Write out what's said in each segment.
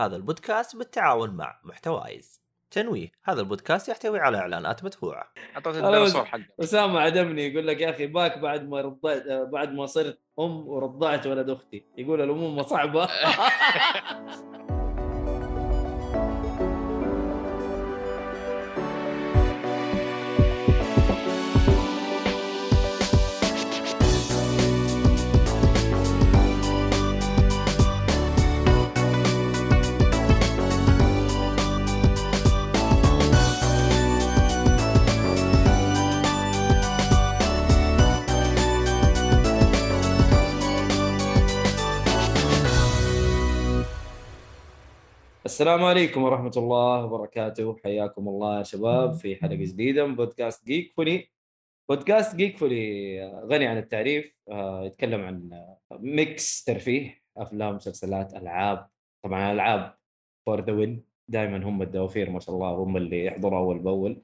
هذا البودكاست بالتعاون مع محتوايز تنويه هذا البودكاست يحتوي على إعلانات مدفوعة. اعطيت أنا الديناصور حقه أسامة عدمني يقول لك يا أخي باك بعد ما رضعت بعد ما صرت أم ورضعت ولد أختي. يقول الامومه صعبة. السلام عليكم ورحمة الله وبركاته. حياكم الله يا شباب في حلقة جديدة من بودكاست Geekfully بودكاست Geekfully آه، غني عن التعريف آه، يتكلم عن آه، mix ترفيه أفلام مسلسلات ألعاب. طبعا ألعاب for the win دائما هم الدوافير ما شاء الله هم اللي يحضروا أول بأول.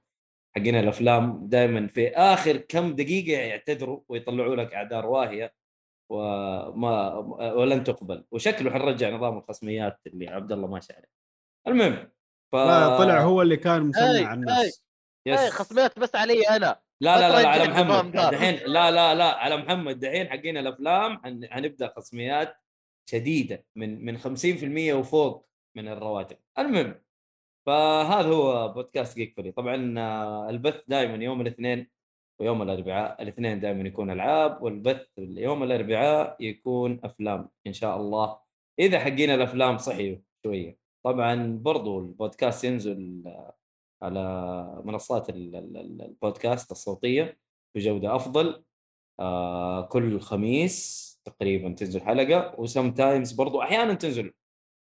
حقين الأفلام دائما في آخر كم دقيقة يعتذروا ويطلعوا لك أعذار واهية. وما ولن تقبل. وشكله حنرجع نظام الخصميات اللي عبد الله ماشي عليه المهم ف... لا طلع هو اللي كان أي، مسمع على الناس. yes. اي خصميات بس علي أنا. لا لا لا, لا على محمد. دحين لا لا لا على محمد. دحين حقين الأفلام حن- حنبدأ خصميات شديدة من من 50% وفوق من الرواتب. المهم فهذا هو بودكاست Geekfully طبعا آه، البث دائما يوم الاثنين ويوم الأربعاء. الاثنين دائما يكون ألعاب والبث يوم الأربعاء يكون أفلام إن شاء الله. إذا حقين الأفلام صحيوا شوية. طبعا برضو البودكاست ينزل على منصات ال- ال- ال- البودكاست الصوتية بجودة أفضل آه كل خميس تقريبا تنزل حلقة و sometimes برضو أحيانا تنزل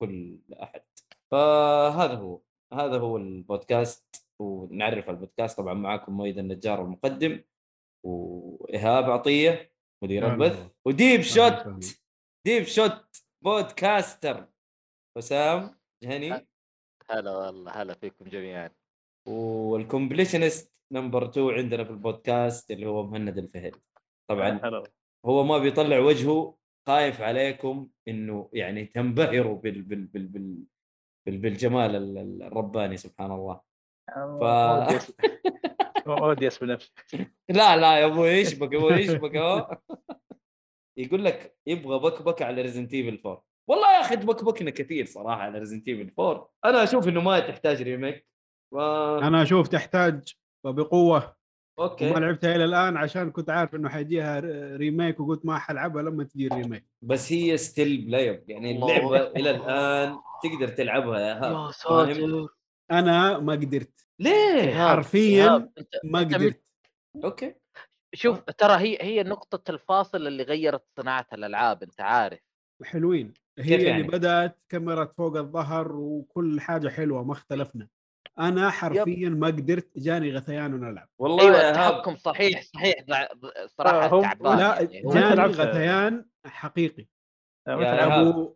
كل أحد فهذا هو هذا هو البودكاست ونعرف البودكاست طبعا معاكم مؤيد النجار المقدم وإيهاب عطية مدير البث. وديب شوت. ديب شوت podcaster حسام جهني هلا والله هلا فيكم جميعا. وال completionist number 2 عندنا في البودكاست اللي هو مهند الفهد. طبعا هلا هو ما بيطلع وجهه خايف عليكم إنه يعني تنبهروا بال بال بال بال بال بالجمال ال- ال- الرباني سبحان الله. ف... ودي اسمي نفسي لا لا يا أبوي يشبك يا أبوي يشبك أهو. يقول لك يبغى بكبك على Resident Evil 4 والله يا أخي تبكبكنا كثير صراحة على Resident Evil 4 أنا أشوف إنه ما تحتاج remake و... أنا أشوف تحتاج وبقوة. أوكي. وما لعبتها إلى الآن عشان كنت عارف إنه حيجيها remake وقلت ما حلعبها لما تجي ال remake بس هي still playable يعني اللعبة. إلى الآن تقدر تلعبها. Yeah؟ ساتر. أنا ما قدرت. ليه؟ حرفياً ما قدرت. أوكي. شوف ترى هي هي نقطة الفاصل اللي غيرت صناعة الألعاب أنت عارف. حلوين هي كيف اللي يعني؟ بدأت كاميرا فوق الظهر وكل حاجة حلوة ما اختلفنا. أنا حرفيا ما قدرت جاني غثيان وأنا ألعب. والله هاب التحكم صحيح صحيح. آه، هم- تعبان لا يعني. جاني؟ غثيان حقيقي؟ أبو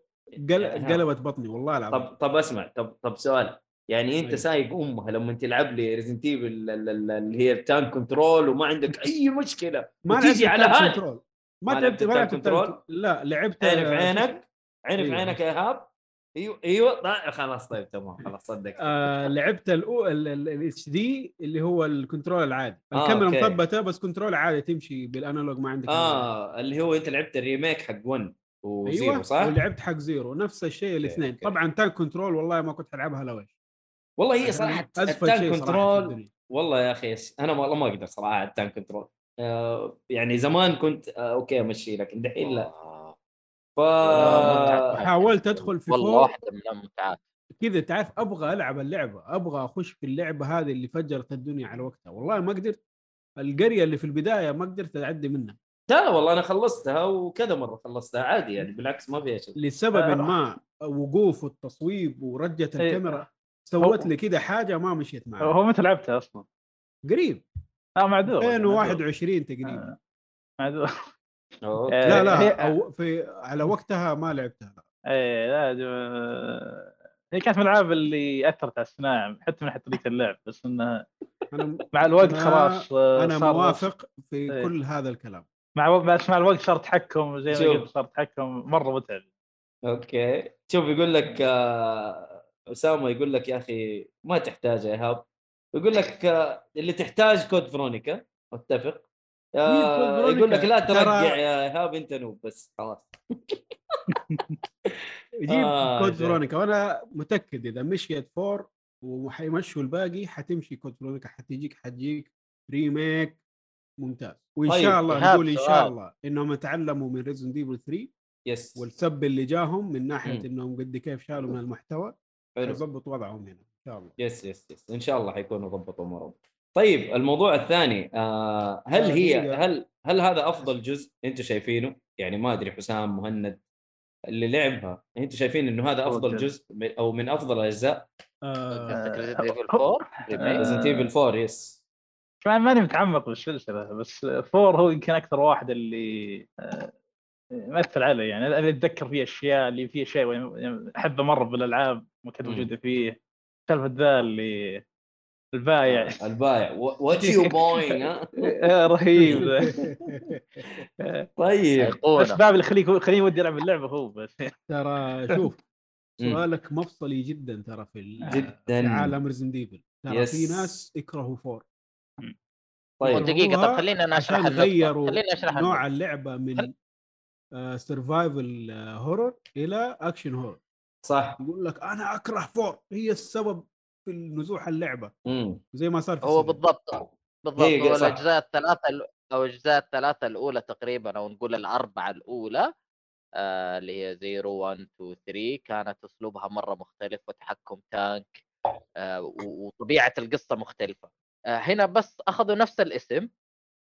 قل... قلبت بطني والله العظيم. طب طب أسمع طب طب سؤال. يعني أنت. سايب أمها لما تلعب لي Resident Evil اللي هي ال tank control وما عندك أي مشكلة ما لعبت على هذا ما ما لعبت ما ال tank لعبت control؟ ال tank- لا لعبت عيني في عينك عيني في أيوة. عينك يا إيهاب أيوه أيوه لا خلاص طيب تمام خلاص صدق آه لعبت ال HD اللي هو ال control العادي آه، الكاميرا. مثبتة بس control عادي تمشي بال analog ما عندك. آه اللي هو أنت لعبت ال remake حق 1 و zero أيوه صح؟ ولعبت حق zero نفس الشيء الاثنين. طبعا tank control والله ما كنت ألعبها لو إيش والله هي صراحة ال tank شيء صراحة في control والله يا أخي أنا والله ما أقدر صراحة ال tank control آه يعني زمان كنت آه أوكي امشي لكن دحين لا. آه، ف. حاولت أدخل في والله فوق واحدة من المتعات كذا تعرف أبغى ألعب اللعبة أبغى أخش في اللعبة هذه اللي فجرت الدنيا على وقتها. والله ما قدرت. القرية اللي في البداية ما قدرت أعدي منها. لا والله أنا خلصتها وكذا مرة خلصتها عادي يعني بالعكس ما فيها شيء. لسبب آه. ما وقوف والتصويب ورجة إيه. الكاميرا. سوت لي كذا حاجة ما مشيت معي هو متى لعبتها أصلا؟ قريب. آه معذور معذور. 2021 تقريبا آه، معذور. آه، لا لا أو في على وقتها ما لعبتها إيه لا جو- هي كانت من الألعاب اللي أثرت على الصناعه حتى من حتى طريقه اللعب بس إنها مع الوقت خلاص آه، أنا موافق في إيه. كل هذا الكلام مع بس مع الوقت صار تحكم زي ما. قلت صار تحكم مرة متعب أوكي شوف يقول لك آه، اسامه يقول لك يا أخي ما تحتاج ايهاب يقول لك آه، اللي تحتاج Code Veronica اتفق آه، Veronica؟ يقول لك لا ترقع يا ايهاب أنت noob بس خلاص. يجيب آه، Code. Veronica وأنا متأكد إذا مشيت four وحيمشوا الباقي حتمشي Code Veronica حتجيك حتجيك. remake. ممتاز. وإن طيب، شاء الله نقول إن شاء. الله إنهم يتعلموا من Resident Evil 3 yes والسب اللي جاهم من ناحية. إنهم قد كيف شالوا من المحتوى يظبط وضعهم هنا. شاء الله yes yes yes إن شاء الله حيكونوا ضبطوا أمورهم طيب الموضوع الثاني آه هل آه، هي. هل هل هذا أفضل جزء أنتم شايفينه؟ يعني ما أدري حسام مهند اللي لعبها أنتم شايفين إنه هذا أفضل. جزء من- أو من أفضل الاجزاء ريزنت ايفل هو- 4 remake Resident Evil 4 yes كمان ماني متعمق بالسلسلة بس four هو يمكن أكثر واحد اللي آه، يمثل علي يعني أنا أتذكر فيه أشياء اللي فيه شيء يعني أحبه مرة بالألعاب ما كانت. موجودة فيه سالفه ذا اللي البايع. البايع. what you آه، رهيب. طيب. بس ايقونه باب اللي يخليك خليني ودي ألعب اللعبة هو بس. ترى شوف. سؤالك مفصلي جدا ترى في ال- جداً. في عالم Resident Evil ترى yes. في ناس يكرهوا four. طيب. دقيقة طب خليني أنا أشرح غيروا نوع. اللعبة. من survival horror إلى action horror صح يقول لك أنا أكره four هي السبب في نزوح اللعبة مم. زي ما صار في هو سبب. بالضبط بالضبط هو. الأجزاء الثلاثة ال- أو الأجزاء الثلاثة الأولى تقريبا أو نقول الأربعة الأولى آه اللي هي 0 1 2 3 كانت أسلوبها مرة مختلف وتحكم tank آه و- وطبيعة القصة مختلفة آه هنا بس أخذوا نفس الاسم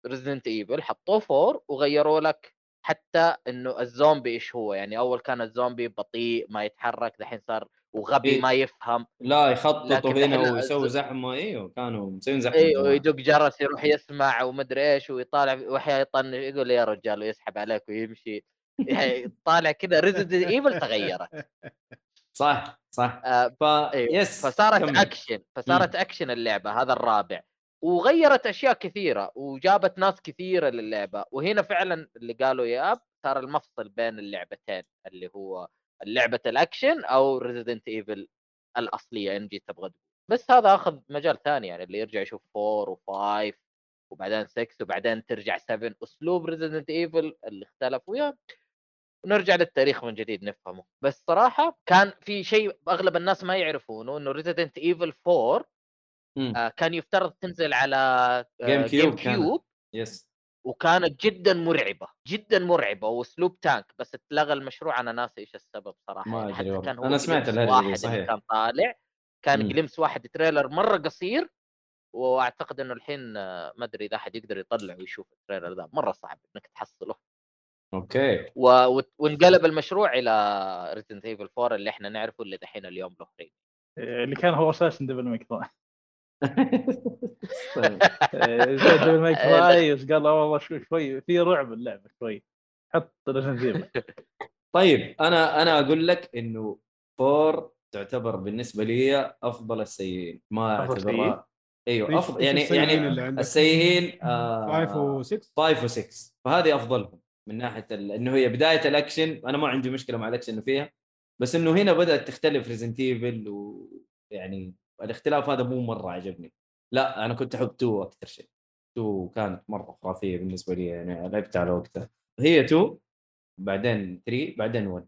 Resident Evil حطوه four وغيروا لك حتى إنه الزومبي إيش هو يعني أول كان الزومبي بطيء ما يتحرك دحين صار وغبي إيه. ما يفهم لا يخططوا هنا ويسووا زحمة إيوه كانوا مسويين زحمة إيوه. يدق جرس يروح يسمع ومدري إيش ويطالع واحيانا يطنش يقول يا رجال ويسحب عليك ويمشي يعني طالع كذا Resident Evil تغيرت صح صح آه ف. yes فصارت كمل. اكشن فصارت اكشن اللعبة هذا الرابع وغيرت أشياء كثيرة وجابت ناس كثيرة للعبة. وهنا فعلا اللي قالوا yup صار المفصل بين اللعبتين اللي هو لعبة الأكشن أو Resident Evil الأصلية إن جي تبغى بس هذا آخذ مجال ثاني يعني اللي يرجع يشوف 4 و5 وبعدين 6 وبعدين ترجع 7 أسلوب Resident Evil اللي اختلف و yeah ونرجع للتاريخ من جديد نفهمه. بس صراحة كان في شيء أغلب الناس ما يعرفونه إنه Resident Evil 4 مم. آه، كان يفترض تنزل على آه، GameCube Game. Cube yes وكانت جدا مرعبة جدا مرعبة واسلوب tank بس اتلغى المشروع أنا ناسي إيش السبب صراحة ما يعني حتى. كان هو أنا سمعت اللي صحيح. كان طالع كان. glimpse واحد trailer مرة قصير وأعتقد إنه الحين آه، ما أدري إذا أحد يقدر يطلع ويشوف ال trailer ذا مرة صعب إنك تحصله okay و... وانقلب المشروع إلى Resident Evil 4 اللي إحنا نعرفه اللي دحين اليوم له remake. اللي كان هو أساسا Devil May Cry طيب. زي ديفل مايك تراي بس قال والله شوي شوي في رعب اللعبة شوي. حط Evil طيب أنا أنا أقول لك إنه four تعتبر بالنسبة لي أفضل السيئين. ما أعتبرها. أيوه أفضل يعني السيئين يعني اللي عندك؟ السيئين آه 5 و6 5 و6 فهذه أفضلهم. من ناحية ال... إنه هي بداية الأكشن. أنا ما عندي مشكلة مع الأكشن اللي فيها. بس إنه هنا بدأت تختلف Resident Evil ويعني الاختلاف هذا مو مرة عجبني. لا أنا كنت أحب 2 أكثر شيء. 2 كانت مرة خرافية بالنسبة لي يعني لعبتها على وقتها. هي 2 بعدين 3 بعدين 1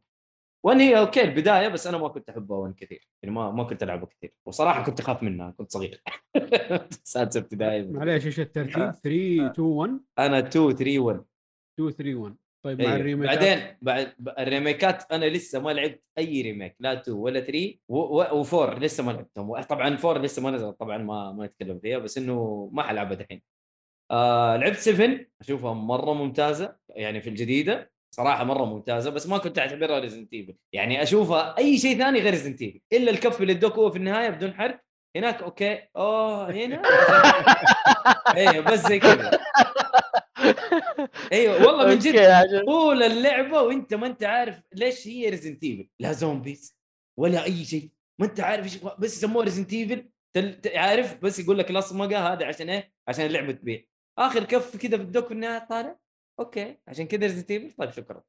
1 هي okay البداية بس أنا ما كنت أحبها 1 كثير. يعني ما ما كنت ألعبها كثير. وصراحة كنت أخاف منها كنت صغير. سادسه ابتدائي. معليش إيش الترتيب؟ 3 2 1 أنا 2 3 1 2 3 1 طيب مع أيوه. الريميكات بعدين بعد الريميكات أنا لسه ما لعبت أي remake لا 2 ولا 3 و4 لسه ما لعبتهم. طبعا 4 لسه ما نزل طبعا ما ما نتكلم فيها بس إنه ما حلعبها دحين آه لعبت 7 أشوفها مرة ممتازة يعني في الجديدة صراحة مرة ممتازة بس ما كنت أعتبرها Resident Evil يعني أشوفها أي شيء ثاني غير Resident Evil إلا الكف اللي ادوك هو في النهاية بدون حرق هناك okay أوه هنا؟ أيوه بس زي كذا. أيوه والله من جد. طول اللعبة وأنت ما أنت عارف ليش هي Resident Evil لا zombies ولا أي شيء. ما أنت عارف إيش بس يسموها Resident Evil عارف؟ بس يقول لك الأصمقة هذا عشان إيه؟ عشان اللعبة تبيع. آخر كف كذا يدوك في النهايه طالع. okay عشان كذا Resident Evil طيب شكرا.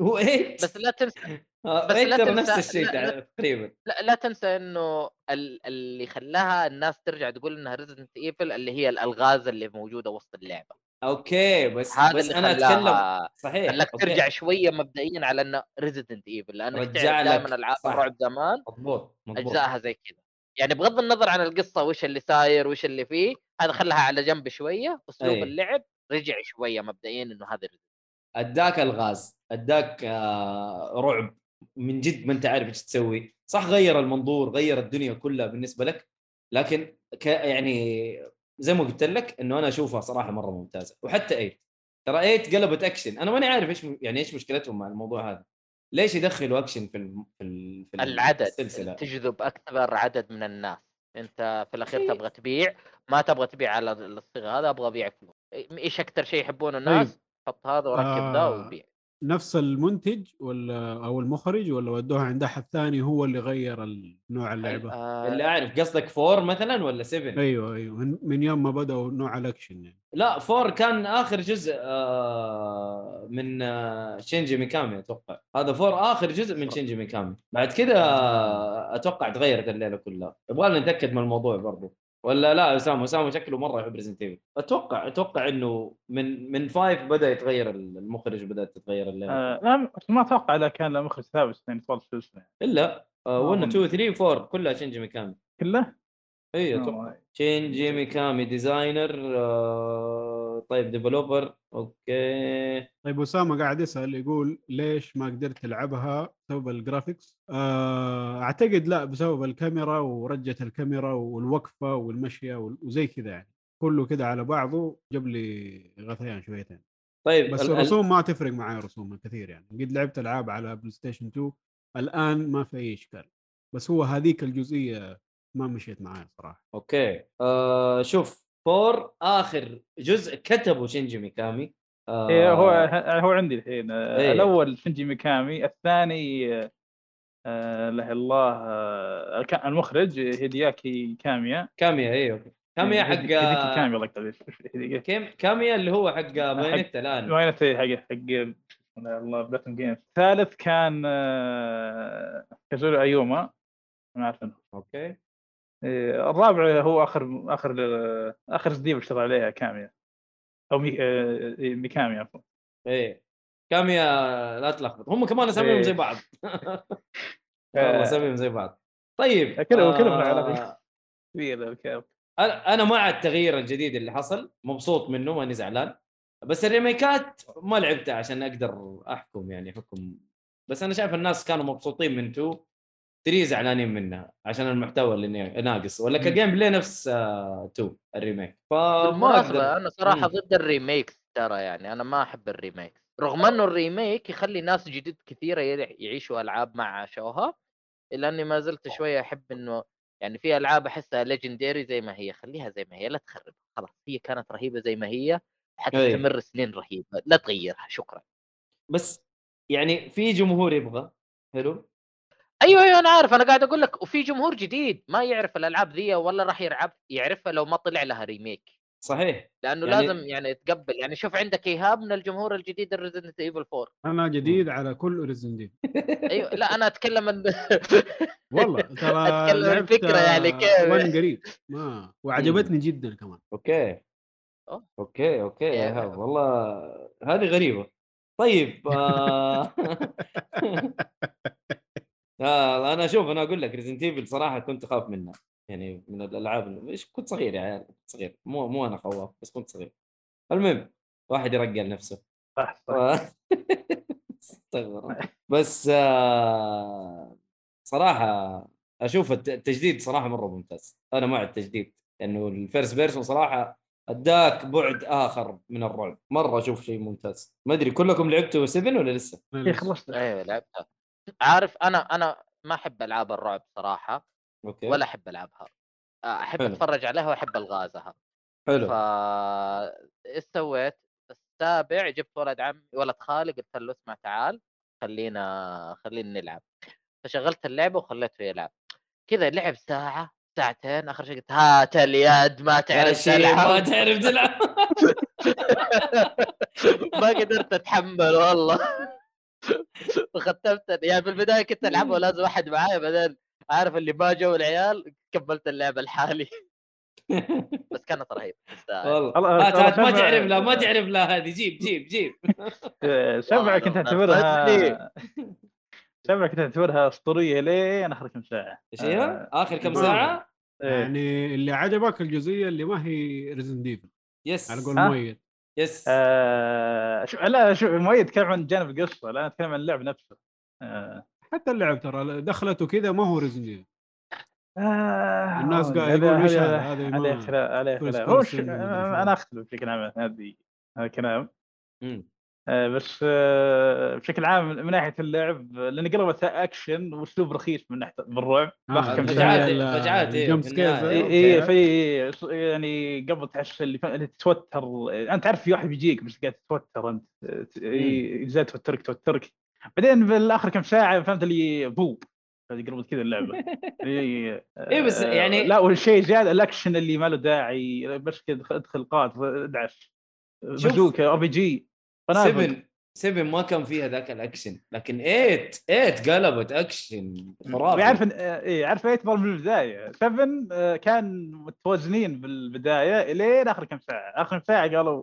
هو 8 بس لا تنسى آه، بس 8 لا تنسى- نفس الشيء. تقريبا. لا, لا تنسى إنه ال- اللي خلاها الناس ترجع تقول إنها Resident Evil اللي هي الألغاز اللي موجودة وسط اللعبة. okay بس هذا بس أنا أتكلم صحيح خلاك. ترجع شوية مبدئيا على إنه Resident Evil لانك رجع تعرف لك- دائما العاب. الرعب زمان مضبوط مضبوط اجزائها زي كذا يعني بغض النظر عن القصة وش اللي صاير وش اللي فيه هذا خلاها على جنب شوية أسلوب أي. اللعب رجع شوية مبدئيا إنه هذا. أداك الغاز أداك آه رعب من جد ما أنت عارف إيش تسوي صح غير المنظور غير الدنيا كلها بالنسبة لك لكن ك يعني زي ما قلت لك إنه أنا أشوفها صراحة مرة ممتازة. وحتى 8 ترى 8 قلبت أكشن. أنا ماني عارف إيش يعني إيش مشكلتهم مع الموضوع هذا. ليش يدخلوا أكشن في الم... في, ال... في ال- العدد. السلسلة؟ تجذب اكبر عدد من الناس. أنت في الأخير أخي. تبغى تبيع. ما تبغى تبيع على الصيغة هذا أبغى ابيع فلوس إيش أكثر شيء يحبونه الناس؟ حط هذا وركب ذا آه. وبيع. نفس المنتج ولا أو المخرج ولا ودوها عند أحد ثاني هو اللي غير نوع اللعبة؟ آه، اللي أعرف قصدك 4 مثلا ولا 7 أيوه أيوه من- من يوم ما بدأوا نوع الأكشن يعني. لا four كان آخر جزء آه، من آه، شينجي ميكامي أتوقع. هذا four آخر جزء من شينجي ميكامي. بعد كذا آه، أتوقع تغيرت الليلة كلها. يبغى نتأكد من الموضوع برضو. ولا لا أسامة أسامة شكله مرة يحب Resident Evil أتوقع أتوقع إنه من من five بدأ يتغير المخرج بدأت تتغير الليلة آه، لا ما أتوقع إذا كان له مخرج ثابت يعني طول السلسله إلا 1 ما 2 3 4 كلها شينجي ميكامي كله؟ اي أتوقع آه، شينجي ميكامي designer آه، طيب developer okay. طيب أسامة قاعد يسأل يقول ليش ما قدرت تلعبها بسبب ال graphics؟ آه، أعتقد لا بسبب الكاميرا ورجة الكاميرا والوقفة والمشية وال- وزي كذا يعني. كله كذا على بعضه جاب لي غثيان شويتين. طيب بس ال- ال- الرسوم ما تفرق معي رسوم كثير يعني. قد لعبت ألعاب على PlayStation 2 الآن ما في أي إشكال. بس هو هذيك الجزئية ما مشيت معي صراحة. okay. آه شوف four آخر جزء كتبه شينجي ميكامي. آه. إيه هو هو عندي الحين. آه، إيه. الأول شنجي ميكامي الثاني آه، آه، إلا الله آه، المخرج هيدياكي كاميا. كاميا اي okay. كاميا حق هيديكي كاميا الله يقطع كاميا اللي هو حق بايونيتا الآن. وين حق حق لا الله بلاتن جيمز الثالث كان آه، كازوري أيوما. ما أعرف أوكي. إيه، الرابع هو آخر آخر آه، آخر ستيف اشتغل عليها كاميا. أو مي... آه، إيه، ميكامي عفوا. إيه. كاميا لا تلخبط. هم كمان أساميهم إيه. زي بعض آه. والله أساميهم زي بعض. طيب كلهم- كلهم آه، علاقة. كبير الكاب أنا أنا مع التغيير الجديد اللي حصل. مبسوط منه ماني زعلان. بس الريميكات ما لعبتها عشان أقدر أحكم يعني حكم. بس أنا شايف الناس كانوا مبسوطين من 2 3 زعلانين منها عشان المحتوى اللي نا- ناقص. ولا ك gameplay نفس 2 ال remake. فما أقدر أنا صراحة مم. ضد ال remakes ترى يعني أنا ما أحب ال remake. رغم إنه ال remake يخلي ناس جديد كثيرة يع- يعيشوا ألعاب ما عاشوها الا أني ما زلت شوية أحب إنه يعني في ألعاب أحسها legendary زي ما هي خليها زي ما هي لا تخرب خلاص هي كانت رهيبة زي ما هي أي. حتستمر سنين رهيبة لا تغيرها شكرا. بس يعني في جمهور يبغى حلو؟ أيوه أيوه أنا عارف. أنا قاعد أقول لك وفي جمهور جديد ما يعرف الألعاب ذي ولا راح يلعب يعرفها لو ما طلع لها remake صحيح. لأنه يعني- لازم يعني تقبل. يعني شوف عندك إيهاب من الجمهور الجديد ال Resident Evil 4 أنا جديد على كل Resident أيوه. لا أنا أتكلم عن والله ترى أتكلم عن الفكرة يعني كيف. وان قريب. ما وعجبتني جدا كمان. أوكي. أوه. أوكي أوكي. يا يا ايهاب والله هذه غريبة. طيب آه... آه أنا أشوف أنا أقول لك Resident Evil صراحة كنت أخاف منها. يعني من الألعاب إيش؟ كنت صغير يا عيال كنت صغير. مو مو أنا خواف بس كنت صغير. المهم واحد يرقل نفسه. صح صح بس آه صراحة أشوف الت- التجديد صراحة مرة ممتاز. أنا مع التجديد. لأنه ال first person صراحة أداك بعد آخر من الرعب. مرة أشوف شيء ممتاز. ما أدري كلكم لعبتوا 7 ولا لسه؟ إيه، لسه. خلصت أيوه لعبتها. عارف أنا أنا ما أحب ألعاب الرعب صراحة okay. ولا أحب ألعبها. أحب حلو. أتفرج عليها وأحب ألغازها. حلو. ف إيش سويت؟ السابع جبت ولد عمي ولد خالي قلت له اسمع تعال خلينا خلينا نلعب. فشغلت اللعبة وخليته يلعب. كذا لعب ساعة ساعتين آخر شيء قلت هات اليد ما تعرف شيخ ما تلعب تعرف تلعب. ما قدرت أتحمل والله. وختمت يعني في البداية كنت العبها ولازم واحد معايا بعدين عارف اللي ما جو العيال كملت اللعبه لحالي بس كانت رهيبة تستاهل. والله والله- هات ما تعرف لا ما تعرف لا هذه جيب جيب جيب سبعة كنت أعتبرها سبعة كنت أعتبرها أسطورية لين آخر كم ساعة إيش هي؟ آه، آخر كم آه. ساعة؟ إيه. يعني اللي عجبك الجزئية اللي ما هي Resident Evil yes على قول؟ مؤيد yes. آه شو لا شو مؤيد يتكلم عن جانب القصة لا اتكلم عن اللعب نفسه. آه. حتى اللعب ترى دخلته كذا ما هو Resident Evil آه الناس قاعد يقولوا إيش هذا- عليه ما- خلاف عليه خلاف هو. أنا اختلف بشكل عام هذه هذا كلام مم. آه، بس آه، بشكل عام من ناحية اللعب لأن قلبت اكشن وأسلوب رخيص من ناحية بالرعب آه، فجعات- إيه، النهاية. إي. إيه، في يعني قبل تحس اللي, ف... اللي تتوتر أنت عارف في واحد بيجيك بس قاعد تتوتر أنت إيه، إزاي توترك توترك بعدين بالاخر كم ساعة فهمت اللي بو هذه قربت كذا اللعبة إيه إيه، بس آه، يعني- لا والشيء زيادة الأكشن اللي ما له داعي بس كذا ادخل قات ادعس. بازوكا RPG 7 7 ما كان فيها ذاك الأكشن لكن 8 8 قلبت أكشن خرافي. إن- إيه عارف eight من البداية. 7 آه، كان متوازنين بالبدايه إلين آخر كم ساعة. آخر كم ساعة قالوا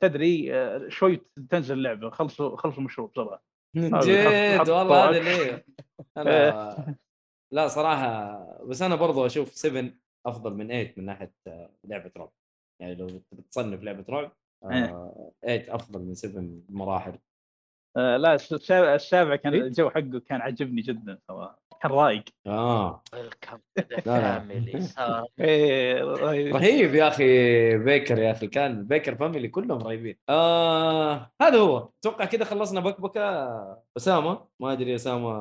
تدري آه، شوي تنزل اللعبة. خلصوا خلصوا المشروع بسرعة جد والله هذا ليه لا لا صراحة بس أنا برضو أشوف 7 أفضل من 8 من ناحية آه، لعبة رعب. يعني لو بتصنف لعبة رعب آه، 8 أفضل من 7 بمراحل آه، لا الس- السابع السابع كان إيه؟ الجو حقه كان عجبني جدا صراحة. كان رايق. آه. ويلكم لا. فاميلي رهيب. رهيب يا أخي Baker يا أخي. كان Baker family كلهم رهيبين. آه هذا هو. أتوقع كذا خلصنا بكبكه أسامة؟ ما أدري أسامة.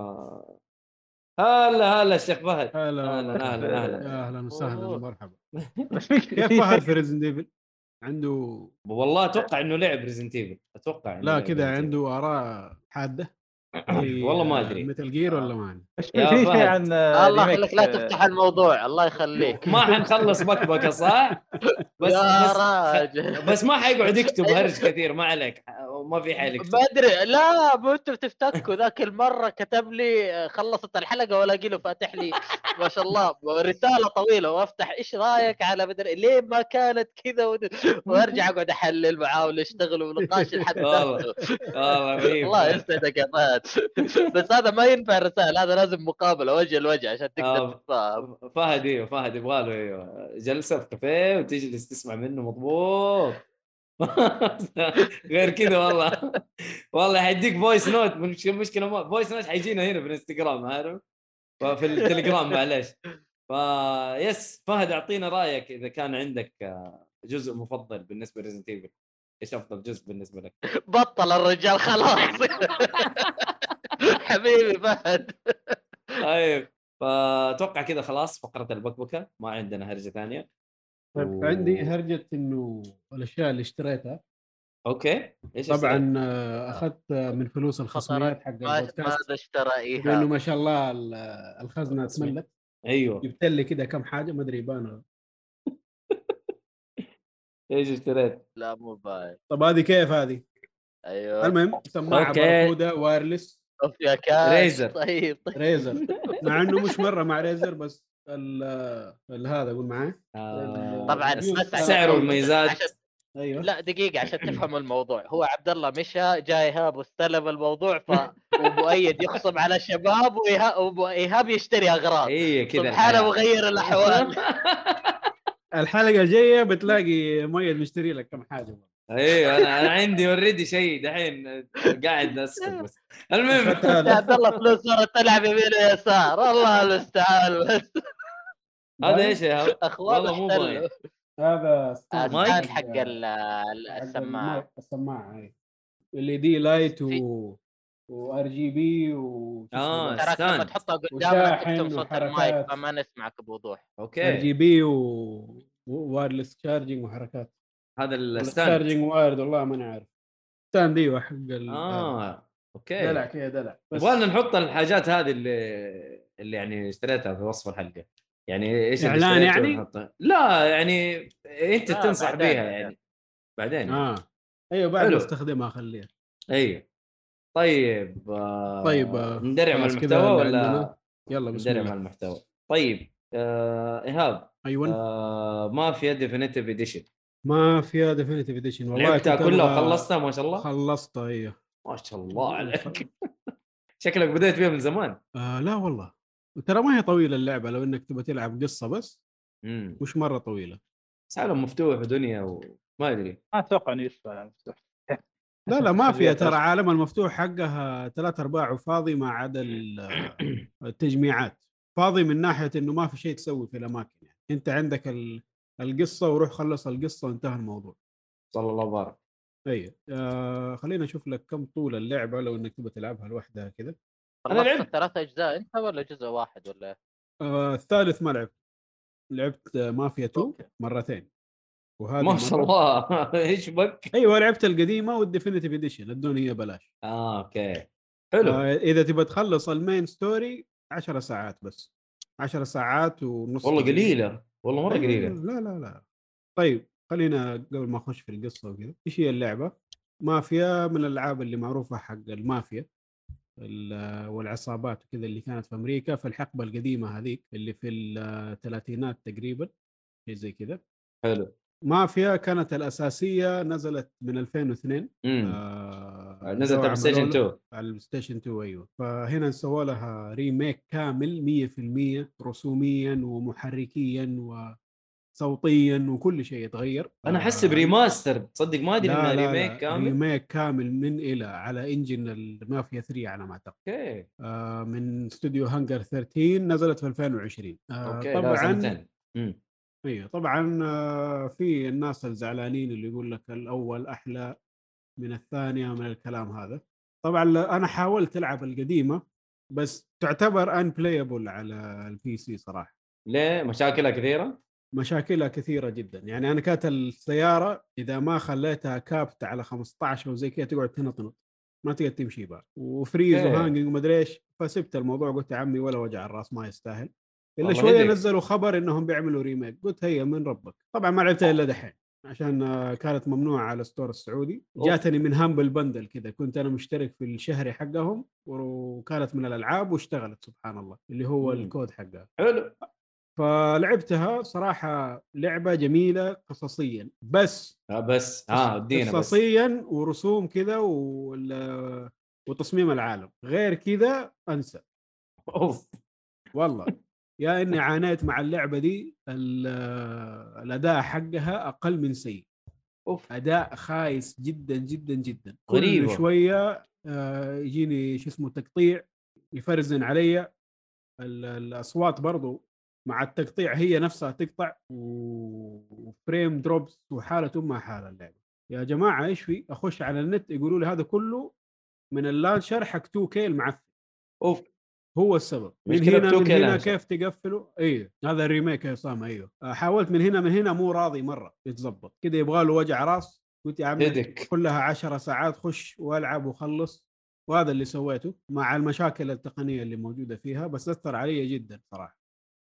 هلا هلا الشيخ فهد. هلا. أهلا أهلا أهلا. يا أهلا وسهلا ومرحبا. بس في- كيف فهد في Resident Evil؟ عنده والله أتوقع إنه لعب Resident Evil أتوقع لا كذا عنده آراء حادة. والله ما أدري. Metal Gear ولا ما يا في شيء. عن الله يخليك لا تفتح الموضوع الله يخليك. ما حنخلص بكبكه صح؟ بس يا بس, راجل. بس ما حيقعد يكتب هرج كثير ما عليك. ما في حال يكتب. ما أدري. لا مو أنتم تفتكوا ذاك المرة كتب لي خلصت الحلقة والاقي له فاتح لي. ما شاء الله. رسالة طويلة وأفتح. إيش رأيك على مدري ليه ما كانت كذا؟ ود- وأرجع أقعد أحلل معاه ونشتغل ونقاش لحد والله. والله يسعدك يا فهد. بس هذا ما ينفع رسائل هذا لازم مقابلة وجه لوجه عشان تقدر آه. فهد إيوه فهد يبغى له إيوه. جلسة في كافيه وتجلس تسمع منه مضبوط. غير كذا والله. والله حيديك voice note مش المشكلة voice note حيجينا هنا في الانستغرام عارف؟ في التليجرام معلش ف yes فهد أعطينا رأيك إذا كان عندك آه، جزء مفضل بالنسبة ل Resident Evil إيش أفضل جزء بالنسبة لك؟ بطل الرجال خلاص. حبيبي فهد. طيب فأتوقع كذا خلاص فقرة البكبكة ما عندنا هرجة ثانية. طيب عندي هرجة إنه الأشياء اللي اشتريتها. أوكي إيش؟ طبعا آه، أخذت آه، من فلوس الخصميات حق ما البودكاست. ماذا اشترى لأنه ايهاب ما شاء الله ال- الخزنة تملت أيوه. جبت لي كذا كم حاجة ما أدري يبان إيش اشتريت؟ لا مو باين. طب هذه كيف هذه؟ أيوه. المهم سماعة. Barracuda wireless. اوف يا كاش. Razer. طيب طيب. Razer. مع إنه مش مرة مع Razer بس ال هذا قول معاه. آه، طبعا بس بس سعر عشان- والميزات عشان أيوه. لا دقيقة عشان تفهم الموضوع. هو عبد الله مشى جاء ايهاب واستلم الموضوع ف ومؤيد يخصم على الشباب وإيها- وإيهاب يشتري أغراض. اي كذا سبحان. مغير الأحوال. الحلقة الجاية بتلاقي مؤيد مشتري لك كم حاجة. أيوه أنا أنا عندي اوريدي شيء دحين قاعد أسكت بس. المهم. عبد الله فلوس صارت تلعب يمين ويسار الله المستعان. بس هذا إيش يا؟ اخوان والله مو. هذا مايك؟ حق ال- ال- حق السماعة. المايك- السماعة إي. اللي دي لايت و وار جي بي و آه، تراك لما قدامك تكتب صوت وحركات. المايك فما نسمعك بوضوح. ار أوكي جي بي و وايرلس تشارجنج وحركات. هذا ال stand charging wired والله ما أنا عارف. stand إيوه حق ال- آه okay. دلع كذا دلع. بس يبغالنا نحط الحاجات هذه اللي اللي يعني اشتريتها في وصف الحلقة. يعني إيش اشتريته يعني؟ لا يعني أنت لا، تنصح بعدين، بيها. يعني. بعدين. آه. إيوه بعد. ما استخدمها اخليها إيوه. طيب آه طيب، آه، ندرع على خلاص كذا المحتوى ولا. يلا بسم ندرع الله. المحتوى. طيب آه إيهاب أيوه آه مافيا Definitive Edition مافيا Definitive Edition والله لعبتها كلها وخلصتها ما شاء الله. خلصتها أيوه ما شاء الله عليك. شكلك بديت فيها من زمان. آه لا والله. ترى ما هي طويلة اللعبة لو إنك تبغى تلعب قصة بس. امم مش مرة طويلة؟ بس عالم مفتوح ودنيا وما أدري. ما أتوقع إنه يشفى عالم مفتوح. لا لا ما فيها. ترى. عالم المفتوح حقها ثلاث ارباعه فاضي ما عدا ال- التجميعات. فاضي من ناحية إنه ما في شيء تسوي في الأماكن يعني. أنت عندك ال- القصة وروح خلص القصة وانتهى الموضوع صلى الله بارك أيوه آه خلينا أشوف لك كم طول اللعبة لو إنك تبغى تلعبها لوحدها كذا خلصت لعبت. ثلاث أجزاء أنت ولا جزء واحد ولا؟ آه الثالث ما لعبت لعبت مافيا 2 okay. مرتين وهذه ما شاء الله إيش بك؟ أيوه لعبت القديمة وال Definitive Edition ادوني هي بلاش آه okay حلو آه إذا تبغى تخلص ال main story 10 ساعات بس 10 ساعات ونص والله. قليلة والله مرة أيوة، قليلة. لا لا لا. طيب خلينا قبل ما أخش في القصة وكذا إيش هي اللعبة؟ مافيا من الألعاب اللي معروفة حق المافيا ال- والعصابات وكذا اللي كانت في أمريكا في الحقبة القديمة هذيك اللي في الثلاثينات تقريبا شيء زي كذا. حلو. مافيا كانت الأساسية نزلت من 2002 امم آه نزلت على ستيشن عملوا له- 2 على ستيشن 2 أيوه. فهنا سووا لها remake كامل 100% رسوميا ومحركيا وصوتيا وكل شيء يتغير. أنا آه، احس ب remaster. تصدق ما أدري لا remake لا كامل؟ remake كامل من إلى على engine المافيا 3 على ما أعتقد. أوكي. آه من استوديو هانجر 13 نزلت في 2020 آه أوكي لا طبعا أيوه طبعا آه، في الناس الزعلانين اللي يقول لك الأول أحلى من الثانية من الكلام هذا. طبعا أنا حاولت ألعب القديمة بس تعتبر unplayable على ال PC صراحة. ليه؟ مشاكلها كثيرة؟ مشاكلها كثيرة جدا. يعني أنا كانت السيارة إذا ما خليتها capped على 15 أو زي كذا تقعد تنطنط. ما تقدر تمشي بقى و freeze أوكي. و hanging ومدري إيش. فسبت الموضوع قلت يا عمي ولا وجع الرأس ما يستاهل. إلا شوية هديك. نزلوا خبر إنهم بيعملوا remake قلت هيا من ربك. طبعا ما لعبتها إلا دحين عشان آه، كانت ممنوعة على ال store السعودي. جاتني من Humble Bundle كذا كنت أنا مشترك في الشهري حقهم وكانت من الألعاب واشتغلت سبحان الله اللي هو مم. الكود حقها. حلو. فلعبتها صراحة لعبة جميلة قصصيا. بس آه بس. ها ادينا بس. قصصيا ورسوم كذا وال- وتصميم العالم. غير كذا أنسى. أوف. والله. يا إني عانيت مع اللعبة دي ال- الأداء حقها أقل من سيء. أوف. أداء خايس جدا جدا جدا. غريبة. كل شوية آه، يجيني شو اسمه تقطيع يفريزن علي. ال- الأصوات برضو مع التقطيع هي نفسها تقطع و frame drops وحاله امها حاله اللعبة. يا جماعة إيش في؟ أخش على النت يقولوا لي هذا كله من ال launcher حق 2K المعفن. أوف. هو السبب. من هنا 2K من هنا. كيف تقفله أيوه هذا ال remake يا أسامة إيوه. آه، حاولت من هنا من هنا مو راضي مرة يتظبط. كذا يبغى له وجع راس قلت يا عمي هدك كلها عشرة ساعات خش والعب وخلص. وهذا اللي سويته مع المشاكل التقنية اللي موجودة فيها بس أثر علي جدا صراحة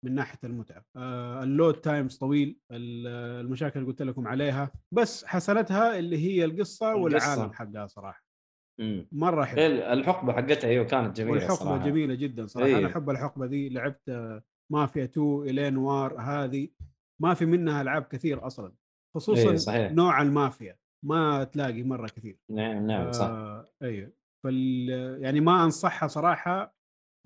من ناحية المتعة. آه ال load times طويل ال- المشاكل اللي قلت لكم عليها بس حسنتها اللي هي القصة القصة. والعالم حقها صراحة. مرة حلو. إيه، الحقبة حقتها أيوه كانت جميلة والحقبة صراحة. جميلة جدا صراحة. إيه. أنا أحب الحقبة دي لعبت آه، مافيا 2 L.A. Noire هذه. ما في منها ألعاب كثير أصلا خصوصا إيه، صحيح. نوع المافيا ما تلاقي مرة كثير. نعم نعم صح. آه أيوه فال يعني ما أنصحها صراحة.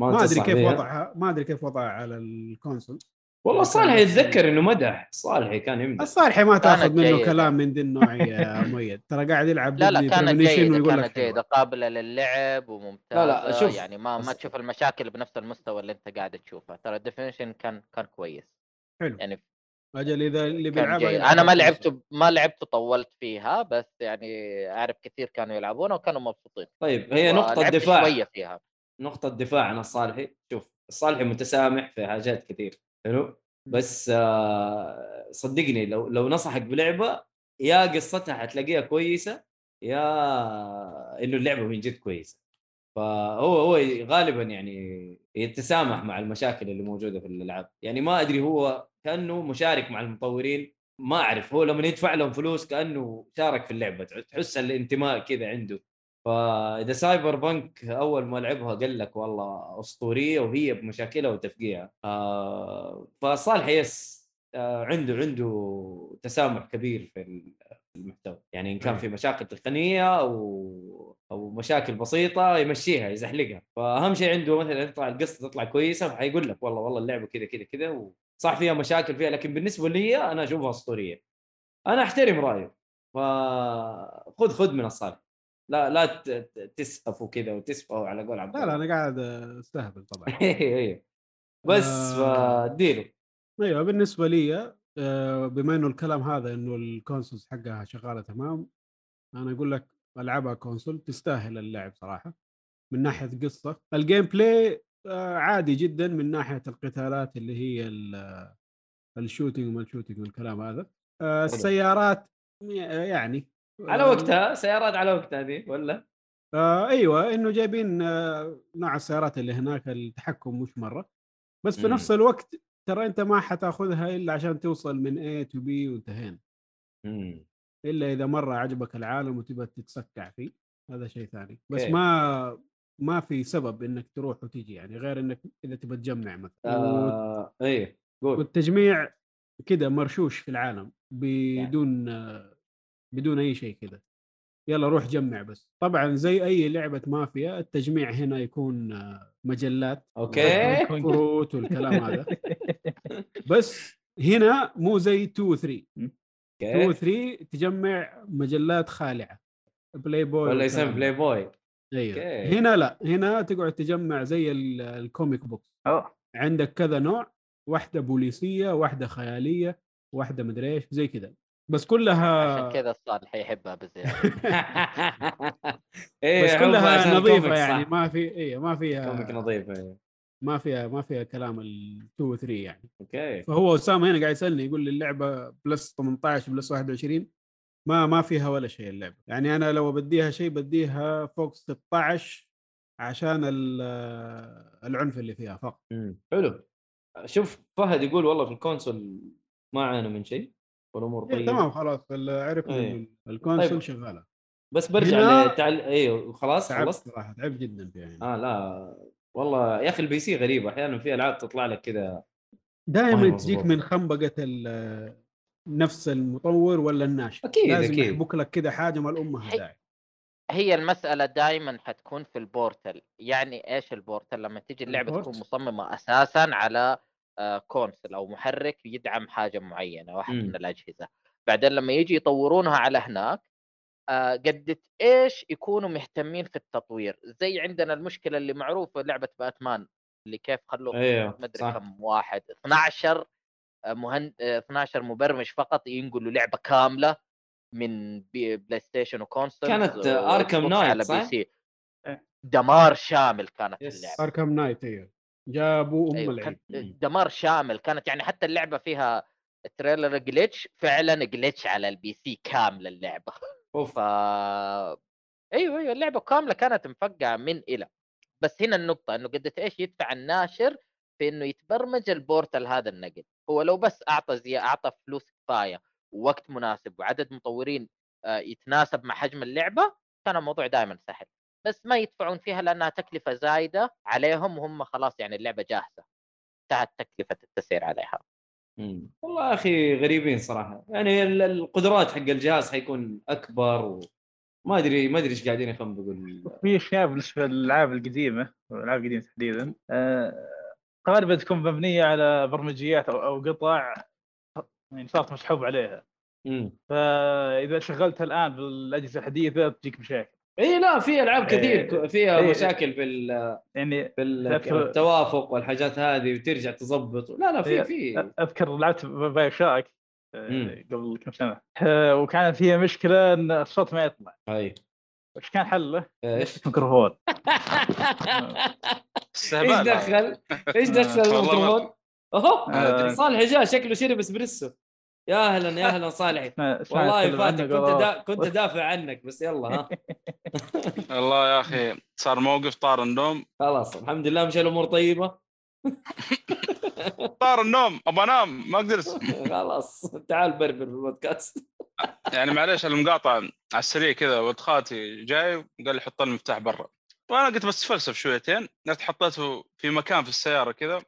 ما أدري تنصح كيف؟ وضعها ما أدري كيف وضعها على ال console. والله صالح يتذكر إنه مدح صالحي كان يمدح. الصالحي ما تاخذ منه جيدة. كلام من ذي النوع يا مؤيد. ترى قاعد يلعب لا لا كانت لك كانت حلوة. جيدة قابلة للعب وممتازة. لا لا، شوف. يعني ما ما تشوف المشاكل بنفس المستوى اللي انت قاعد تشوفها. ترى ال definition كان كان كويس. حلو. يعني أجل إذا اللي بيلعبها أنا ما على لعبت ما لعبت طولت فيها بس يعني أعرف كثير كانوا يلعبونها وكانوا مبسوطين. طيب هي نقطة دفاع. شوية فيها. نقطة دفاع عن الصالحي شوف الصالحي متسامح في حاجات كثير. حلو. بس آه صدقني لو لو نصحك بلعبة يا قصتها حتلاقيها كويسة يا إنه اللعبة من جد كويسة. فهو هو غالبا يعني يتسامح مع المشاكل اللي موجودة في الألعاب. يعني ما أدري هو كأنه مشارك مع المطورين ما أعرف. هو لما يدفع لهم فلوس كأنه شارك في اللعبة تحس الانتماء كذا عنده. فإذا سايبر بنك أول ما لعبها قال لك والله أسطورية وهي بمشاكلها وتفقيعها. آه فصالح يس آه عنده عنده تسامح كبير في المحتوى. يعني إن كان في مشاكل تقنية أو أو مشاكل بسيطة يمشيها يزحلقها. فأهم شيء عنده مثلا يطلع القصة تطلع كويسة فحيقول لك والله والله اللعبة كذا كذا كذا صح فيها مشاكل فيها. لكن بالنسبة لي أنا أشوفها أسطورية. أنا أحترم رأيه. فخذ خذ من الصالح. لا لا ت- ت- تسهف وكذا وتسفه على قول عبد لا لا. أنا قاعد أستهبل طبعا. أيوه أيوه. بس آه. أيوه بالنسبة لي آه، بما إنه الكلام هذا إنه ال consoles حقها شغالة تمام أنا أقول لك ألعبها console تستاهل اللعب صراحة من ناحية قصة. ال gameplay آه، عادي جدا من ناحية القتالات اللي هي ال- ال shooting وما ال shooting والكلام هذا. آه، السيارات يعني على آه، وقتها سيارات على وقتها دي ولا؟ آه أيوه إنه جايبين آه نوع السيارات اللي هناك التحكم مش مرة. بس في مم. نفس الوقت ترى أنت ما حتأخذها إلا عشان توصل من A to B وانتهينا. مم. إلا إذا مرة عجبك العالم وتبغى تتسكع فيه هذا شيء ثاني. بس أوكي. ما ما في سبب إنك تروح وتيجي يعني غير إنك إذا تبغى تجمع مثلا. آه إيه قول. والتجميع كده مرشوش في العالم بدون آه، بدون أي شيء كده يلا روح جمع بس. طبعا زي أي لعبة مافيا التجميع هنا يكون آه، مجلات أوكي. كروت والكلام هذا. بس هنا مو زي 2 و 3 2 و أوكي 3 تجمع مجلات خالعة. بلاي بوي ولا يسمى بلاي بوي. أيوه. هنا لا. هنا تقعد تجمع زي ال- ال comic books أوه. عندك كذا نوع. واحدة بوليسية واحدة خيالية واحدة مدري إيش زي كذا. بس كلها عشان كذا الصالح يحبها بزيادة. إيه بس حبه كلها نظيفة يعني. ما في اي ما فيها comic نظيف إيه. ما فيها ما فيها كلام ال 2 و 3 يعني. أوكي. فهو أسامة هنا قاعد يسألني يقول لي اللعبة plus 18 plus 21 ما ما فيها ولا شيء اللعبة. يعني أنا لو بديها شيء بديها فوق 16 عشان ال- العنف اللي فيها فقط. حلو. شوف فهد يقول والله في ال console ما عانى من شيء. والأمور إيه طيبة تمام خلاص عرفنا إيه. إنه ال console طيب. شغالة بس برجع لتعل... أيوه خلاص تعبت خلصت صراحة تعبت جدا فيها يعني. آه لا والله يا أخي ال PC غريب أحيانا في ألعاب تطلع لك كذا ما دائما تجيك. من خنبقة ال- نفس المطور ولا الناشر أكيد لازم أكيد يحبك لك كذا حاجة ما الامها هي- داعي هي المسألة دائما حتكون في ال port يعني إيش ال port لما تيجي اللعبة ال port؟ تكون مصممة أساسا على آه، console أو محرك يدعم حاجة معينة واحد مم. من الأجهزة بعدين لما يجي يطورونها على هناك آه، قدت إيش يكونوا مهتمين في التطوير زي عندنا المشكلة اللي معروفة لعبة باتمان اللي كيف خلوه أيوه ما أدري كم واحد 12 آه، مهن... آه، 12 مبرمج فقط ينقلوا لعبة كاملة من بي... بلاي ستيشن و console كانت، آه، أركام نايت، على صح؟ PC إيه. دمار شامل كانت yes. اللعبة اركم نايت أيوه جابوا أم أيوة العيد. كان دمار شامل كانت يعني حتى اللعبة فيها تريلر glitch فعلا glitch على ال PC كاملة اللعبة. أوف. ف أيوه أيوه اللعبة كاملة كانت مفقعه من إلى. بس هنا النقطة إنه قدت إيش يدفع الناشر في إنه يتبرمج ال port هذا النقل هو لو بس أعطى زي أعطى فلوس كفاية ووقت مناسب وعدد مطورين آه، يتناسب مع حجم اللعبة كان الموضوع دائما سهل. بس ما يدفعون فيها لأنها تكلفة زايدة عليهم وهم خلاص يعني اللعبة جاهزة. انتهت تكلفة التسعير عليها. مم. والله أخي غريبين صراحة. يعني ال- القدرات حق الجهاز حيكون أكبر و... ما أدري ما أدري إيش قاعدين يخنبقوا في أشياء بالنسبة للالعاب القديمة الألعاب القديمة تحديدا آه، غالبا تكون مبنية على برمجيات أو أو قطع يعني صارت مسحوب عليها. مم. فإذا شغلتها الآن بالأجهزة الحديثة تجيك مشاكل. اي لا في ألعاب كثير إيه. فيها إيه. مشاكل في ال- يعني في التوافق والحاجات هذه وترجع تظبط لا لا في إيه. في أذكر لعبت بايو شاك. قبل كم سنة آه، وكانت فيها مشكلة إن الصوت ما يطلع هاي وش كان حله؟ إيش؟ ميكروفون إيش دخل؟ إيش دخل الميكروفون؟ آه. صالح جاء شكله شرب اسبريسو يا أهلا يا أهلا صالح. اسمع- اسمع والله فاتك كنت دا... كنت دافع عنك بس يلا ها. والله يا أخي صار موقف طار النوم. خلاص الحمد لله مشى الأمور طيبة. طار النوم أبغى انام ما أقدر. خلاص تعال بربر في البودكاست. يعني معليش المقاطعه على السريع كذا ولد خالتي جاي وقال لي حط المفتاح برا. وأنا قلت بس فلسف شويتين رحت حطيته في مكان في السيارة كذا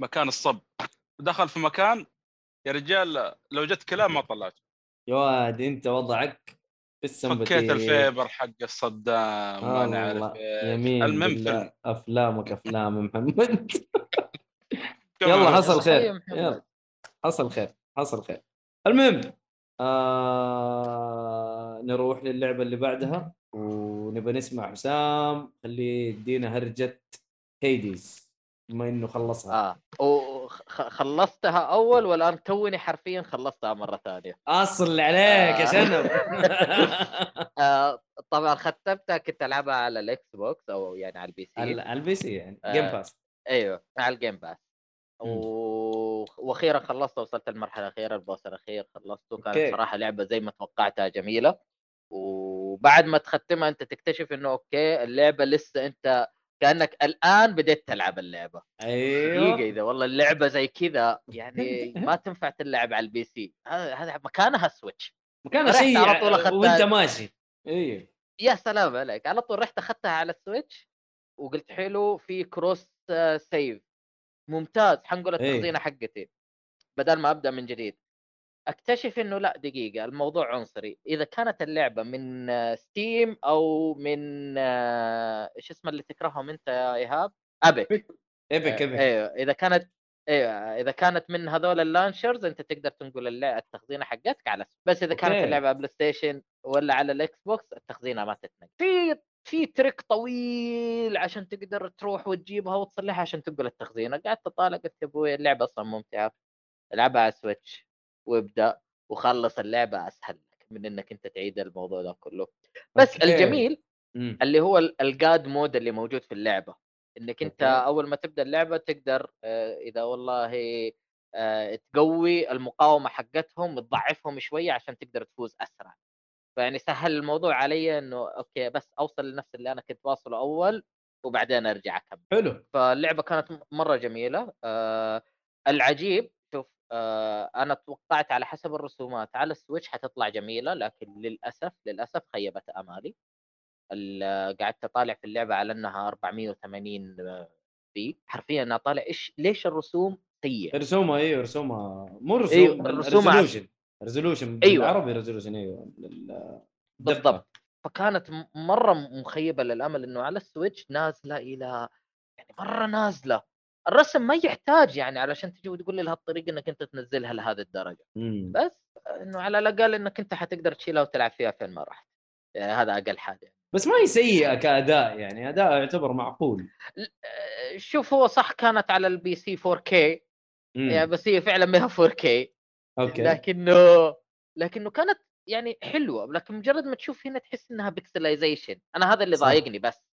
مكان الصب. دخل في مكان يا رجال لو جت كلام ما طلعت. يا واد انت وضعك في السمبتي فكيت الفيبر حق الصدام وأنا عارف الله إيش. يمين المهم. أفلامك أفلام محمد. يلا. حصل خير. يلا. حصل خير. حصل خير. المهم آه نروح للعبة اللي بعدها ونبى نسمع حسام. خليه يدينا هرجة هيديز بما إنه خلصها. آه. وخلصتها أول والآن توني حرفيا خلصتها مرة ثانية. أصل عليك يا آه. شنب. آه طبعا ختمتها كنت ألعبها على الإكس بوكس أو يعني على ال PC. على ال PC يعني آه. Game Pass أيوه على ال Game Pass. و... وأخيرا خلصت وصلت المرحلة الأخيرة ال boss الأخير خلصته. كانت okay. صراحة لعبة زي ما توقعتها جميلة. وبعد ما تختمها أنت تكتشف إنه okay اللعبة لسه أنت كأنك الآن بديت تلعب اللعبة. دقيقه أيوه إذا والله اللعبة زي كذا يعني ما تنفع تلعب على ال PC. هذا هذا مكانها سويتش مكان رحت شيء على طول أخذتها. وأنت ماشي. أيوه يا سلام عليك. على طول رحت أخذتها على السويتش وقلت حلو في cross save ممتاز. حنقول إيه. التخزينه حقتي. بدل ما أبدأ من جديد. أكتشف إنه لأ دقيقة الموضوع عنصري. إذا كانت اللعبة من آه، ستيم أو من آه، إيش اسمه اللي تكرههم أنت يا إيهاب؟ Epic Epic Epic أيوه. إذا كانت أيوه إذا كانت من هذول ال launchers أنت تقدر تنقل التخزينة حقتك على بس إذا كانت. اللعبة بلاي ستيشن ولا على الإكس بوكس التخزينة ما تتنقل. في في trick طويل عشان تقدر تروح وتجيبها وتصلحها عشان تنقل التخزينة. قعدت أطالع قلت يا أبوي اللعبة أصلا ممتعة. ألعبها على السويتش وابدأ وخلص اللعبة أسهل لك من إنك أنت تعيد الموضوع ده كله بس okay. الجميل مم. اللي هو ال- ال God mode اللي موجود في اللعبة إنك أنت okay. أول ما تبدأ اللعبة تقدر إذا والله تقوي المقاومة حقتهم تضعفهم شوية عشان تقدر تفوز أسرع فيعني سهل الموضوع علي إنه okay بس أوصل لنفس اللي أنا كنت واصله أول وبعدين أرجع أكمل حلو فاللعبة كانت مرة جميلة آه العجيب أنا توقعت على حسب الرسومات على السويتش حتطلع جميلة لكن للأسف للأسف خيبت أمالي. ال- قعدت أطالع في اللعبة على إنها 480p. حرفيا أنا طالع إيش ليش الرسوم سيئه رسومها أيوه رسومها. مو رسوم أيوة، resolution resolution أيوة. بالعربي resolution إيوه. بالضبط. فكانت مرة مخيبة للأمل إنه على السويتش نازلة إلى يعني مرة نازلة. الرسم ما يحتاج يعني علشان تجي وتقول لي لهالطريقة إنك أنت تنزلها لهذه الدرجة. مم. بس إنه على الأقل إنك أنت حتقدر تشيلها وتلعب فيها فين ما رحت. يعني هذا أقل حاجة. بس ما هي سيئة كأداء يعني أداء يعتبر معقول. شوف هو صح كانت على ال PC 4K مم. يعني بس هي فعلا ما هي 4K okay. لكنه لكنه كانت يعني حلوة لكن مجرد ما تشوف هنا تحس إنها pixelization أنا هذا اللي. ضايقني بس.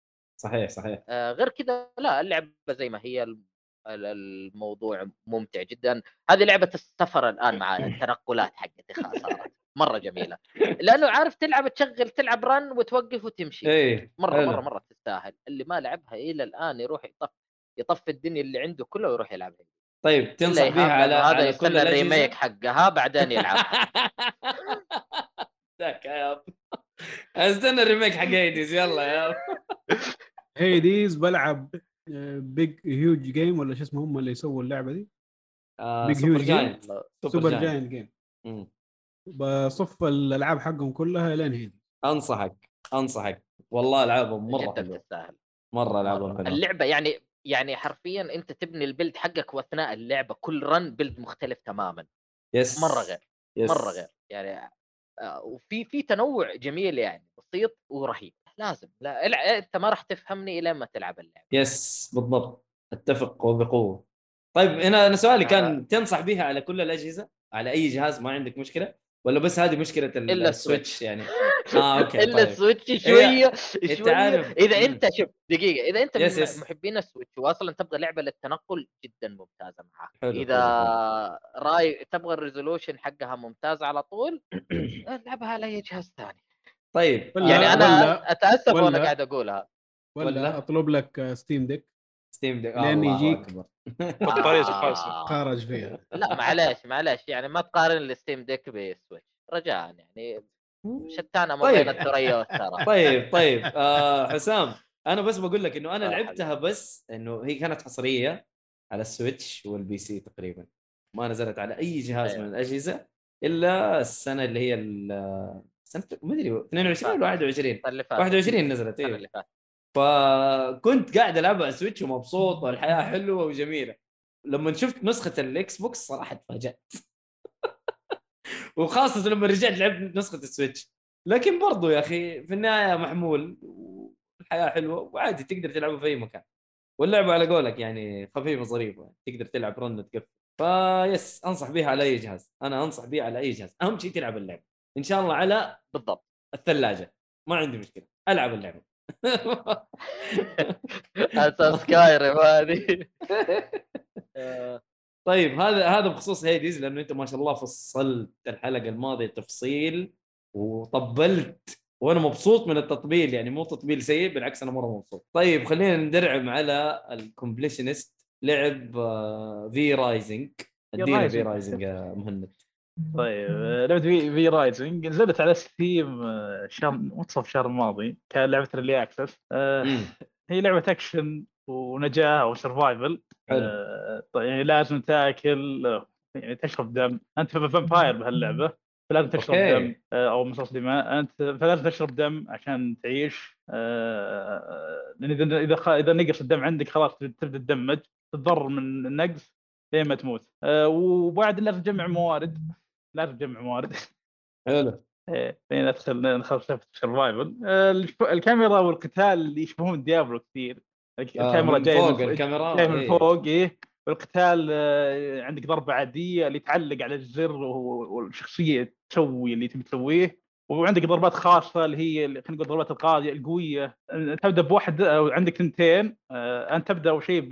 صحيح صحيح. آه، غير كذا لا اللعبة زي ما هي الموضوع ممتع جدا. هذه لعبة السفر الآن مع التنقلات حقتي خلاص صارت مرة جميلة. لأنه عارف تلعب تشغل تلعب run وتوقف وتمشي. إيه مرة. مرة مرة تستاهل. اللي ما لعبها إلى الآن يروح يطف يطفي الدنيا اللي عنده كله ويروح يلعبها طيب تنصح بها على هذا على كل يستنى؟ ال remake حقها بعدين يلعبها. ذاك يا ياب استنى ال remake حق هيديز يلا يا هيديز بلعب. Big Huge Games ولا شو اسمه هم اللي يسووا اللعبة دي؟ آه، Super Huge Giant Supergiant Games. بصف الألعاب حقهم كلها لين هيديز أنصحك أنصحك. والله ألعابهم مرة جدا حلوة. تستاهل مرة ألعابهم مرة. حلوة. اللعبة يعني يعني حرفيا أنت تبني ال build حقك وأثناء اللعبة كل run build مختلف تماما. yes مرة غير yes. مرة غير. يعني آه، وفي في تنوع جميل يعني بسيط ورهيب. لازم. لا الع- أنت ما راح تفهمني إلى ما تلعب اللعبة. yes بالضبط. أتفق وبقوة. طيب هنا أنا سؤالي آه. كان تنصح بها على كل الأجهزة؟ على أي جهاز ما عندك مشكلة؟ ولا بس هذه مشكلة ال- إلا السويتش يعني؟ آه okay إلا طيب. السويتش شوية شوية. عارف. إذا. أنت شوف دقيقة إذا أنت yes yes. محبين السويتش واصلا تبغى لعبة للتنقل جدا ممتازة معاك. حلو، إذا حلو، راي تبغى ال resolution حقها ممتاز على طول ألعبها على أي جهاز ثاني. طيب ولا- يعني أنا ولا- أتأسف وأنا قاعد أقولها ولا, ولا؟ أطلب لك Steam Deck Steam Deck لين الله يجيك. آه. خارج فيها لا معلش معلش يعني ما تقارن ال Steam Deck بالسويتش رجاء يعني شتان ما طيب. بين الثريا والثرى طيب طيب آه حسام أنا بس بقول لك إنه أنا. لعبتها بس إنه هي كانت حصرية على السويتش وال PC تقريبا ما نزلت على أي جهاز أيوة. من الأجهزة إلا السنة اللي هي ما أدري 22 ولا 21 السنة اللي فاتت. 21 نزلت أيوه اللي فاتت. فكنت قاعد العبها على ال Switch ومبسوط والحياة حلوة وجميلة. لما شفت نسخة ال Xbox صراحة تفاجات وخاصة لما رجعت لعبت نسخة ال Switch. لكن برضو يا أخي في النهاية محمول والحياة حلوة وعادي تقدر تلعبه في أي مكان. واللعبة على قولك يعني خفيفة ظريفه تقدر تلعب run تقفل. فيس أنصح بيها على أي جهاز. أنا أنصح بيها على أي جهاز. أهم شيء تلعب اللعبة. إن شاء الله على بالضبط الثلاجة. ما عندي مشكلة. ألعب اللعبة. أساس Skyrim هذه آه، طيب هذا هذا بخصوص Hades لأنه أنت ما شاء الله فصلت الحلقة الماضية تفصيل وطبلت وأنا مبسوط من التطبيل يعني مو تطبيل سيء بالعكس أنا مرة مبسوط. طيب خلينا ندرعم على ال completionist لعب آه، V Rising ادينا V Rising. Rising يا مهند. طيب آه، لعبة في V Rising نزلت على Steam آه، شهر منتصف الشهر الماضي كان لعبه early access. هي لعبة اكشن ونجاه أو survival حلو. طيب يعني لازم تاكل يعني تشرب دم. أنت vampire بهاللعبة فلازم تشرب أوكي. دم. آه، أو مصاص دماء. أنت فلازم تشرب دم عشان تعيش. لأن إذا إذا خ- إذا نقص الدم عندك خلاص تبدا تدمج تتضرر من النقص لين ما تموت. وبعد لازم تجمع موارد. لازم تجمع موارد. حلو. إيه لين ادخل ندخل سالفه ال survival. آه، الكاميرا والقتال اللي يشبهون Diablo كثير. آه، الكاميرا جاية فوق من فوق الكاميرا جاي من إيه. فوق إيه. والقتال آه، عندك ضربة عادية اللي تعلق على الزر والشخصية تسوي اللي تبي تسويه. وعندك ضربات خاصة اللي هي خلينا نقول ضربات القاضية القوية. تبدأ بواحد أو عندك ثنتين. انت تبدأ اول شيء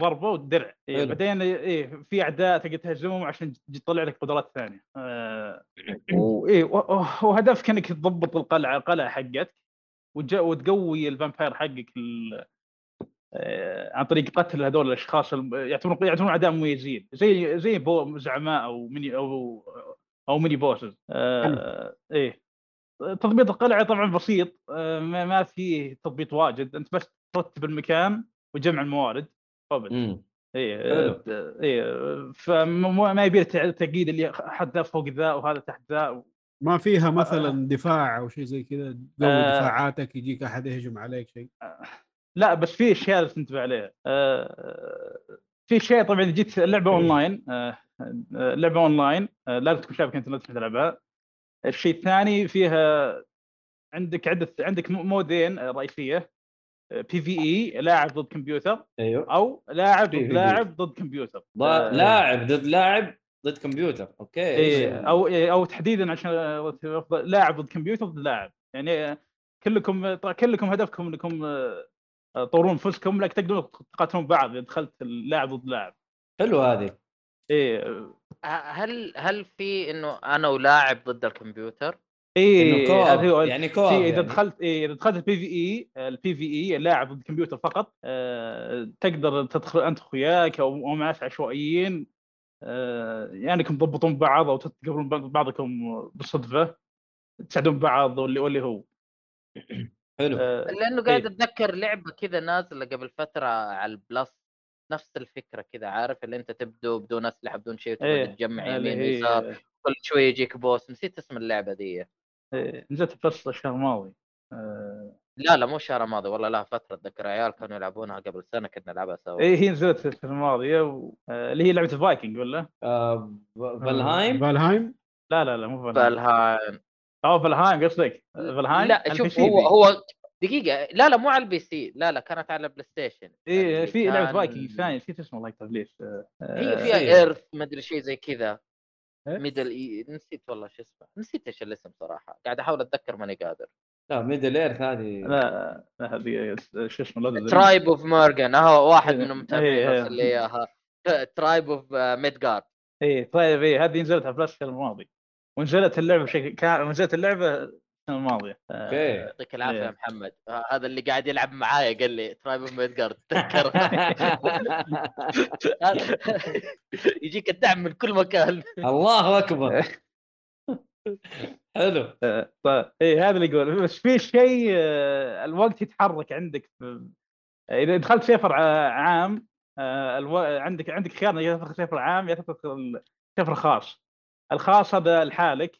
بضربه ودرع. إيه. بعدين إيه في أعداء تقدر تهزمهم عشان تطلع لك قدرات ثانية. آه، وايه وهدفك إنك تضبط القلعة القلعه حقتك وتقوي ال vampire حقك آه، عن طريق قتل هذول الأشخاص يعتبرون يعتبرون أعداء مميزين. زي زي بو زعماء أو ميني أو أو mini bosses. آه إيه. تضبيط القلعة طبعا بسيط. آه ما, ما فيه تضبيط واجد. أنت بس ترتب المكان وتجمع الموارد. وبس مم. إيه حلو. آه، إيه فما ما يبي تعقيد اللي حد ذا فوق ذا وهذا تحت ذا ما فيها مثلا دفاع أو شيء زي كذا؟ تقوي آه. دفاعاتك يجيك أحد يهجم عليك شيء؟ لا بس في أشياء لازم تنتبه عليها. آه، في أشياء طبعا إذا جيت اللعبه أونلاين آه، آه، اللعبه أونلاين آه، لازم تكون شابك إنترنت عشان تلعبها. الشيء الثاني فيها عندك عدة عندك مو- مودين آه، رئيسية. PvE لاعب ضد كمبيوتر. أيوه. أو لاعب ضد PvE. لاعب ضد كمبيوتر. آه، لاعب ضد لاعب ضد كمبيوتر. أوكي. إيه أو إيه أو تحديدا عشان لاعب ضد كمبيوتر ضد لاعب. يعني كلكم كلكم هدفكم إنكم آه، تطورون أنفسكم لكن تقدرون تقاتلون بعض إذا دخلت اللاعب ضد لاعب. حلو هذه. إيه. هل هل في إنه أنا ولاعب ضد الكمبيوتر؟ هذا هو يعني co-op في إذا يعني. دخلت إيه إذا دخلت ال PvE ال PvE اللاعب ضد الكمبيوتر فقط آه، تقدر تدخل أنت اخوياك أو ناس عشوائيين آه، يعني انكم تضبطون بعض أو تقابلون بعضكم بالصدفة تساعدون بعض واللي واللي هو حلو آه، لأنه قاعد إيه. أتذكر لعبة كذا نازلة قبل فترة على ال Plus نفس الفكرة كذا عارف اللي أنت تبدو بدون أسلحة بدون شيء إيه، وتبدا تجمع اللي يمين يسار كل شوية يجيك boss نسيت اسم اللعبة دي إيه، نزلت بس الشهر الماضي آه، لا لا مو الشهر الماضي والله لها فترة اتذكر عيال كانوا يلعبونها قبل سنة كنا نلعبها سوا. إيه هي نزلت السنة الماضية و... آه، اللي هي لعبة الفايكنج ولا؟ آه ف- Valheim؟ Valheim؟ لا لا لا مو Valheim. Valheim. آه Valheim قصدك. Valheim؟ لا شوف هو. هو دقيقة. لا لا مو على ال PC لا لا كانت على ال PlayStation إيه اللي في لعبة كان- فايكنج ثانية نسيت اسمه الله يكتب ليش آه، هي آه، فيها إيه. Earth ما أدري شيء زي كذا. إيه؟ Middle Ea نسيت والله شو اسمه نسيت إيش الاسم صراحة قاعد أحاول أتذكر ماني قادر. لا Middle Earth هذه. لا لا هذه شو اسمه. Tribes of Morgan هو واحد إيه، من المتابعين إيه، إيه. ارسل لي اياها Tribes of Midgard إيه طيب إيه هذه نزلت على Plus السنة الماضيه ونزلت اللعبة بشكل كان نزلت اللعبة السنة الماضية. آه، أوكي. يعطيك العافية إيه. يا محمد. آه، هذا اللي قاعد يلعب معايا قال لي Tribes of Midgard تذكر. يجيك الدعم من كل مكان. الله أكبر. حلو. آه، طيب. اي هذا اللي يقول بس في شيء الوقت يتحرك عندك في- إذا دخلت server ع- عام ألو... عندك عندك خيار يا تدخل server عام يا تدخل سيفر خاص. الخاص هذا لحالك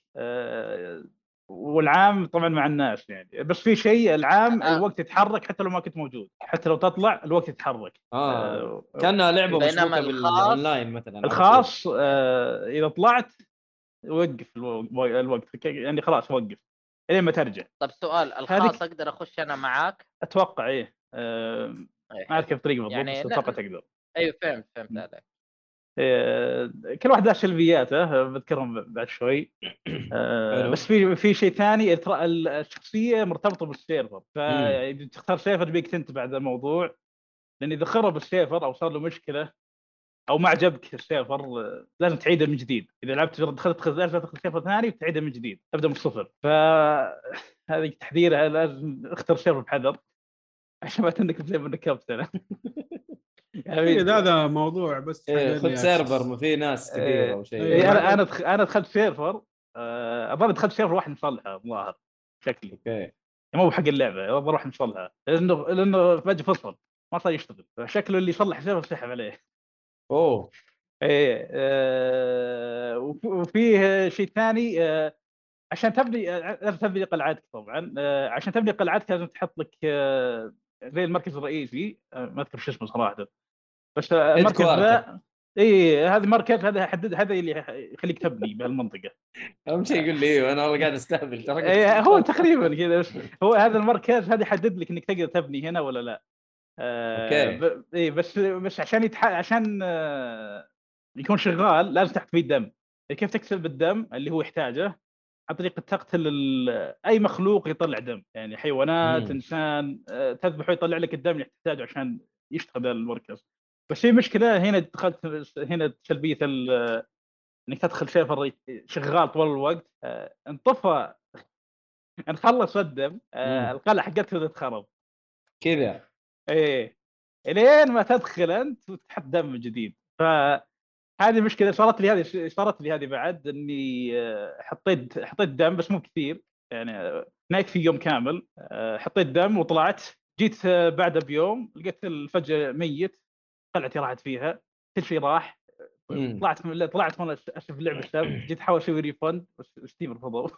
والعام طبعا مع الناس يعني. بس في شيء العام آه. الوقت يتحرك حتى لو ما كنت موجود. حتى لو تطلع الوقت يتحرك. آه. آه، كأنها لعبة بينما مشبوكه الخاص- بالاونلاين مثلا. الخاص آه، إذا طلعت وقف الو- الوقت. يعني خلاص وقف. إلين ما ترجع. طب سؤال الخاص أقدر أخش أنا معاك؟ أتوقع إيه. آه، إيه. ما اعرف كيف الطريقة بالضبط يعني بس أتوقع تقدر. أيوه فهمت فهمت عليك. آه، كل واحد له سلبياته بذكرهم بعد شوي. آه،. بس في في شيء ثاني الشخصية مرتبطة بال server. فاذا تختار server بيك أنت بعد الموضوع لأن إذا خرب ال server أو صار له مشكلة أو ما عجبك ال server لازم تعيده من جديد. إذا لعبت دخلت لازم تدخل server ثاني وتعيده من جديد. تبدا من الصفر فهذه تحذيرها لازم اختر server بحذر. عشان ما تنكب زي ما نكبت أنا. هذا موضوع بس إيه حق خذ server ما في ناس كثيره أو شيء. إيه أنا أنا أنا دخلت server آه، اظن دخلت server واحد مصلحة الظاهر شكلي. okay. مو بحق اللعبة اظن أروح مصلحة لأنه لأنه فجأة فصل ما صار يشتغل. فشكله اللي يصلح server سحب عليه. أوه. إيه آه، وف- وفيه شيء ثاني آه، عشان تبني لازم تبني قلعتك طبعا آه، عشان تبني قلعتك لازم تحط لك آه، زي المركز الرئيسي آه، ما أذكر شو اسمه صراحة. بس آه، المركز. ذا اي هذا المركز هذا يحدد هذا اللي يخليك تبني بهالمنطقة. أهم شيء يقول لي أيوه أنا والله قاعد أستهبل ترى إيه، هو تقريبا كذا هو هذا المركز هذا يحدد لك إنك تقدر تبني هنا ولا لا. آه، okay. ب... اي بس بس عشان يتح... عشان آه، يكون شغال لازم تحط فيه دم كيف تكسب الدم؟ اللي هو يحتاجه عن طريق تقتل ال... أي مخلوق يطلع دم. يعني حيوانات مم. إنسان آه، تذبحه يطلع لك الدم اللي تحتاجه عشان يشتغل المركز. بس في مشكلة هنا دخلت هنا سلبيه ال... إنك تدخل سيرفر شغال طول الوقت آه، انطفى نخلص الدم آه،. القلعة حقتك تخرب. كذا. إيه. إلين ما تدخل أنت وتحط دم جديد. فهذه مشكلة صارت لي هذه صارت لي هذه بعد إني آه، حطيت حطيت دم بس مو كثير يعني ما يكفي يوم كامل حطيت دم وطلعت جيت بعده بيوم لقيت فجاه ميت قلعتي راحت فيها كل شيء راح مم. طلعت من طلعت من أشوف اللعبة السبب جيت أحاول أسوي refund بس Steam رفضوا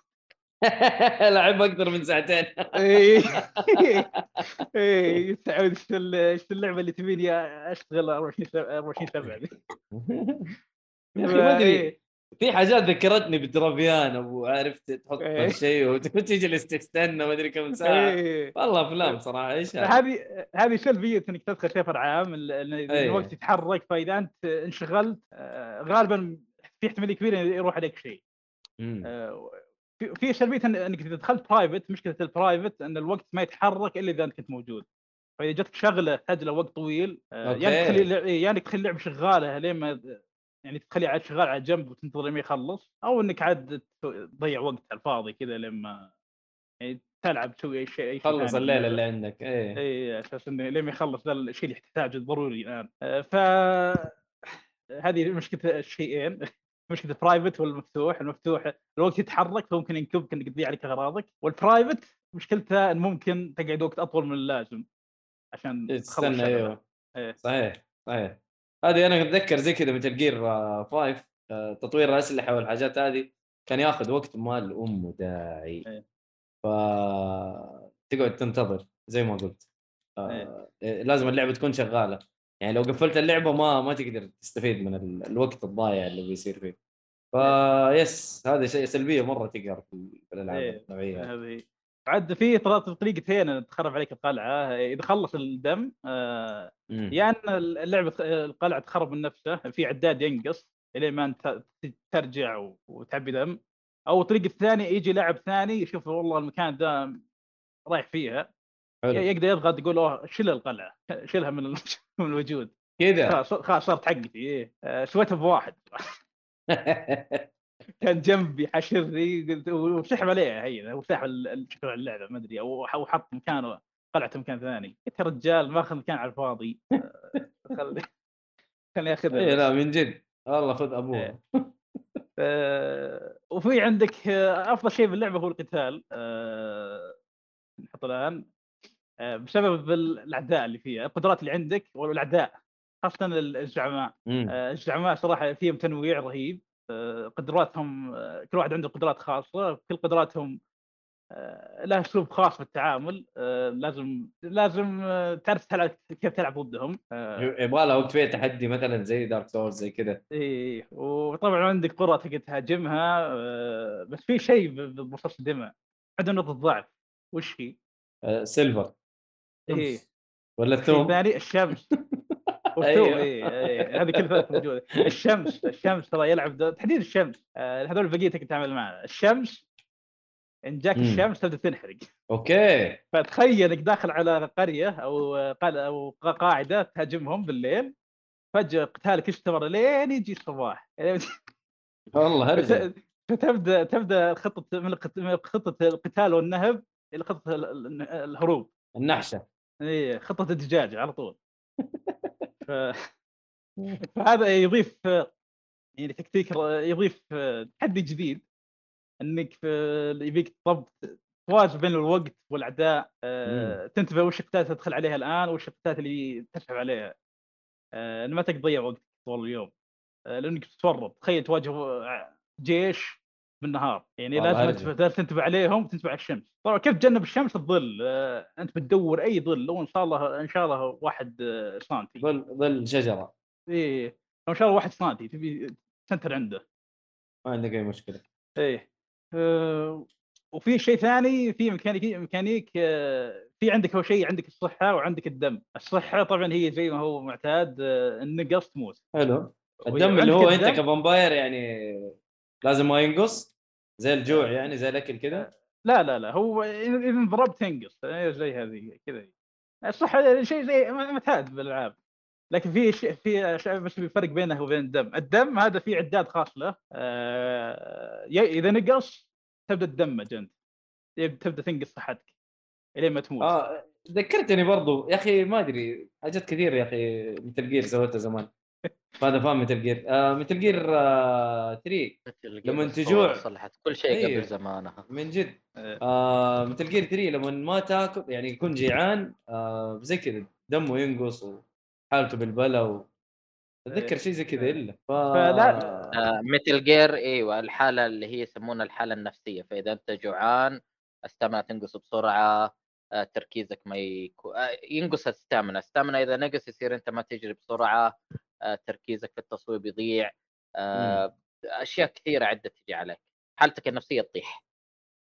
لعب أكثر من ساعتين. إيه. إيه. سعود إيش ال- إيش اللعبة اللي تبيني أشتغل 24 سبعة- 24 7 دي. يا أخي ما أدري إيه. في حاجات ذكرتني بدرافيان أبو عرفت تحط إيه. شيء وتجلس تستنى ما أدري كم ساعة إيه. والله أفلام صراحة إيش؟ هذه هذه سلبيه إنك تدخل سفر عام إيه. الوقت يتحرك فإذا أنت انشغلت آه، غالبا في احتمالية كبيرة يروح عليك شيء. آه، في- سلبيه إنك إذا دخلت private مشكلة ال private إن الوقت ما يتحرك إلا إذا أنت كنت موجود فإذا جتك شغلة تحتاج وقت طويل آه،. يعني تخلي يعني تخلي اللعبة شغالة لين ما يعني تخلي عاد شغال على جنب وتنتظر لين ما يخلص أو إنك عاد تضيع وقت على الفاضي كذا لما يعني تلعب تسوي أي شيء أي شيء خلص الليلة. اللي عندك إيه اي أساس إنه لين ما يخلص ذا الشيء اللي تحتاجه ضروري الآن آه، ف هذه مشكلة الشيئين مشكلة ال private والمفتوح المفتوح الوقت يتحرك فممكن ينكبك إنك تضيع عليك أغراضك وال private مشكلته إن ممكن تقعد وقت أطول من اللازم عشان تستنى. أيوه إيه. صحيح صحيح هذه أنا أتذكر زي كذا مثل gear 5 تطوير الاسلحه والحاجات هذه كان ياخذ وقت مال أمه داعي إيه. ف تقعد تنتظر زي ما قلت آه، إيه، لازم اللعبة تكون شغالة يعني لو قفلت اللعبة ما ما تقدر تستفيد من ال- الوقت الضايع اللي بيصير فيه فيس هذا شيء سلبية مرة تقهر في في الألعاب إيه. النوعية هذه. بعد في طريقتين تخرب عليك القلعة إذا خلص الدم آه،. يا أن اللعبة القلعة تخرب من نفسه في عداد ينقص الين ما أنت ترجع وتعبي دم. أو الطريقة الثانية يجي لاعب ثاني يشوف والله المكان ده رايح فيها حلو. يقدر يضغط يقول أوه شيل القلعة شيلها من من الوجود. كذا خلاص صارت حقتي إيه آه، سويتها بواحد. كان جنبي حشرني قلت وسحب عليه هي هو سحب ال- ال- شكل اللعبة ما أدري أو حط مكانه قلعته مكان ثاني. قلت يا رجال ماخذ مكان على الفاضي. خلي خليني اخذها اي. لا من جد. والله خذ أبوه. إيه. وفي عندك آه، أفضل شيء باللعبه هو القتال. آه، نحط الآن. آه، بسبب ال- الأعداء اللي فيها القدرات اللي عندك والأعداء خاصة الزعماء. الزعماء صراحة فيهم تنويع رهيب. قدراتهم كل واحد عنده قدرات خاصة كل قدراتهم آه، لها اسلوب خاص في التعامل آه، لازم لازم آه، تعرف تلعب كيف تلعب ضدهم يبغى لها وقت فيها تحدي مثلا زي دارك سولز زي كذا إيه وطبعا عندك قرى تقدر تهاجمها بس في شيء بمصاص الدماء عنده نقطة ضعف وش هي؟ silver إيه ولا الثوم؟ الشمس. والثوم أيوه. إيه هذه كل ثلاث موجودة. الشمس الشمس ترى يلعب دور تحديد الشمس. آه، هذول البقيه تقدر تتعامل معها الشمس إن جاك. الشمس تبدأ تنحرق. okay. فتخيل إنك داخل على قرية أو أو قاعدة تهاجمهم بالليل. فجأة قتالك يستمر لين يجي الصباح. والله هرجة. فت- فتبدا تبدأ خطه من خطة القتال والنهب إلى خطة ال- ال- الهروب. النحشه اي خطة الدجاج على طول. فهذا يضيف يعني تكتيك يضيف تحدي جديد إنك في- يبيك تضبط توازن بين الوقت والأعداء. آه، تنتبه وش القتالات تدخل عليها الآن وش القتالات اللي تسحب عليها. آه، ما تقدر تضيع وقتك طول اليوم. آه، لأنك تتورط. تخيل تواجه جيش بالنهار. يعني لازم. تنتبه- تنتبه عليهم وتنتبه على الشمس. طبعا كيف تجنب الشمس الظل؟ آه، أنت بتدور أي ظل لو إن شاء الله إن شاء الله واحد آه، سنتي. ظل ظل شجرة. إيه لو إن شاء الله واحد سنتي تبي تنطر عنده. ما عندك أي مشكلة. إيه. آه، وفي شيء ثاني في mechanic mechanic آه، في عندك أول شيء عندك الصحة وعندك الدم. الصحة طبعا هي زي ما هو معتاد النقص تموت. حلو. الدم اللي هو أنت الدم- كفامباير يعني لازم ما ينقص؟ زي الجوع يعني زي الأكل كذا لا لا لا هو اذا انضربت تنقص آه، زي هذه كذا. الصحه شيء زي معتاد بالألعاب. لكن في شيء في أشياء بس في فرق بينه وبين الدم، الدم هذا في عداد خاص له. آه، إذا نقص تبدأ تدمج انت تبدأ تنقص صحتك إلين ما تموت. آه ذكرتني برضو يا أخي ما أدري حاجات كثير يا أخي مثل جير سويتها زمان. هذا فاهم مثل جير آه مثل جير آه 3 لما تجوع. صلحت كل شيء أيوه. قبل زمانها. من جد. آه، آه مثل جير 3 لما ما تاكل يعني يكون جيعان آه زي كذا. دمه ينقص وحالته بالبلا و... أتذكر شيء زي كذا إلا. ف... فلا- آه مثل جير إيوه الحالة اللي هي يسمونها الحالة النفسية. فإذا أنت جوعان الستامنا تنقص بسرعة آه تركيزك ما يكون آه ينقص الستامنا. الستامنا إذا نقص يصير أنت ما تجري بسرعة. تركيزك في التصويب يضيع آه أشياء كثيرة عدة تجي عليك حالتك النفسية تطيح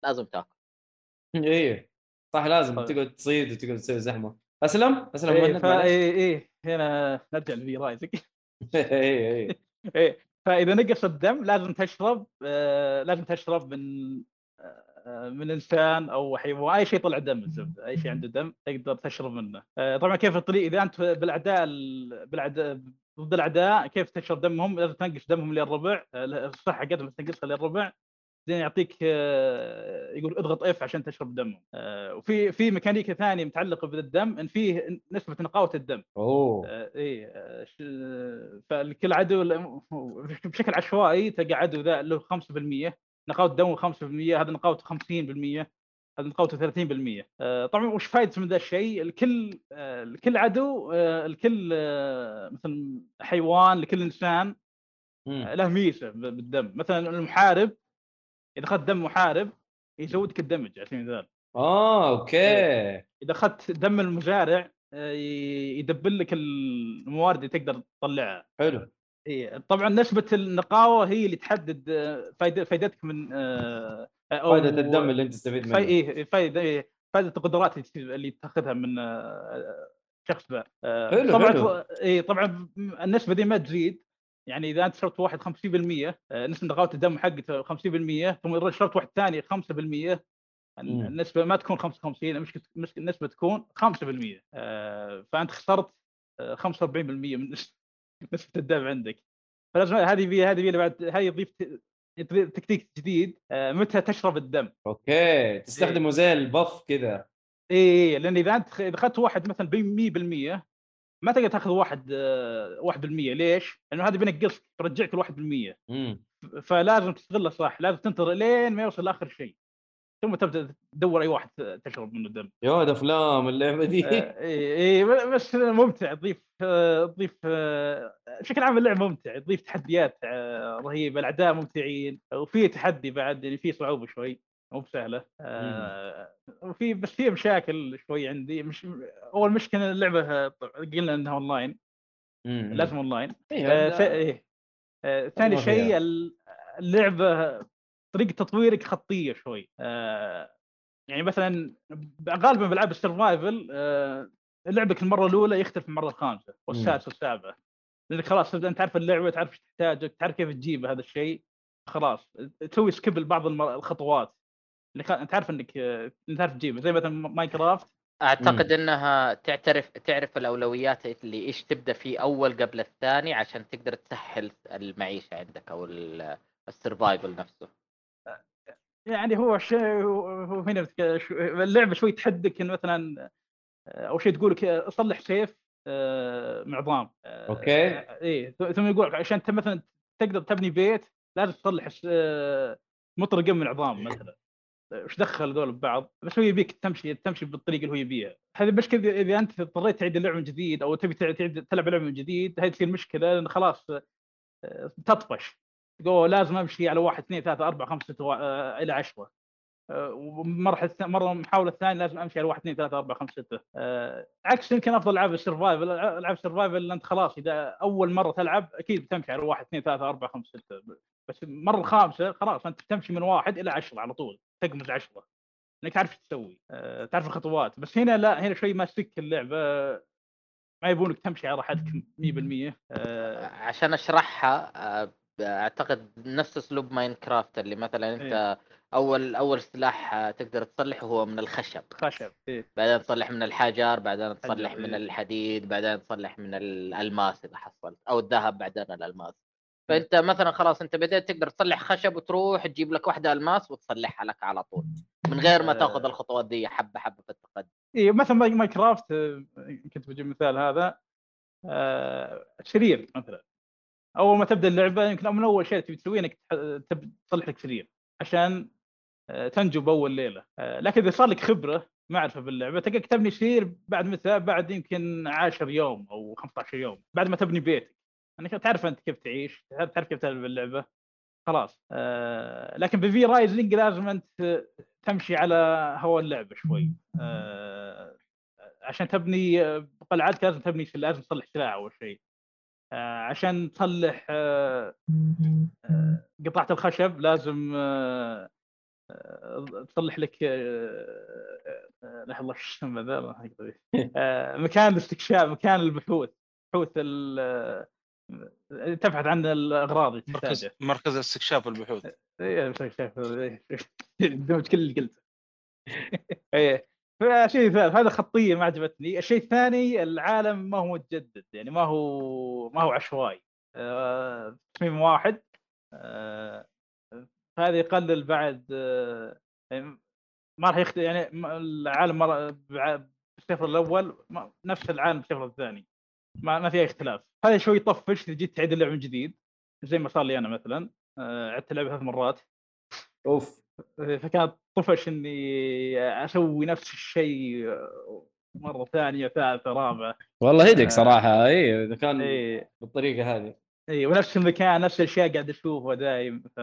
لازم تاكل. إيه صح لازم طيب. تقعد تصيد وتقعد تسوي زحمة. أسلم؟ أسلم مهند معلش. فايه إيه هنا نرجع لفي رايزك. إيه إيه. إيه فإذا نقص الدم لازم تشرب آه لازم تشرب من آه من إنسان أو حيوان أي شيء طلع دم الزبدة أي شيء عنده دم تقدر تشرب منه. آه طبعا كيف الطريق؟ إذا أنت بالأعداء ال- بالأعداء ضد الأعداء كيف تشرب دمهم لازم تنقص دمهم للربع الصحة ما تنقصها للربع. بعدين يعطيك آه، يقول اضغط F عشان تشرب دمهم آه، وفي في ميكانيكا ثانية متعلقة بالدم إن فيه نسبة نقاوة الدم. أوه. آه، ش- فالكل عدو بشكل عشوائي تلقى عدو ذا له 5% نقاوة دمه 5% هذا نقاوته 50% هذا نقاوته 30% آه، طبعا وش فائدته من ذا الشيء؟ الكل آه، الكل عدو آه، الكل مثلا حيوان لكل إنسان. له ميزة بالدم. مثلا المحارب إذا أخذت دم محارب يزودك الدمج على سبيل المثال. آه أوكي. إذا أخذت دم المزارع يدبل لك الموارد اللي تقدر تطلعها. حلو. طبعا نسبة النقاوة هي اللي تحدد آه، فائدتك من آه، أو فائده الدم اللي أنت تستفيد منه إيه فائده إيه فائده القدرات اللي تاخذها من آه، شخص ذا طبعا حلو. اي طبعا النسبة دي ما تزيد يعني إذا أنت شربت واحد 50% آه، نسبة نقاوة الدم حقته 50% ثم شربت واحد ثاني 5% مم. النسبة ما تكون 55 المشكلة مش- النسبة تكون 5% آه، فأنت خسرت آه، 45% من نس- نسبه الدم عندك. فلازم هذه في هذه اللي بعد هذه يضيف ت- يضيف تكتيك جديد آه، متى تشرب الدم. okay. تستخدمه زي البف كذا اي لأن إذا أنت إذا اخذت واحد مثلا ب 100% ما تقدر تأخذ واحد آه، 1% ليش؟ لأنه هذا بينقصك برجعك ال 1% امم فلازم تستغله صح لازم تنتظر لين ما يوصل لآخر شيء. ثم تبدأ تدور أي واحد تشرب منه دم يا ولد أفلام اللعبة دي آه، اي اي بس ممتع تضيف آه، تضيف آه، بشكل عام اللعبه ممتع تضيف تحديات رهيبة الاعداء ممتعين وفي تحدي بعد يعني في صعوبة شوي مو بسهلة آه، وفي بس في مشاكل شوي عندي مش أول مشكلة اللعبة قلنا إنها اونلاين. لازم اونلاين إيه، هذا- إيه. ثاني. شيء ال- اللعبة طريقة تطويرك خطية شوي. آه، يعني مثلا غالبا بالعاب ال survival آه، لعبك المرة الأولى يختلف من المره الخامسه والسادسه والسابعة. لأنك خلاص تبدأ أنت تعرف اللعبة تعرف إيش تحتاج تعرف كيف تجيب هذا الشيء خلاص. تسوي skip لبعض المر- الخطوات. اللي خ... انت عارف إنك انت تعرف تجيبها. زي مثلا Minecraft. أعتقد إنها تعترف تعرف الأولويات اللي إيش تبدأ فيه أول قبل الثاني عشان تقدر تسهل المعيشة عندك أو ال- ال survival نفسه. يعني هو شيء هو هنا اللعبة شوي تحدك ان مثلا آه، أول شيء تقول لك صلح سيف آه، معظام آه، أوكي. إيه ثم يقول عشان أنت مثلا تقدر تبني بيت لازم تصلح آه، مطرقة من عظام مثلا. آه، وش دخل ذول ببعض؟ بس هو يبيك تمشي تمشي بالطريقة اللي هو يبيها. هذه مشكله إذا- إذا أنت اضطريت تعيد اللعبة من جديد أو تبي تعيد تلعب اللعبة من جديد هذه تصير مشكلة لأن خلاص آه، تطفش. تقول لازم أمشي على واحد اثنين ثلاثة أربعة خمسة ستة، آه، إلى عشرة. آه، ومرحلة مرة المحاوله الثانية لازم أمشي على واحد اثنين ثلاثة أربعة خمسة ستة. آه، عكس يمكن أفضل ألعاب ال survival ألعاب ال survival أنت خلاص إذا أول مرة تلعب أكيد بتمشي على واحد اثنين ثلاثة أربعة خمسة ستة. بس المره الخامسه خلاص أنت بتمشي من واحد إلى عشرة على طول تقمز عشرة. انك تعرف إيش تسوي. تعرف الخطوات. بس هنا لا هنا شوي ماسك اللعبة. ما يبونك تمشي على راحتك 100% آه، عشان أشرحها أعتقد نفس أسلوب ماينكرافت اللي مثلا أنت أول أول سلاح تقدر تصلحه هو من الخشب. خشب إيه. بعدين تصلح من الحجر بعدين تصلح حجر، من إيه. الحديد بعدين تصلح من الألماس إذا حصلت أو الذهب بعدين الألماس. فأنت مثلا خلاص أنت بديت تقدر تصلح خشب وتروح تجيب لك واحدة ألماس وتصلحها لك على طول. من غير ما تأخذ. الخطوات دي حبة حبة في التقدم. اي مثلا ماي- ماينكرافت آه، كنت بجيب مثال هذا آه، سرير مثلا. أول ما تبدأ اللعبة يمكن من أول شيء تبي تسويه إنك تصلح لك سرير عشان آه، تنجو باول ليلة. آه، لكن إذا صار لك خبرة معرفه باللعبة تلقاك تبني سرير بعد متى بعد يمكن 10 يوم أو 15 يوم بعد ما تبني بيتك. انك تعرف أنت كيف تعيش تعرف كيف تلعب اللعبه خلاص. آه، لكن بفي رايزنج لازم انت تمشي على هوا اللعبة شوي. عشان تبني قلعتك لازم تبني لازم تصلح سلاح أول شيء. عشان تصلح آه، آه، قطعه الخشب لازم آه، آه، تصلح لك آه، آه، لا الله شو اسمه ذا؟ ما. آه، مكان الاستكشاف مكان البحوث بحوث ال- آه، تبحث عن الأغراض مركز مركز استكشاف البحوث إيه بس شايف إيه. دمج كل اللي قلته. إيه. فشيء ثالث هذا خطية ما عجبتني. الشيء الثاني العالم ما هو متجدد يعني ما هو ما هو عشوائي. آه، تصميم واحد. آه، هذا يقلل بعد آه، يعني ما راح يخت... يعني العالم مرة بع- بالسفر الأول ما- نفس العالم بالسفر الثاني. ما, ما في اي اختلاف. هذا شوي يطفش إذا جيت تعيد اللعبه من جديد. زي ما صار لي أنا مثلا. آه، عدت اللعبة ثلاث مرات. أوف. فكانت طفش إني أسوي نفس الشيء مرة ثانية ثالثة رابعة. والله آه. هدك صراحة اي إذا كان اي بالطريقة هذه. اي ونفس المكان نفس الأشياء قاعد أشوفها دايم. ف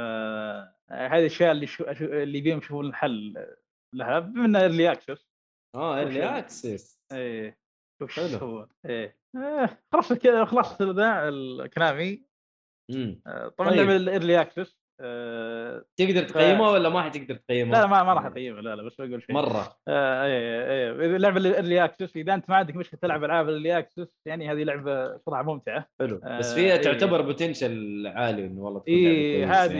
هذه الأشياء اللي شو... اللي بيهم يشوفون الحل لها بما انها early access آه early access إيه وش. هو؟ إيه. آه، خلاص كذا خلصت ذا الكلامي امم آه، طبعا طيب. الايرلي اكسس آه، تقدر تقيمها ولا ما حتقدر تقيمها؟ لا لا ما ما راح اقيمها لا لا بس بقول شيء. مرة. آه، إيه إيه إذا اللعبة ال early access إذا أنت ما عندك مشكلة تلعب ألعاب ال early access يعني هذه لعبة صراحة ممتعة. حلو. بس آه، فيها إيه. تعتبر potential عالي إنه والله تكون اي هذه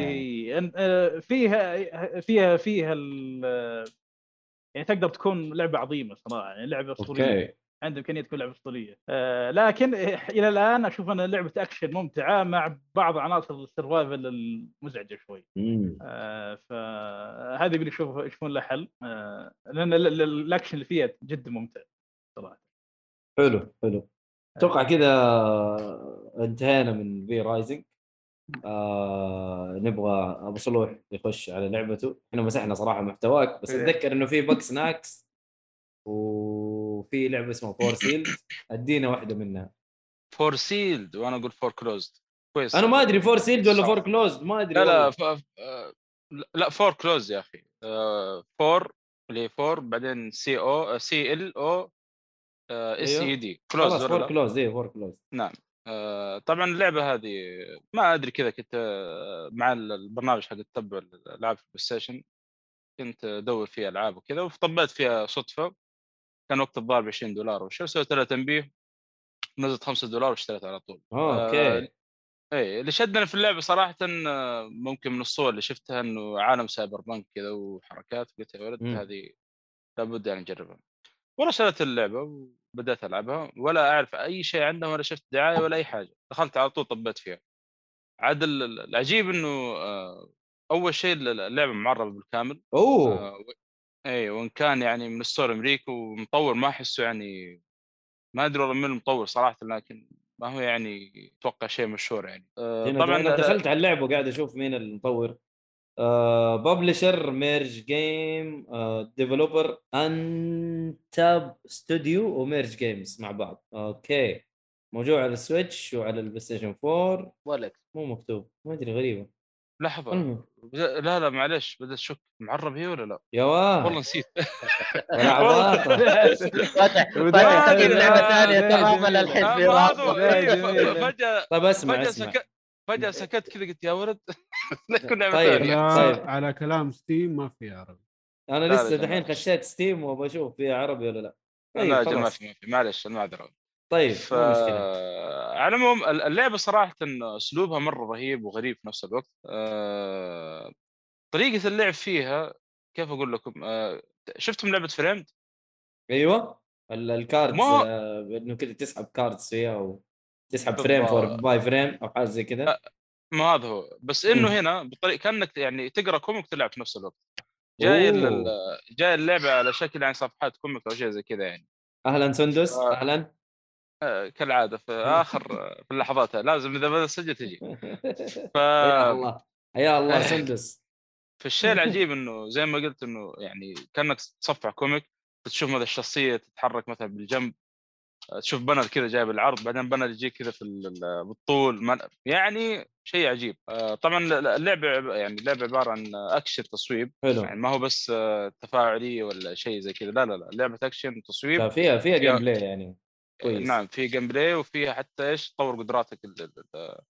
يعني. آه، فيها فيها فيها يعني تقدر تكون لعبة عظيمة صراحة يعني لعبة أسطورية. عندها إمكانية تكون لعبة اسطوريه آه، لكن إلى الآن أشوف انها لعبة أكشن ممتعة مع بعض عناصر ال survival المزعجة شوي. آه، فهذه اللي يشوف يشوفون له حل. آه، لأن ال- ال- الأكشن اللي فيها جدا ممتع صراحة. حلو حلو. أتوقع كذا انتهينا من V Rising آه نبغى أبو صلوح يخش على لعبته. إحنا مسحنا صراحة محتواك بس إيه. أتذكر إنه في بكس ناكس وفي لعبة اسمها فور سيلد أدينا واحدة منها. فور سيلد وأنا أقول فور كلوزد كويس. أنا ما أدري فور سيلد ولا. فور كلوزد ما أدري لا لا. ف... آه، لا فور كلوز يا أخي. آه، فور اللي هي فور بعدين سي أو سي ال أو اس. اي دي كلوز خلاص فور؟ كلوز اي فور كلوز نعم. آه، طبعا اللعبة هذه ما أدري كذا كنت آه، مع البرنامج حق تتبع الألعاب في البلاي ستيشن كنت أدور فيها ألعاب وكذا وطبيت فيها صدفة. كان وقت الظاهر ب 20 دولار وشو سويت لها تنبيه؟ نزلت 5 دولار واشتريتها على طول. آه آه، أوكي اي اللي شدني في اللعبة صراحة آه، ممكن من الصور اللي شفتها إنه عالم cyberpunk كذا وحركات قلت يا ولد. هذه لابد يعني نجربها. والله شريت اللعبة وبدأت ألعبها ولا أعرف أي شيء عنها ولا شفت دعاية ولا أي حاجة. دخلت على طول طبيت فيها. عاد ال- ال- العجيب إنه آه، أول شيء اللعبة معربة بالكامل. أوه! آه، اي وإن كان يعني من store أمريكا ومطور ما أحسه يعني ما أدري والله من المطور صراحة لكن ما هو يعني أتوقع شيء مشهور يعني. هنا طبعا أنا دخلت على اللعبة وقاعد أشوف مين المطور. publisher Merge Games developer Antab Studio و Merge Games مع بعض. أوكي. موجود على السويتش وعلى البلاي ستيشن 4 ولا مو مكتوب. ما أدري غريبة. لحظة لا لا معلش بدأت اشك معرب هي ولا لا؟ يا واه والله نسيت. فتح فتح لعبة ثانية تماما. الحين في راسه. ف- فجأة طيب اسمع اسمع. سكت فجأة سكت كذا قلت يا ولد طيب. طيب. على كلام ستيم ما في عربي. أنا لا، لسه لا، دحين جماعة. خشيت ستيم وابغى أشوف فيها عربي ولا لا. طيب لا ما خلاص في ما في معلش المعذره طيب ف... على العموم ال- اللعبة صراحة أسلوبها مرة رهيب وغريب في نفس الوقت. طريقة اللعب فيها كيف أقول لكم؟ شفتم لعبة Framed أيوه. ال- ال cards ما- آه، إنه كذا تسحب cards فيها وتسحب frame فور. by frame أو حاجة زي كذا. ما هذا هو. بس إنه. هنا بطريقه كأنك يعني تقرأ comic وتلعب في نفس الوقت. جاي. ال- جاي اللعبة على شكل يعني صفحات comic أو شيء زي كذا يعني. أهلا سندس آه. أهلا. كالعادة في آخر في اللحظات. لازم إذا بدا السجل تجي. ف يا الله يا الله آه. سندس فالشيء العجيب إنه زي ما قلت إنه يعني كأنك تصفح comic تشوف مثلا الشخصية تتحرك مثلا بالجنب تشوف banner كذا جاي بالعرض بعدين banner يجيك كذا في ال- بالطول يعني شيء عجيب. آه، طبعا اللعبه عب- يعني اللعبه عبارة عن أكشن تصويب. حلو. يعني ما هو بس آه، تفاعلية ولا شيء زي كذا. لا لا لا لعبة أكشن تصويب. فيها فيها gameplay يعني. كويس نعم في gameplay وفيها حتى إيش تطور قدراتك ال- ال- ال-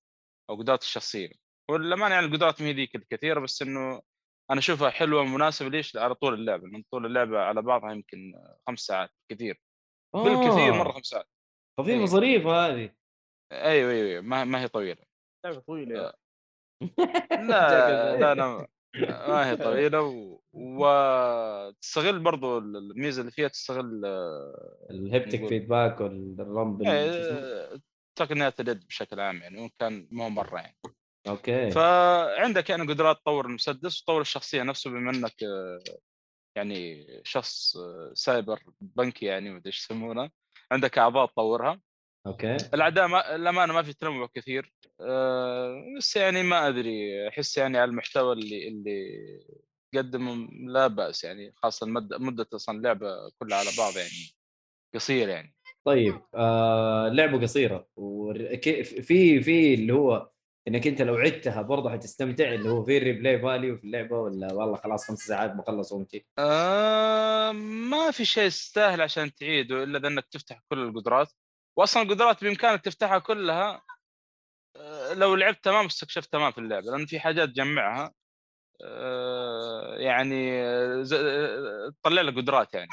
أو قدرات الشخصية. والأمانة يعني القدرات ما هي ذيك الكثيرة بس إنه أنا أشوفها حلوة ومناسبة ليش؟ على طول اللعبة من طول اللعبة على بعضها يمكن خمس ساعات كثير. بالكثير مرة خمس ساعات. خفيفه إيه. ظريفه هذه. أيوه أيوه أيوة، ما ما هي طويلة. لعبة طويلة آه. لا لا لا ما هي طويله و... وتستغل برضو الميزة اللي فيها تستغل آه، ال haptic. feedback وال rumble؟ آه، تقنيات اليد بشكل عام يعني وإن كان مو مرة يعني أوكي فعندك يعني قدرات تطور المسدس وتطور الشخصية نفسه بما إنك آه، يعني شخص آه، cyberpunk ي يعني ما أدري إيش يسمونه عندك أعضاء تطورها okay. الأعداء ما الأمانة ما في تنوع كثير. أه بس يعني ما أدري أحس يعني على المحتوى اللي اللي قدمه لا بأس يعني خاصة مده مدة أصلا اللعبة كلها على بعض يعني قصير يعني. طيب آه لعبه قصيرة وفي في في اللي هو إنك أنت لو عدتها برضه حتستمتع اللي هو في ال replay value في اللعبة ولا والله خلاص خمس ساعات بخلص وامشي أه ما في شيء يستاهل عشان تعيده إلا إنك تفتح كل القدرات. واصلا القدرات بإمكانك تفتحها كلها أه لو لعبت تمام واستكشفت تمام في اللعبة لأن في حاجات تجمعها أه يعني آه، تطلع لك قدرات يعني.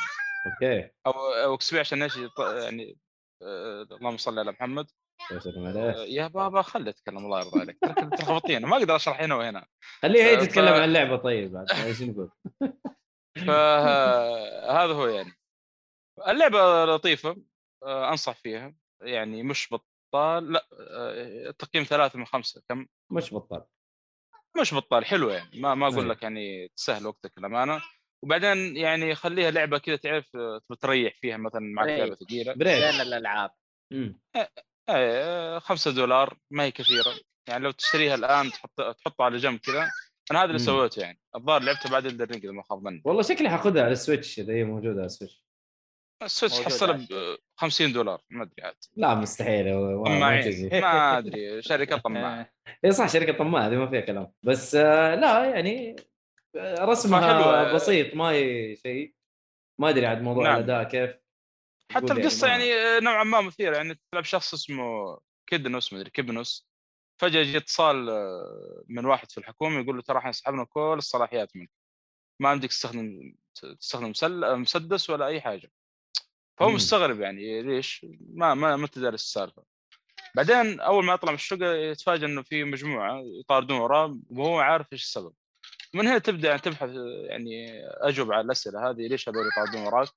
okay. أو أو XP عشان إيش يعني آه، اللهم صل على محمد. يا آه، بابا خلي أتكلم الله يرضى عليك. تلخبطين ما أقدر أشرح هنا وهنا. خليها هي تتكلم عن اللعبة طيب بعد إيش نقول فهذا هو يعني. اللعبة لطيفة. آه، أنصح فيها. يعني مش بطال لأ آه، تقييم ثلاثة من خمسة كم؟ مش بطال. مش بطال حلوة يعني. ما ما أقول. لك يعني تسهل وقتك الامانه وبعدين يعني خليها لعبة كذا تعرف آه، تريح فيها مثلا معك ثقيلة. بريك بين الألعاب. إيه خمسة دولار ما هي كثيرة. يعني لو تشتريها الآن تحط تحطها على جنب كذا أنا هذا اللي. سويته يعني. الظاهر لعبتها بعد Elden Ring إذا ما خاب ظني والله شكلي حاخذها على ال Switch إذا هي موجودة على ال Switch. ال Switch على ب 50 دولار ما أدري عاد. لا مستحيل. ما- ما طماعين. ما أدري شركة طماعة. آه، اي صح شركة طماعة هذه ما فيها كلام. بس آه، لا يعني آه، رسمها. بسيط ما هي شيء. ما أدري عاد موضوع نعم. الأداء كيف. حتى القصة ما- يعني نوعا ما مثيرة. يعني تلعب شخص اسمه كيدنوس مدري كيبنوس. فجأة يجي اتصال آه، من واحد في الحكومة يقول له ترى إحنا سحبنا كل الصلاحيات منك. ما عندك تستخدم تستخدم مسل... مسدس ولا أي حاجة. فهو. مستغرب يعني ليش؟ ما ما ما انت دارس السالفة. بعدين أول ما يطلع من الشقه يتفاجئ إنه في مجموعة يطاردون وراه وهو عارف إيش السبب. من هنا تبدأ يعني تبحث يعني أجوب على الأسئلة هذه ليش هذول يطاردون وراك؟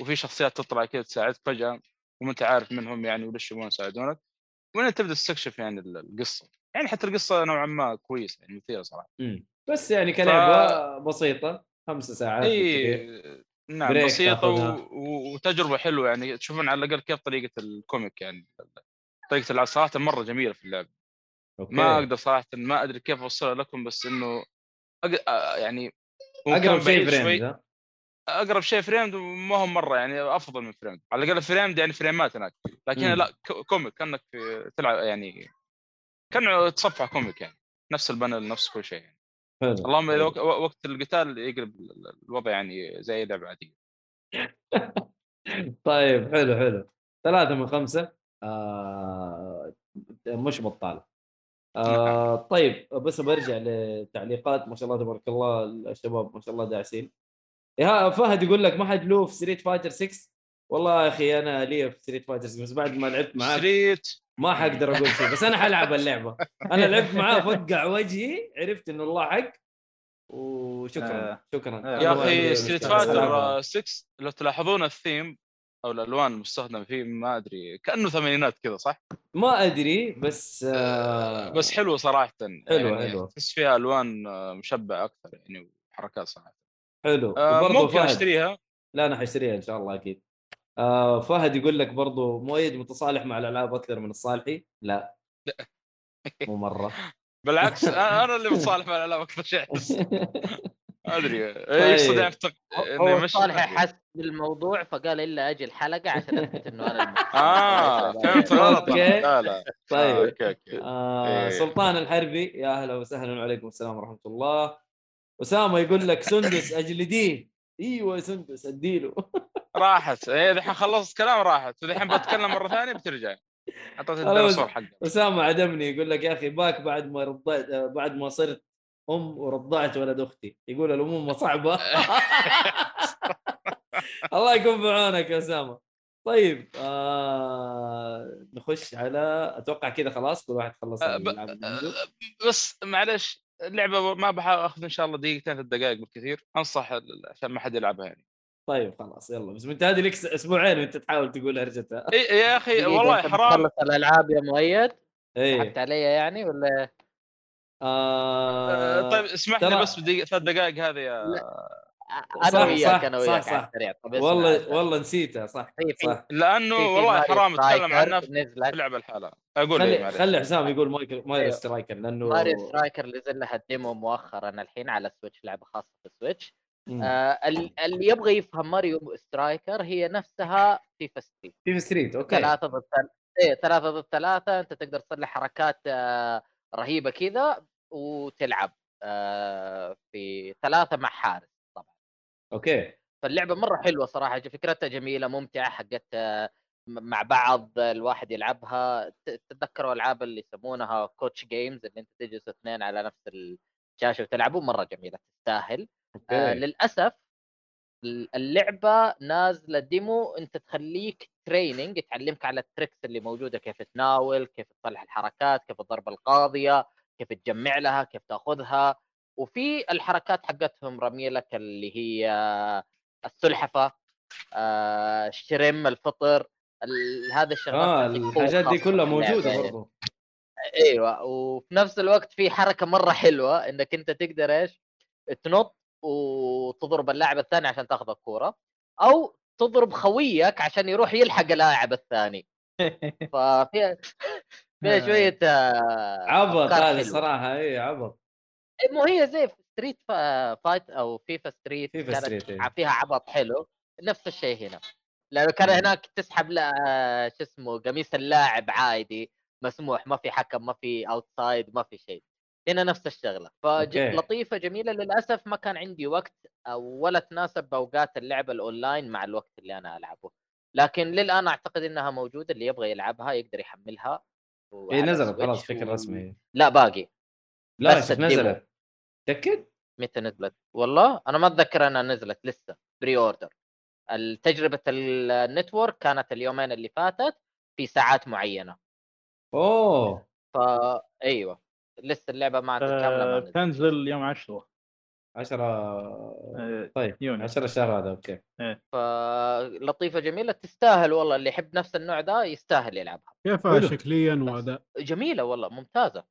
وفي شخصيات تطلع كذا تساعدك فجأة وما أنت عارف من هم يعني وليش يبغون يساعدونك. ومن هنا تبدأ تستكشف يعني ال- القصة. يعني حتى القصة نوعا ما كويسة يعني مثيرة صراحة. مم. بس يعني كلعبة بسيطة خمس ساعات. اي نعم break بسيطة و... وتجربة حلوة يعني تشوفون على الأقل كيف طريقة ال comic يعني طريقة العرض صراحة مرة جميلة في اللعبه okay. ما أقدر صراحة ما أدري كيف أوصلها لكم بس إنه أق... يعني أقرب شيء بعيد فريم شوي. ذا أقرب شيء فريمد ما هو مرة يعني أفضل من فريمد على الأقل فريمد يعني فريمات هناك لكن مم. لا كوميك كأنك في تلعب يعني كان تصفح كوميك يعني نفس البانل نفس كل شيء يعني. حلو اللهم اذا وق- وقت القتال يقلب ال- الوضع يعني زي لعبه عاديه طيب حلو حلو. ثلاثة من خمسة. آه مش بطالة. آه طيب بس برجع للتعليقات ما شاء الله تبارك الله الشباب ما شاء الله داعسين. يا فهد يقول لك ما حد له في Street Fighter 6 والله يا أخي أنا لي في Street Fighter 6 بس بعد ما لعبت معاك Street ما حقدر أقول شيء بس أنا حلعب اللعبة أنا لعبت معاه فقع وجهي عرفت إنه الله حق وشكرا آه. شكرا آه. يا أخي Street. Fighter 6 لو تلاحظون الثيم أو الألوان المستخدمة فيه ما أدري كأنه ثمانينات كذا صح؟ ما أدري بس آه بس حلو صراحة حلوة، يعني حلوة. تحس فيها ألوان آه، مشبعة أكثر يعني وحركات صراحة حلو آه، ممكن فهد أشتريها لا أنا حاشتريها إن شاء الله أكيد آه فهد يقول لك برضه مؤيد متصالح مع الألعاب أكثر من الصالحي؟ لا. مو مرة. بالعكس أنا أنا اللي متصالح مع الألعاب أكثر شيء. أدري. طيب. يقصد يعني يفتق- إنه هو صالح حس بالموضوع فقال إلا أجي الحلقة عشان أثبت إنه أنا. آه فهمت غلط. لا لا. آه، طيب okay okay. آه إيه. سلطان الحربي يا أهلا وسهلا وعليكم السلام ورحمة الله. أسامة يقول لك سندس اجلديه إيوه يا سندس أديله. راحت. إيه دحين خلصت كلام راحت. ودحين بتكلم مرة ثانية بترجع. اعطيت. الديناصور حقه أسامة عدمني يقول لك يا أخي باك بعد ما رضعت بعد ما صرت أم ورضعت ولد أختي. يقول الأمومة صعبة. الله يكون بعونك يا أسامة. طيب آه نخش على أتوقع كذا خلاص كل واحد خلص آه، ب- عنده. بس معلش اللعبة ما بحاخذ إن شاء الله دقيقتين ثلاث دقائق بالكثير. أنصح عشان ما حد يلعبها يعني. طيب خلاص يلا. بس انت هذه لك أسبوعين وانت تحاول تقول هرجتها إيه يا أخي والله حرام. بتخلص الألعاب يا مؤيد؟ إيه. سحبت علي يعني ولا؟ آه، آه طيب اسمح لي بس بدقيقة ثلاث دقائق هذه يا أنا صح، وياك صح، أنا صح، وياك صح. على السريع طب اسمع والله والله نسيتها صح صح. لأنه والله ماريو حرام أتكلم عنها في نزلت اللعبه الحالة. أقول إيه خلي معلش. خلي حسام يقول مايكل مايرو أيوه. سترايكر لأنه ماريو سترايكر نزل لها الديمو مؤخرا الحين على سويتش لعبة خاصة في سويتش مم. آه ال- اللي يبغى يفهم ماريو سترايكر هي نفسها فيفا ستريت FIFA Street okay. ثلاثة ضد ثلاثة إيه ثلاثة ضد ثلاثة أنت تقدر تصلح حركات آه، رهيبة كذا وتلعب آه، في ثلاثة مع حارس طبعا. okay. فاللعبة مرة حلوة صراحة فكرتها جميلة ممتعة حقت آه، مع بعض الواحد يلعبها. تتذكروا ألعاب اللي يسمونها couch games اللي أنت تجلس اثنين على نفس الشاشة وتلعبوا مرة جميلة تستاهل. آه للأسف ال- اللعبة نازلة demo أنت تخليك training تعلمك على ال tricks اللي موجودة كيف تناول كيف تصلح الحركات كيف الضربة القاضية كيف تجمع لها كيف تأخذها. وفي الحركات حقتهم رمي لك اللي هي السلحفة آه، الشرم الفطر ال- هذا الشغلات قوة الحاجات دي كلها موجودة يعني. برضو. أيوه وفي نفس الوقت في حركة مرة حلوة إنك أنت تقدر إيش؟ تنط وتضرب اللاعب الثاني عشان تاخذ الكورة أو تضرب خويك عشان يروح يلحق اللاعب الثاني ففي فيها شوية آه، عبط هذه. صراحة اي عبط إيه، مو هي زي Street فا- Fight أو FIFA Street FIFA كانت Street، إيه. فيها عبط حلو نفس الشيء هنا لأنه كان مم. هناك تسحب لا شو اسمه قميص اللاعب عادي مسموح ما في حكم ما في offside ما في شيء هنا نفس الشغلة. فلطيفه جميلة. للأسف ما كان عندي وقت ولا تناسب اوقات اللعبه الأونلاين مع الوقت اللي أنا ألعبه. لكن للآن أعتقد إنها موجودة اللي يبغى يلعبها يقدر يحملها هي نزلت خلاص بشكل رسمي لا باقي. لا بس. نزلت. تأكد؟ متى نزلت؟ والله أنا ما أتذكر إنها نزلت لسه. pre-order تجربه ال network كانت اليومين اللي فاتت في ساعات معينة. أوه. فا أيوه. لسه اللعبة ما كاملة ما آه، تنزل يوم 10 10 آه، طيب يونيو. 10 الشهر هذا أوكي. فلطيفة جميلة تستاهل والله اللي يحب نفس النوع ده يستاهل يلعبها. كيفها. شكليا وأداء؟ جميلة والله ممتازة.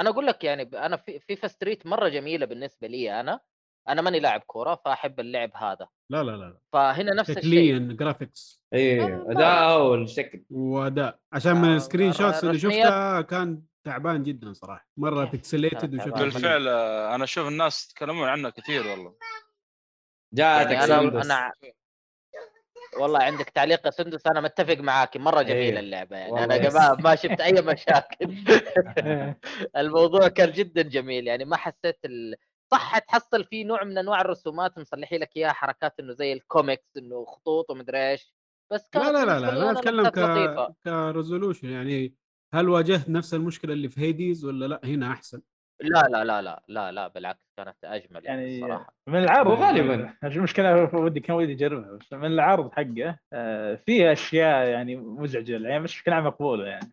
أنا أقول لك يعني أنا في فيفا ستريت مرة جميلة بالنسبة لي أنا. أنا ماني لاعب كورة فأحب اللعب هذا. لا لا لا فهنا نفس الشيء. شكليا graphics اي آه، أداء والشكل. وأداء. عشان من آه، ال screenshots اللي شفتها كان تعبان جدا صراحة مرة؟ pixelated كانت وشكله. بالفعل آه، أنا أشوف الناس يتكلمون عنه كثير والله جاءتك يعني أنا. أنا والله عندك تعليق يا سندس أنا متفق معاك مرة جميلة إيه. اللعبة يعني أنا yes. ما شفت أي مشاكل الموضوع كان جدا جميل يعني ما حسيت ال... صح تحصل فيه نوع من أنواع الرسومات مصلحي لك إياها حركات إنه زي الكوميكس إنه خطوط ومدري إيش بس كانت لا لا لا لا أنا أتكلم ك لطيفة ك resolution يعني هل واجهت نفس المشكلة اللي في هيديز ولا لأ؟ هنا أحسن. لا لا لا لا لا لا بالعكس كانت أجمل يعني يعني الصراحة. من العرض وغالباً. المشكلة ودي كان ودي اجربها بس من العرض حقه آه، فيه أشياء يعني مزعجة يعني بس بشكل مقبولة يعني.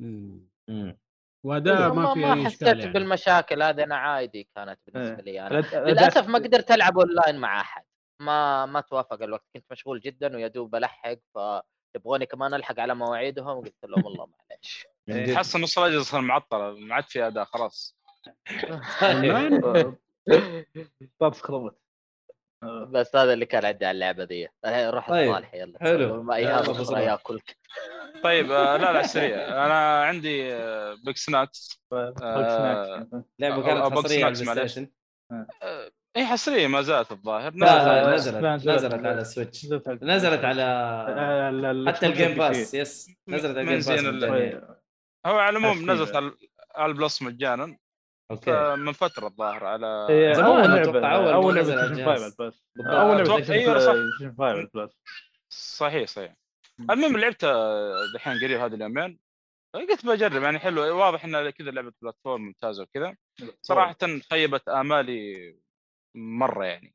مم. مم. وأداء ما ما, في ما أي حسيت يعني. بالمشاكل هذه أنا عادي كانت بالنسبة إيه. لي أنا. للأسف ما قدرت ألعب أونلاين مع أحد. ما ما توافق الوقت كنت مشغول جدا ويا دوب الحق فتبغوني كمان ألحق على مواعيدهم؟ وقلت لهم والله معلش من إيه. تحس إن الصلاة صار معطلة ما عاد في أداء خلاص. طب خربت بس هذا اللي كان عندي على اللعبة أنا روح طيب، الصالح يلا. حلو. ما. بسرعة ياكلك. طيب آه، لا لا سريع. أنا عندي آه، بيج سناكس آه، لعبة كانت حصرية على ماكس البلاي معليش. ستيشن هي حصريه ما زالت الظاهر. لا نزلت- نزلت. على السويتش نزلت على آه، حتى الجيم. باس يس نزلت على الجيم باس مجانية. هو على العموم. نزلت على على البلس مجانا. أوكي. من فترة الظاهر على هي زمان أول ما أول نزل لعبة على سيزون الجهاز. 5 بس. بالضبط. أول لعبة أتوقع- أيوة، صح. سيزون 5 بس. صحيح صحيح. المهم لعبتها دحين قريب هذه اليومين. قلت بجرب يعني حلو. واضح انها كذا لعبة بلاتفورم ممتازة وكذا. صراحة خيبت آمالي مرة يعني.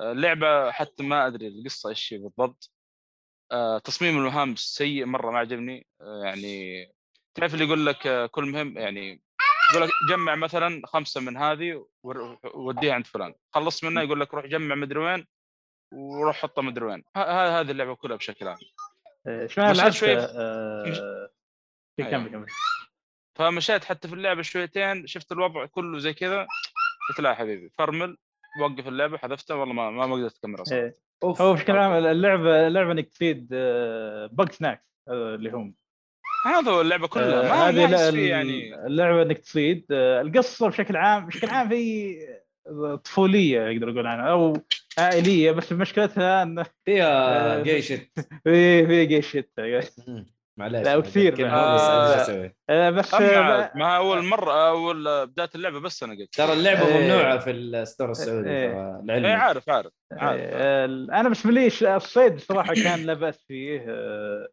اللعبه حتى ما أدري القصة إيش بالضبط. آه، تصميم المهام سيء مرة ما عجبني. آه، يعني تعرف اللي يقول لك آه، كل مهم يعني يقول لك جمع مثلا خمسة من هذه ووديها عند فلان. خلصت منها يقول لك روح جمع مدري وين وروح حطها مدري وين. هذه اللعبة كلها بشكل عام. لعبت شوي- آه، أيوة. كمل كمل. فمشيت حتى في اللعبة شويتين شفت الوضع كله زي كذا. قلت لا يا حبيبي فرمل. وقف اللعبه حذفتها والله ما ما قدرت اكملها صراحة إيه. أوف. هو بشكل عام اللعبه اللعبة إنك تفيد بق سناكس اللي هم هذا هو اللعبة كلها. آه، ما هذه فيه يعني. اللعبة إنك تصيد آه، القصة بشكل عام بشكل عام هي طفولية يقدر يقول عنها أو عائلية بس مشكلتها إن فيها آه، جيشت في في جيش شت معليش لا، وكثير آه،؟ آه، بس آه، ما اول مره أول بداية اللعبة بس أنا قلت. ترى اللعبة إيه. ممنوعة في الستور السعودي إيه. ترى اي لعلمك. عارف عارف عارف. آه، أنا بالنسبة لي الصيد صراحة كان لا بأس فيه. آه،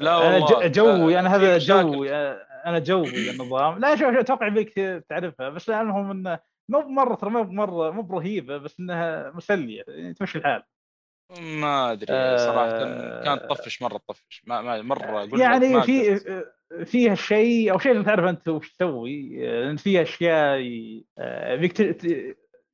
لا أنا والله. ج- جوي أنا في هذا مشاكل. جوي. آه، أنا جوي النظام. لا شوف شوف أتوقع بيك تعرفها بس المهم إنه مو بمره ترى مو بمره مو برهيبة بس إنها مسلية. يعني تمشي الحال. ما أدري آه، صراحة كانت تطفش مرة تطفش ما ما مرة يعني ما في. فيها شيء أو شيء تعرف أنت وش تسوي. آه، لأن فيها أشياء آه،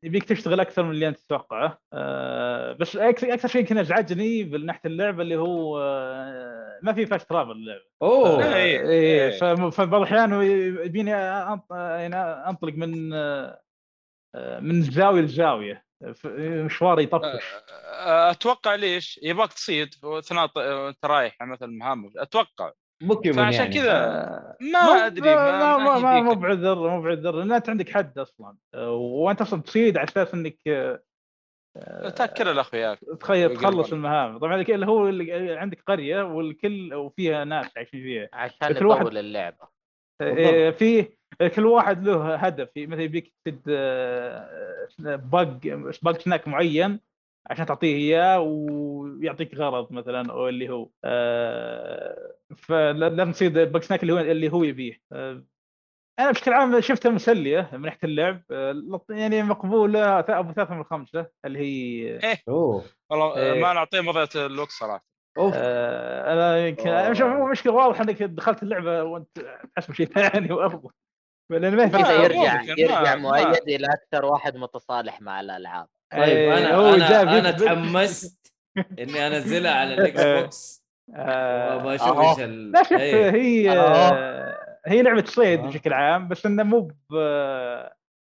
يبيك تشتغل أكثر من اللي أنت تتوقعه. آه، بس أكثر شيء كان ازعجني من ناحية اللعبه اللي هو آه، ما في فاست ترافل اللعبه أوه إيه. إيه. فم- فبعض الأحيان يبيني يعني أنطلق من آه، من زاوية لزاوية. مشوار يطفش. أتوقع ليش؟ يبغاك تصيد اثناء أنت رايح مثلا مهام. أتوقع. بوكيمون فعشان يعني. كذا آه، ما أدري ما ما ما. مو بعذر مو بعذر. لأن انت عندك حد أصلا. آه، وأنت أصلا تصيد على أساس إنك آه، تاكل الاخ وياك تخيل تخلص. المهام. طبعا اللي هو اللي عندك قرية والكل وفيها ناس عايشين فيها. عشان كل واحد- اللعبة. إيه، في كل واحد له هدف. مثلا يبيك تد آه، بق بق سناك معين عشان تعطيه إياه ويعطيك غرض مثلا أو اللي هو آه، فلازم تصيد بق سناك اللي هو اللي هو يبيه. آه، أنا بشكل عام شفتها مسلية من ناحية اللعب. يعني مقبولة أبو ثلاثة من خمسه اللي هي أوه. والله إيه. ما نعطيه مضيعة الوقت صراحة. أوف. آه، أنا يمكن. مشكلة واضح إنك دخلت اللعبة وأنت تحسب شيء ثاني وافضل لأن ما في كذا يرجع يرجع مؤيد إلى أكثر واحد متصالح مع الألعاب طيب إيه، أنا هو أنا أنا. تحمست إني أنزلها على الإكس. بوكس آه، وأبغى أشوف. إيش ال... لا شوف إيه. هي آه. هي لعبة صيد. بشكل عام بس إنه مو ب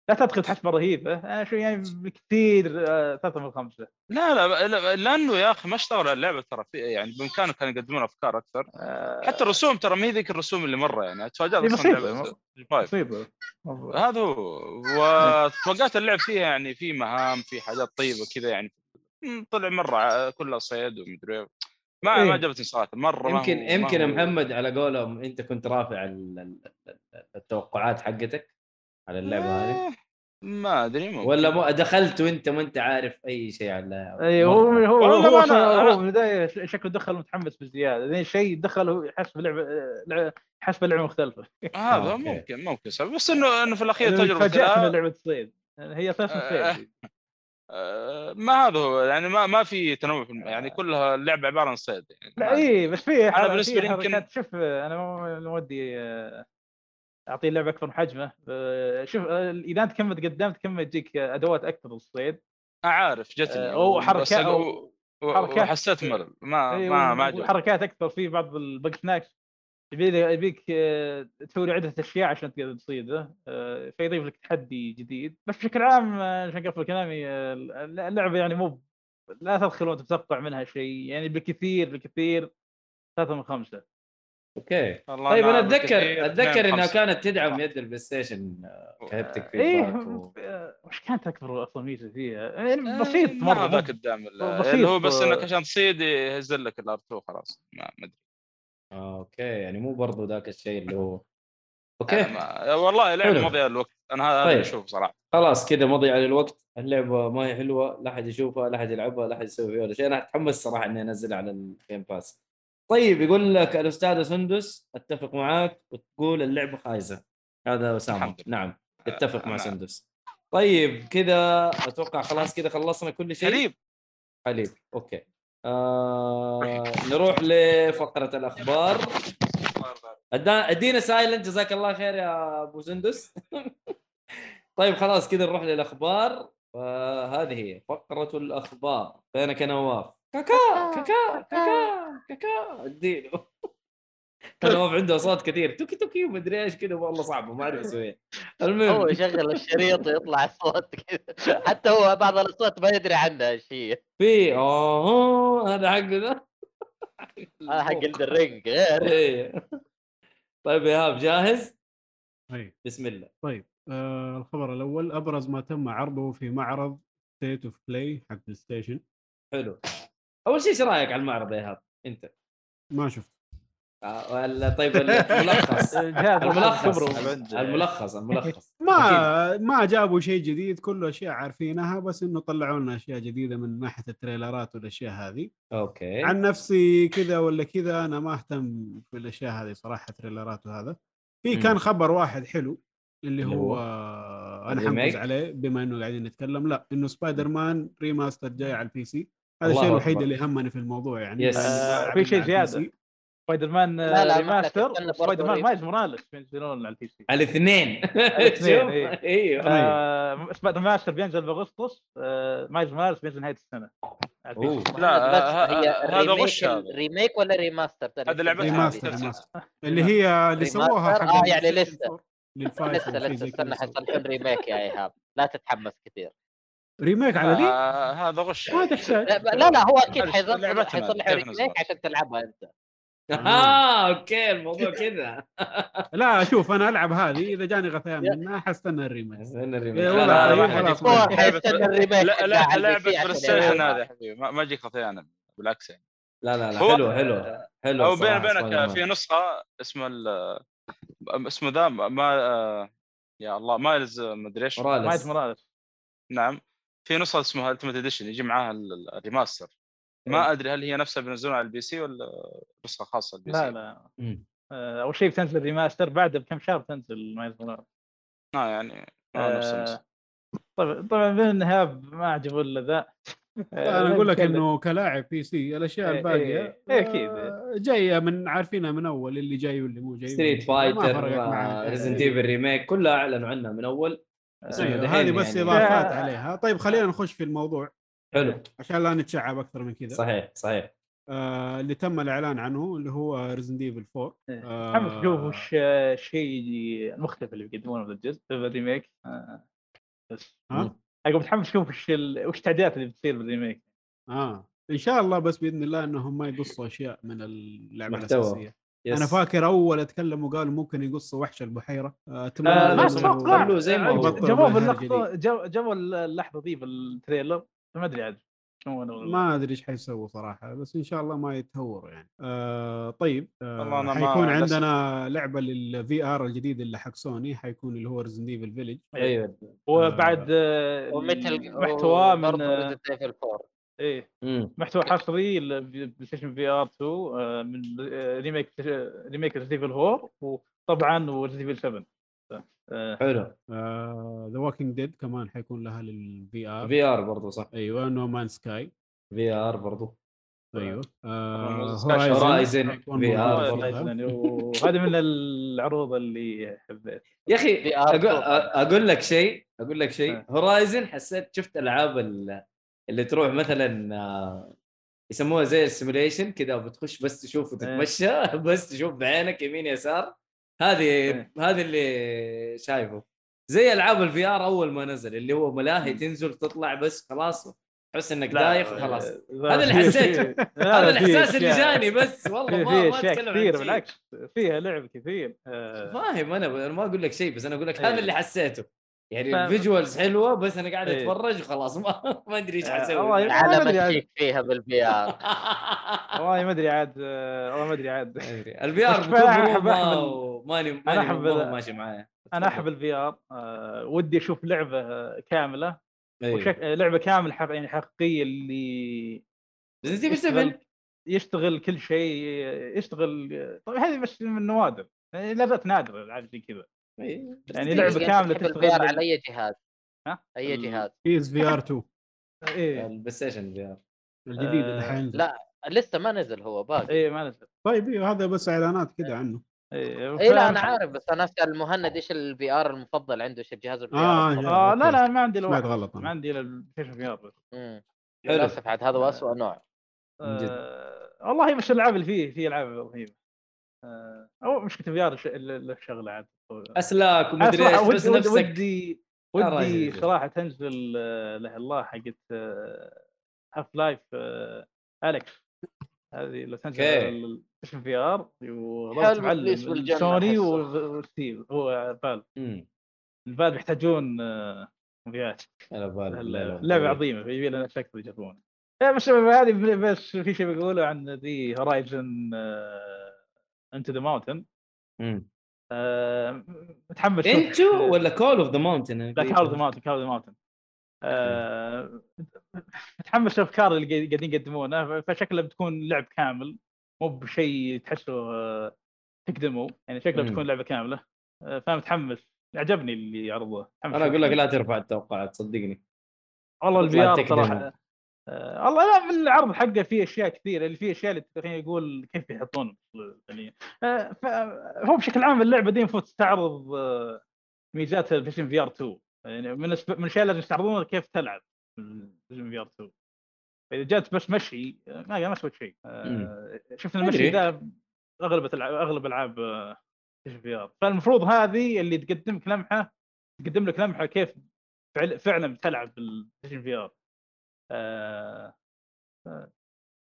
لا تدخل تحسبه رهيبه أنا شو يعني بكثير آه، ثلاثة من خمسه لا لا لا- لأنه يا أخي ما اشتغلوا على اللعبة ترى في يعني بامكانهم كانوا يقدمون أفكار أكثر. آه، حتى الرسوم ترى ما هي ذيك الرسوم اللي مرة يعني تفاجات فايف مصيبة هذا هو. وتوقعت اللعب فيها يعني في مهام في حاجات طيبة كذا يعني. طلع مرة كلها صيد ومدري. ما إيه. ما عجبتني صراحة مرة ما يمكن هو- ما يمكن يا هو- محمد على قولهم أنت كنت رافع ال- ال- ال- التوقعات حقتك؟ على اللعبة هذه؟ آه، ما أدري ممكن ولا مو دخلت وأنت ما أنت عارف أي شيء عن اللعبه اي هو مرة. هو هو, هو من البداية شكله دخل متحمس بزياده لأن شيء دخل هو يحس بلعبة لع- يحس بلعبة مختلفة. هذا أوكي. ممكن ممكن. سبب بس إنه إنه في الأخير تجربة فاجأت من لعبة صيد هي أساسا آه، صيد آه، ما هذا هو. يعني ما ما في تنوع في الم- يعني كلها اللعبه عبارة عن صيد يعني لا. اي بس في بالنسبة في لي يمكن- شوف أنا ما ما ودي آه، أعطيه اللعبه اكبر من حجمه. آه، شوف آه، إذا أنت كم تقدمت كم تجيك أدوات أكثر للصيد. عارف جتني آه، أو حركة- بس أق- أو و- حركات. وحسيت ملل ما ما ما عجبني. وحركات أكثر في بعض البق سناكس. يبي يبيك تسوي عدة أشياء عشان تقدر تصيده. فيضيف لك تحدي جديد. بس بشكل عام عشان أقفل كلامي اللعبة يعني مو لا تدخل وأنت تتوقع منها شيء. يعني بالكثير بالكثير ثلاثة من خمسة. أوكي. والله طيب أنا اتذكر أتذكر انها. كانت تدعم يد البلاي ستيشن ك haptic إيه feedback و... آه، وش كانت اكبر أصلا ميزة فيها؟ يعني آه، بسيط ما مرة هذاك مو- الدعم. اللي هو بس انك عشان تصيد يهزل لك ال R 2 خلاص ما أدري. آه، أوكي. يعني مو برضو ذاك الشيء اللي هو أوكي. ما- والله لعبه حلو. مضيع الوقت. أنا هذا طيب. اللي أشوفه صراحة. خلاص كذا مضيعة للوقت اللعبة ما هي حلوة لا أحد يشوفها لا أحد يلعبها لا أحد يسوي فيها ولا شيء. أنا أتحمس صراحة إني أنزلها على الجيم باس طيب يقول لك الأستاذة سندس أتفق معاك وتقول اللعبة خايسة. هذا لله. نعم يتفق مع. سندس. طيب كذا أتوقع خلاص كذا خلصنا كل شيء؟ قريب. حليب أوكي. آه نروح لفقرة الأخبار. أدينا silent جزاك الله خير يا أبو سندس. طيب خلاص كذا نروح للأخبار. فهذه هي فقرة الأخبار. فينك يا نواف كاكا كاكا كاكا كاكا. اديله. نواف عنده اصوات كثير. توكي توكي ومدري إيش كذا والله صعبه ما أعرف اسويها هو المهم. يشغل الشريط ويطلع الصوت كذا. حتى هو بعض الأصوات ما يدري عنها إيش هي. في أوه هذا حقه ذا. هذا حق الرينج غير. إيه. طيب يا إيهاب جاهز؟ أي. بسم الله. طيب آه الخبر الأول. أبرز ما تم عرضه في معرض State of Play حق بلاي ستيشن حلو. أول شيء إيش رأيك على المعرض يا إيهاب؟ أنت. ما شفت آه، ولا طيب الملخص. الملخص. الملخص الملخص. ما ما جابوا شيء جديد كله أشياء عارفينها بس إنه طلعوا لنا أشياء جديدة من ناحية التريلرات والأشياء هذه. أوكي. عن نفسي كذا ولا كذا أنا ما أهتم في الأشياء هذه صراحة تريلرات وهذا. في. كان خبر واحد حلو اللي هو, أنا؟ حنفوز عليه بما إنه قاعدين نتكلم لا إنه سبايدر مان remaster جاي على ال PC هذا الشيء الوحيد. اللي همني في الموضوع يعني yes. آه، بلعب في شيء. زيادة. سبايدر مان ما remaster سبايدر مان مايز موراليس بينزلون على ال PC الاثنين الاثنين، شوف، إيه. أيوه آه، سبايدر ماستر بينزل بأغسطس آه، مايز موراليس بينزل نهاية السنة. لا، هي هذا غش. remake ولا remaster هذا لعبة remaster اللي هي اللي؟ سووها آه، البلاي يعني لسه. 4 لل five لسه لسه استنى. حيصلحون remake يا إيهاب لا تتحمس كثير remake على ذي آه، هذا غش ما تحتاج لا لا, هو أكيد هذه حيصلح remake؟ عشان تلعبها أنت. آه. أوكي الموضوع كذا. لا شوف أنا ألعب هذه إذا جاني غثيان منها حستنى ال remake. استنى ال remake. إيه، لا، والله لا، لعبه يلعبها. هذا يا حبيبي. ما ما يجيك غثيان بالعكس يعني. لا لا لا حلو حلو حلو أو وبينك مان. في نسخة اسمها ال- اسمه ذا ما يا الله مايلز مدري إيش. موراليس. موراليس. نعم. في نسخة اسمها التيمت اديشن يجي معاها ال- الريماستر ما أدري هل هي نفسها بينزلونها على البي سي ولا نسخة خاصة البي سي لا لا. آه، أول شيء بتنزل ريماستر بعدها بكم شهر تنزل مايت موراليس آه يعني آه نفس. آه، طبعا طبعا من النهايه ما عجبه إلا ذا آه، أنا أقول لك. إنه كلاعب PC الأشياء إيه، الباقية إيه، إيه،. آه، جاية من عارفينها من أول اللي جاي واللي مو جاي Street ما Fighter. Resident إيه. Evil remake كلها أعلنوا عنها من أول إنه أيوة، دحين هذه بس يعني- إضافات آه. عليها. طيب خلينا نخش في الموضوع. حلو. عشان لا نتشعب أكثر من كذا. صحيح صحيح. آه اللي تم الإعلان عنه اللي هو Resident Evil 4 إيه. آه، متحمس أشوف وش آه، الشيء المختلف اللي بيقدمونه في الجزء في ال remake. آه، بس ها؟ أقول متحمس أشوف وش ال- وش التعديلات اللي بتصير بال remake آه إن شاء الله بس بإذن الله إنهم ما يقصوا أشياء من اللعبة محتوى. الأساسية. Yes. أنا فاكر أول اتكلموا قالوا ممكن يقصوا وحش البحيرة. آه، آه، أتوقع خلوه زي ما هو. جابوه باللقطة جو- جابوا اللحظة دي بال trailer. ما أدري عاد ما أدري إيش حيسووا صراحة بس إن شاء الله ما يتهوروا يعني. آه طيب آه حيكون. عندنا لعبة لل VR الجديد اللي حق سوني حيكون اللي هو Resident Evil Village أيوه. وبعد آه، ومثل محتواه من آه، ريزنت ايفل 4 إيه. مم. محتوى حصري ل PlayStation VR 2 آه، من آه، remake remake Evil 4 وطبعا و Resident Evil 7 آه، حلو. The Walking Dead كمان حيكون لها لل VR VR برضو صح. أيوه No Man's Sky VR برضو. أيوه. برضه. فيها. يعني وهذا من العروض اللي حبيت. يا أخي أقول لك شيء أقول لك شيء. آه. Horizon حسيت شفت ألعاب ال- اللي تروح مثلا آه، يسموها زي ال simulation كذا بتخش بس تشوف وتتمشى بس تشوف بعينك يمين يسار هذه إيه. هذه اللي شايفه زي ألعاب ال VR أول ما نزل اللي هو ملاهي تنزل تطلع بس خلاص تحس إنك دايخ وخلاص آه، هذا اللي حسيته. هذا الإحساس اللي جاني بس والله ما في ما أتكلم كثير. بالعكس فيها لعب كثير آه، فاهم أنا ما أقول لك شيء بس أنا أقول لك هذا إيه. اللي حسيته يعني. ال visuals حلوة بس أنا قاعد إيه. أتفرج وخلاص ما ما أدري إيش آه، حسوي والله ما. check فيها بال VR والله ما أدري عاد آه، والله ما أدري عاد ال VR ماني أنا ماني ماشي معايا أنا أحب ال VR ودي أشوف لعبة آه، كاملة أيوه. وشك... آه، لعبة كاملة حق... يعني حقيقية اللي يشتغل 7 يشتغل كل شيء يشتغل طيب هذه بس من النوادر يعني لعبات نادرة العاب زي كذا إيه. يعني لعبة كاملة ال VR تشتغل على أي جهاز؟ ها؟ أي جهاز؟ PS VR 2 إيه. ال PlayStation VR. الجديد آه، اللي حينزل لا لسه ما نزل هو باقي. إيه ما نزل. طيب إيه، هذا بس إعلانات كذا عنه. إيه اي لا أنا عارف بس أنا أسأل مهند إيش ال VR المفضل عنده إيش الجهاز ال V آه، R آه لا. لا ما عندي الا سمعت غلط ما. عندي إلا البلاي ستيشن في آر. بس حلو. للأسف عاد هذا اسوء نوع. من جد. آه والله بس الالعاب اللي فيه في العاب رهيبة. آه أو مشكلة في ار له شغله عاد. أسلاك ومدري إيش بس ودي- نفسك ودي. ودي صراحة تنزل آه، له الله حقت هاف لايف الكس هذه لو تنزل. على البلايستيشن في ار بالجنة سوني وستيف هو فال الفال يحتاجون آه، بالك لعبة عظيمة يبي لنا يجربونها. يا بس هذه بس في شيء بقوله عن ذي هورايزن انتو ذا ماونتن متحمس انتو ولا كول اوف ذا ماونتن لا كار ذا ماونتن كار ذا ماونتن متحمس الافكار اللي قاعد- قاعدين يقدمونه. فشكله بتكون لعب كامل. مو بشيء تحسه آه، تقدمه. يعني شكله. بتكون لعبة كاملة. آه، فمتحمس. عجبني اللي عرضوه. أنا أقول لك. لا ترفع التوقعات صدقني. والله ال V لا R. صراحة آه، والله لا في العرض حقه فيه أشياء كثيرة اللي فيه أشياء اللي خلينا يقول كيف يحطون يعني هو بشكل عام اللعبة دي المفروض تستعرض آه، ميزات ال vision VR 2 يعني من من الأشياء اللي لازم يستعرضونها كيف تلعب الفيجن في آر 2 فاذا جات بس مشي ما ما سويت شيء. أدري. المشي ذا أغلب أغلب ألعاب vision VR. فالمفروض هذه اللي تقدم لك لمحة تقدم لك لمحة كيف فعل- فعلا بتلعب بال vision VR.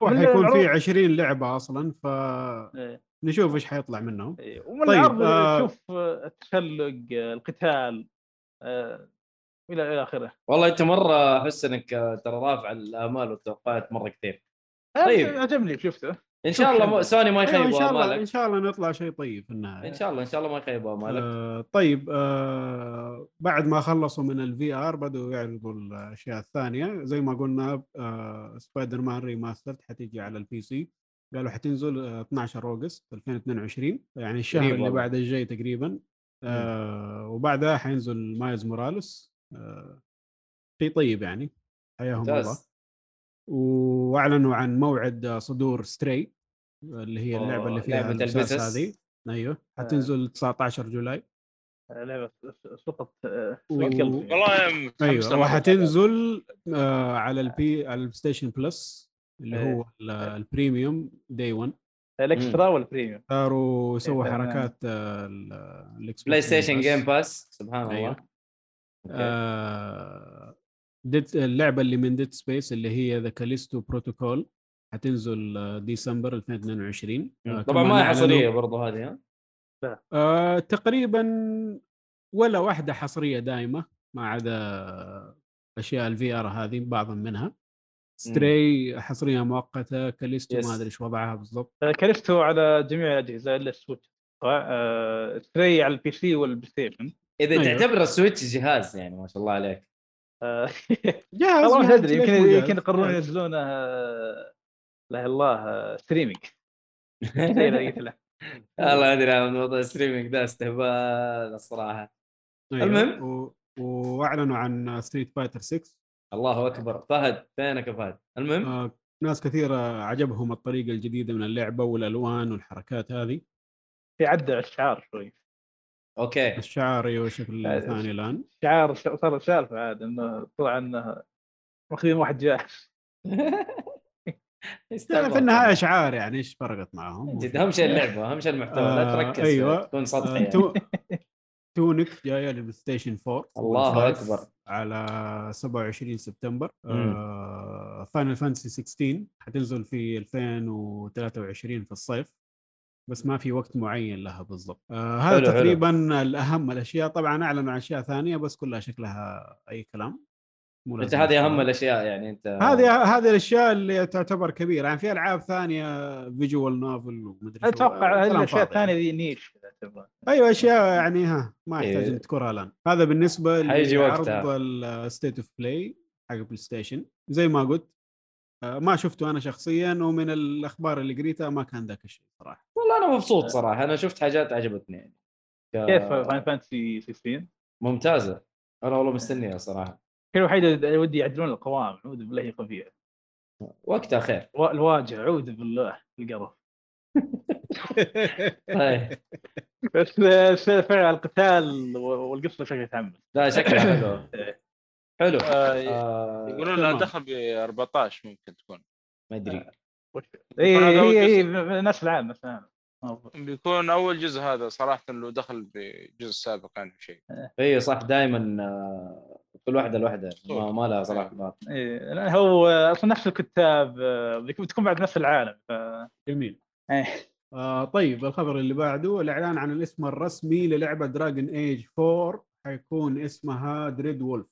حيكون في العروض- 20 لعبة أصلا فنشوف إيه. إيش حيطلع منهم إيه. ومن طيب، العرض آه. شوف آه، التشلق آه، القتال آه، إلى إلى آخره والله أنت مرة أحس إنك آه، ترى رافع الآمال والتوقعات مرة كثير. طيب عجبني شفته إن شاء الله سوني ما أيوة إن يخيبوا شاء الله إن شاء الله نطلع شيء طيب في النهاية. إن شاء الله إن شاء الله ما يخيبوا امالك آه طيب آه بعد ما خلصوا من ال VR بدأوا يعرضوا الأشياء الثانية. زي ما قلنا آه Spider-Man Remastered حتيجي على ال PC قالوا حتنزل آه 12 August 2022 يعني الشهر اللي. بعد الجاي تقريبا. آه وبعدها حينزل Miles Morales. آه شيء طيب يعني. حياهم الله. وأعلنوا عن موعد آه، صدور Stray اللي هي اللعبة اللي فيها البساس البسس. هذه أيوه حتنزل 19 July آه، لعبة سقط آه، و- والله أيوه. وحتنزل آه على ال P على ال PlayStation Plus اللي إيه. هو ال- ال Premium day 1 ال Extra وال Premium صاروا يسووا إيه،. حركات آه، PlayStation Game Pass. سبحان أيوه. الله. آه dead اللعبة اللي من Dead Space اللي هي The Callisto Protocol حتنزل آه، ديسمبر 2022 آه، طبعا ما هي حصرية برضو هذه ها؟ آه تقريبا ولا واحدة حصرية دائمه ما عدا أشياء ال VR هذه بعضا منها. Stray حصرية مؤقتة Callisto yes. ما أدري إيش وضعها بالضبط. آه، كلفته على جميع الأجهزة إلا ال Switch. آه، Stray على ال PC وال PlayStation إذا أيوه. تعتبر ال Switch جهاز يعني ما شاء الله عليك. آه، جاهز والله ما أدري يمكن؟ يمكن يقررون جاهز. ينزلونه آه، لا الله streaming قلت له الله أدري عن موضوع ال streaming ده استهبال الصراحة. أيوة. المهم. و... وأعلنوا عن Street Fighter 6 الله أكبر. فهد فينك يا فهد؟ المهم؟ آه ناس كثيرة عجبهم الطريقة الجديدة من اللعبة والألوان والحركات هذه. في عدى الشعار شوي. أوكي. الشعار أيوه شكل آه، ثاني الآن. شعار صار سالفه عاد إنه طلع إنه ماخذين واحد جاهز. في النهاية شعار يعني إيش فرقت معهم جد اهم شيء اللعبة اهم شيء المحتوى لا آه، تركز أيوة. تكون سطحي آه، يعني. تو... تونك جاية لل PlayStation 4 الله أكبر. على 27 سبتمبر. آه... Final Fantasy 16 حتنزل في 2023 في الصيف بس ما في وقت معين لها بالضبط آه هذا حلو، حلو. تقريبا الأهم الأشياء طبعا أعلنوا عن أشياء ثانية بس كلها شكلها أي كلام أنت هذه أهم. الأشياء يعني أنت هذه هذه الأشياء اللي تعتبر كبيرة يعني في ألعاب ثانية visual novel ومدري شو. أتوقع الأشياء. الثانية ذي niche. أيوه أشياء يعني ها ما يحتاج إيه. نذكرها الآن هذا بالنسبة حيجي لعرض وقتها. ال State of Play حق PlayStation زي ما قلت آه، ما شفته أنا شخصيا ومن الأخبار اللي قريتها ما كان ذاك الشيء صراحة والله أنا مبسوط صراحة أنا شفت حاجات عجبتني يعني ك- كيف Final Fantasy 16 ممتازة أنا والله مستنيها صراحة الشيء الوحيد اللي ودي يعدلون القوائم اعوذ بالله يقوم فيها. وقتها خير. الواجهه اعوذ بالله القرف. طيب. بس فعلا القتال والقصة شكلها تحمس لا شكلها حلو. حلو. آه، آه يقولون لها. دخل ب 14 ممكن تكون. ما أدري. هي هي جزء. هي نفس العام نفس العام. بيكون أول جزء هذا صراحة لو دخل بالجزء السابق يعني شيء. اي صح دائما آه، كل واحدة لوحدها ما, ما لها صراحة بال. إيه، لأن هو أصلا نفس الكتاب آه، بتكون بعد نفس العالم ف جميل إيه. آه طيب الخبر اللي بعده الإعلان عن الاسم الرسمي للعبة Dragon Age 4 حيكون اسمها Dreadwolf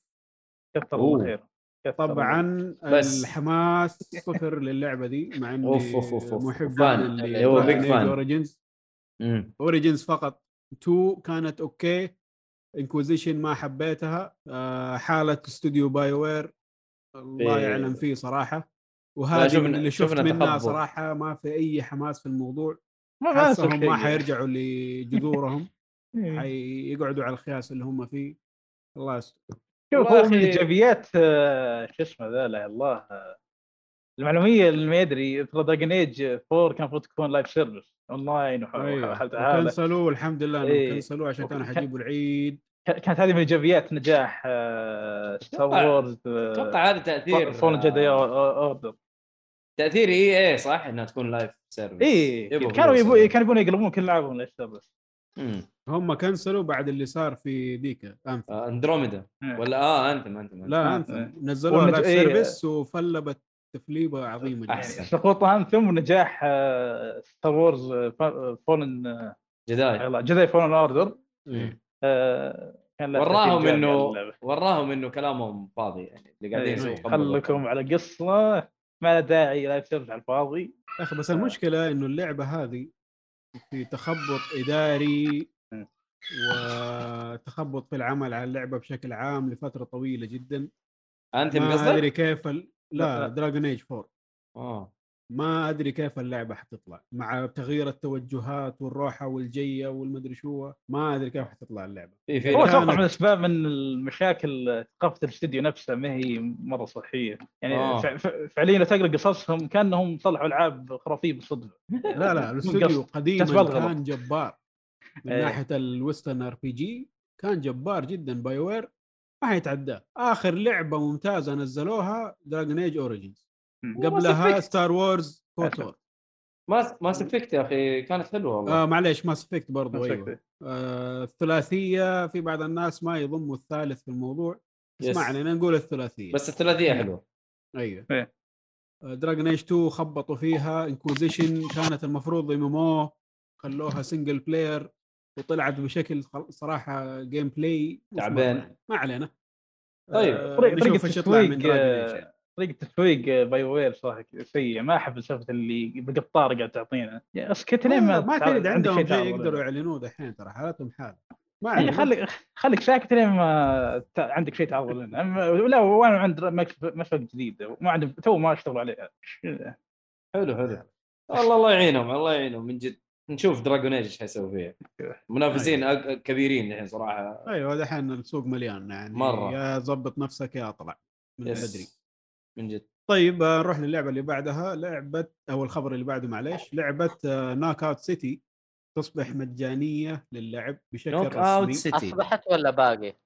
كثر أوه. الله خير كثر الله طبعا بس. الحماس صفر للعبة دي مع إني أوف، أوف، أوف، أوف. محب fan. اللي هو big fan. Origins. Origins فقط 2 كانت أوكي Inquisition ما حبيتها آه حالة استوديو BioWare الله إيه. يعلم فيه صراحة شفنا- من اللي شفت شفنا منها. صراحة ما في أي حماس في الموضوع ما حاسهم ما يعني. حيرجعوا لجذورهم إيه. حيقعدوا على الخياس اللي هم فيه الله يستر شوف هو من ايجابيات آه، شو اسمه ذا لا الله المعلومية اللي ما يدري ترى Dragon Age 4 كان المفروض تكون live service online أيوه هذا كنسلوا والحمد لله انهم إيه. كنسلوا عشان كانوا وكان- حيجيبوا العيد كانت هذه من إيجابيات نجاح آه، Star أتوقع- Wars أتوقع هذا تأثير Fallen Jedi آه، Order تأثير EA صح إنها تكون live service إي كانوا فلوس يبغوا. كانوا يبغون يقلبون كل لعبهم live service مم. هم كنسلوا بعد اللي صار في ذيك آه، اندروميدا إيه. ولا آه Anthem Anthem لا آه، Anthem إيه. نزلوها live. service وفلبت تفليبه عظيمه جدا أحسن. سقوط Anthem ونجاح آه، Star Wars Fallen Jedi Jedi Fallen Order إيه. كان وراهم إنه. وراهم إنه كلامهم فاضي يعني اللي قاعدين إيه، يسووا خلكم على قصة ما له داعي لا سيرج على الفاضي يا أخي بس المشكلة إنه اللعبة هذه في تخبط إداري. وتخبط في العمل على اللعبة بشكل عام لفترة طويلة جدا أنت ما قصدك؟ أدري كيف ال... لا. Dragon Age 4 آه ما أدري كيف اللعبة حتطلع مع تغيير التوجهات والروحة والجية والمدري شو ما أدري كيف حتطلع اللعبة في هو كانت- أتوقع من اسباب من المشاكل ثقافة الاستديو نفسها ما هي مرة صحية يعني آه. ف- ف- فعليا لو تقرأ قصصهم كأنهم صلحوا ألعاب خرافية بالصدفة لا لا الاستوديو قديما الغلط. كان جبار من إيه. ناحية ال Western RPG كان جبار جدا BioWare ما حيتعداه آخر لعبة ممتازة نزلوها Dragon Age Origins. قبلها Star Wars KOTOR ما Mass Effect يا أخي كانت حلوة والله. آه معليش Mass Effect برضو أيوه. آه الثلاثية في بعض الناس ما يضموا الثالث في الموضوع. yes. اسمع علينا نقول الثلاثية. بس الثلاثية حلوة. أيوه. إيه. Dragon Age 2 خبطوا فيها. Inquisition كانت المفروض MMO خلوها single player وطلعت بشكل صراحة gameplay تعبان. يعني. ما علينا. طيب، آه، من التسويق، آه، طريقه تسويق BioWare صراحة سيئه ما أحب سالفة اللي بقطاره قاعد تعطينا. اسكت لين ما آه، ما تريد عندهم شيء يقدروا. يعلنوه دحين ترى حالتهم حاله. ما يعني علينا. خليك خليك ساكت لين ما عندك شيء تعرض لنا. لا وأنا عندي Mass Effect جديد. ما عندي تو ما اشتغل عليها حلو حلو. والله الله يعينهم الله يعينهم من جد. نشوف Dragon Age إيش حيسوي فيها. منافسين أك- كبيرين الحين صراحة. أيوه دحين السوق مليان يعني. مرة. يا ضبط نفسك يا أطلع. من يس. بدري. من جد. طيب آه، نروح للعبة اللي بعدها. لعبة أو الخبر اللي بعده معليش. لعبة Knockout City تصبح مجانية للعب بشكل Knockout رسمي. City أصبحت ولا باقي؟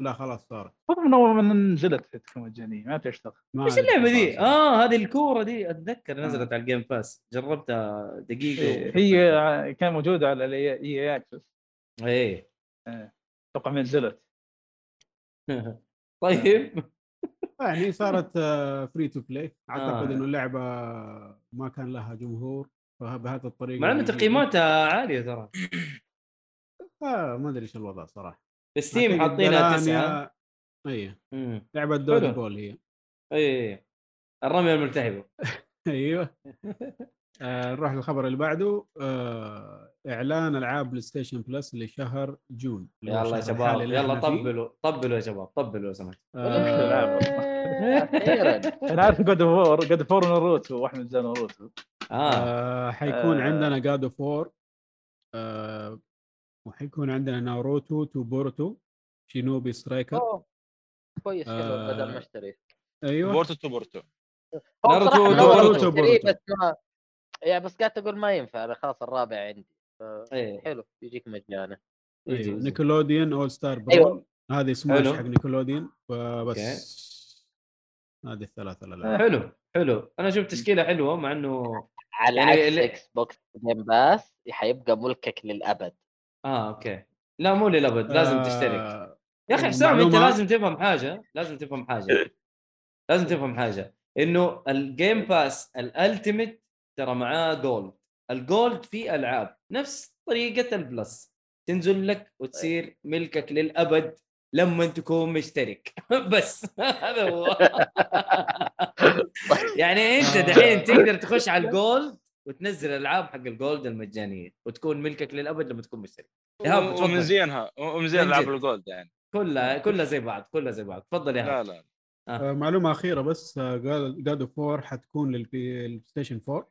لا خلاص صارت. من اول ما نزلت تكون مجانيه ما تشتغل ما إيش اللعبة دي؟ آه هذه الكورة دي أتذكر آه. نزلت على ال Game Pass جربتها دقيقة إيه، هي كان موجودة على ال EA Access إيه. أتوقع ما نزلت. طيب. يعني صارت free to play أعتقد آه. إنه اللعبة ما كان لها جمهور فبهذه الطريقة مع إن يجيبوا- تقييماتها عالية ترى. آه ما أدري إيش الوضع صراحة. Steam أعتقد حاطينها تسعة. اي مم. لعبة حلو. ball هي إيه الرمية الملتهبة. أيوه. آه نروح للخبر اللي بعده. آه إعلان ألعاب PlayStation Plus لشهر June يلا يا شباب. يلا. طبلوا طبلوا يا شباب طبلوا لو سمحت آه. أخيرا. أنا عارف God of War God of War ناروتو واحد من اجزاء ناروتو آه. آه حيكون آه. عندنا God of War وحيكون عندنا Naruto to Boruto Shinobi Striker أوه. كويس حلو آه. بدل ما اشتري أيوه بورتو تو بورتو ناروتو- اشتريه بورتو. بس ما يعني بس قاعد تقول ما ينفع خلاص الرابع عندي ف- إيه حلو يجيك مجانا يجي أيوه يجي. Nickelodeon All-Star Brawl أيوة. هذه سماش. حق Nickelodeon وبس هذه الثلاثة الالعاب حلو حلو أنا شفت تشكيلة حلوة مع إنه على يعني عكس Xbox Game Pass حيبقى ملكك للأبد آه okay. لا مو للابد لازم آه، تشترك يا أخي حسام أنت لازم تفهم حاجة لازم تفهم حاجة. لازم تفهم حاجة. إنه ال Game Pass ال Ultimate ترى معاه Gold ال Gold فيه ألعاب نفس طريقة ال Plus. تنزل لك وتصير ملكك للأبد لما تكون مشترك. بس هذا هو. يعني أنت دحين تقدر تخش على ال Gold وتنزل العاب حق ال Gold المجانية وتكون ملكك للأبد لما تكون مشترك ايهاب ومن زينها ومن زين من ألعاب. ال Gold يعني. كلها كلها زي بعض كلها زي بعض. تفضل يا لا لا. آه، معلومة أخيرة بس God of War حتكون لل PlayStation 4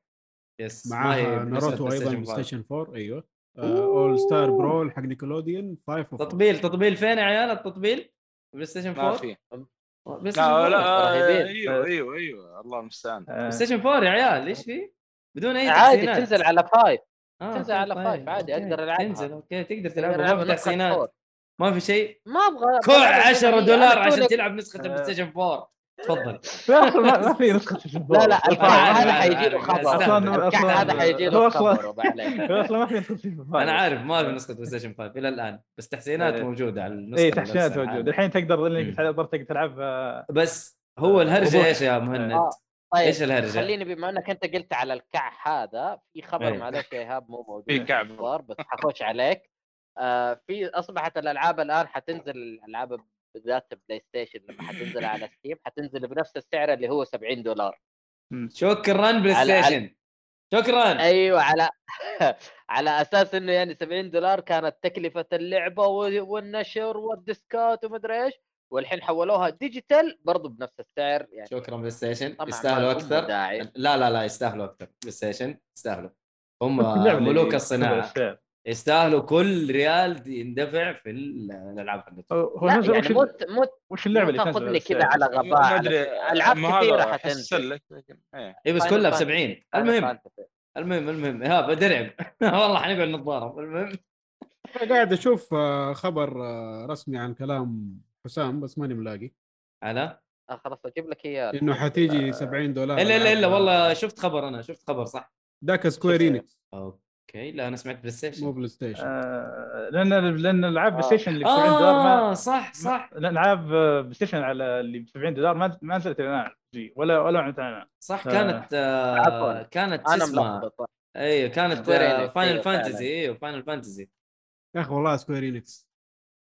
yes معاها ناروتو أيضا Play 5. Station 4 أيوه All-Star Brawl حق Nickelodeon 5 و 4 تطبيل تطبيل فين يا عيال؟ التطبيل؟ PlayStation 4 ما في لا 4 لا رهيبين. أيوه أيوه أيوه. الله المستعان. آه، PlayStation 4 يا عيال إيش في؟ بدون أي عادي تحسينات. تنزل على five آه، تنزل على five عادي، okay. أقدر ألعبها. تنزل okay تقدر تلعبها ما في نسخة تحسينات. ما في شيء ما أبغى بلعبها 10 مجانية. دولار عشان تلعب نسخة ال PlayStation 4 تفضل ما في نسخة لا لا هذا حيجي له. خبر هذا حيجي له خبر. أصلا ما في نسخة five أنا عارف ما في نسخة PlayStation 5 إلى الآن بس تحسينات إيه. موجودة على النسخة اي تحسينات موجودة. الحين تقدر تقدر تقدر تلعب آه، بس هو الهرجة. إيش يا مهند؟ طيب إيش الهرجة؟ خليني بما إنك أنت قلت على الكع هذا في خبر إيه. معلش يا إيهاب مو موجود في كعب. بس حخش عليك آه في أصبحت الألعاب الآن حتنزل الألعاب بالذات PlayStation لما حتنزل على Steam حتنزل بنفس السعر اللي هو 70 دولار شكرا PlayStation شكرا أيوه على على أساس إنه يعني 70 دولار كانت تكلفة اللعبة والنشر والديسكات ومدري إيش والحين حولوها digital برضو بنفس السعر يعني شكرا PlayStation. يستاهلوا أكثر. لا لا لا يستاهلوا أكثر. PlayStation يستاهلوا. هم اللي ملوك الصناعة. يستاهلوا كل ريال يندفع في الألعاب حقتهم هو نزل يعني وش, مو مو وش اللعبة اللي تاخذني كذا على ما غباء ألعاب ما كثيرة حتنزل. لك. لكن إيه. اي بس كلها ب Fantasy. 70 Final المهم. المهم المهم. ايهاب ادرعب والله حنقعد نتضارب. المهم. قاعد أشوف آه، خبر آه، رسمي عن كلام حسام بس ماني ملاقي. على آه خلاص أجيب لك إياه إنه حتيجي 70 دولار إلا إلا إلا. والله شفت خبر أنا شفت خبر صح. ذاك Square Enix okay لا أنا سمعت Play مو Station PlayStation آه، لأن لأن العاب آه. PlayStation اللي ب 70 دولار آه ما صح صح. لأن العاب آه، PlayStation على اللي ب 70 دولار ما ما نزلت الآن جي، ولا ولا اعلنت عنها صح آه. كانت آه عفواً. كانت شو أنا اسمها ملخبط. أيوه كانت Final Fantasy. أيوه Final Fantasy يا أخي والله Square Enix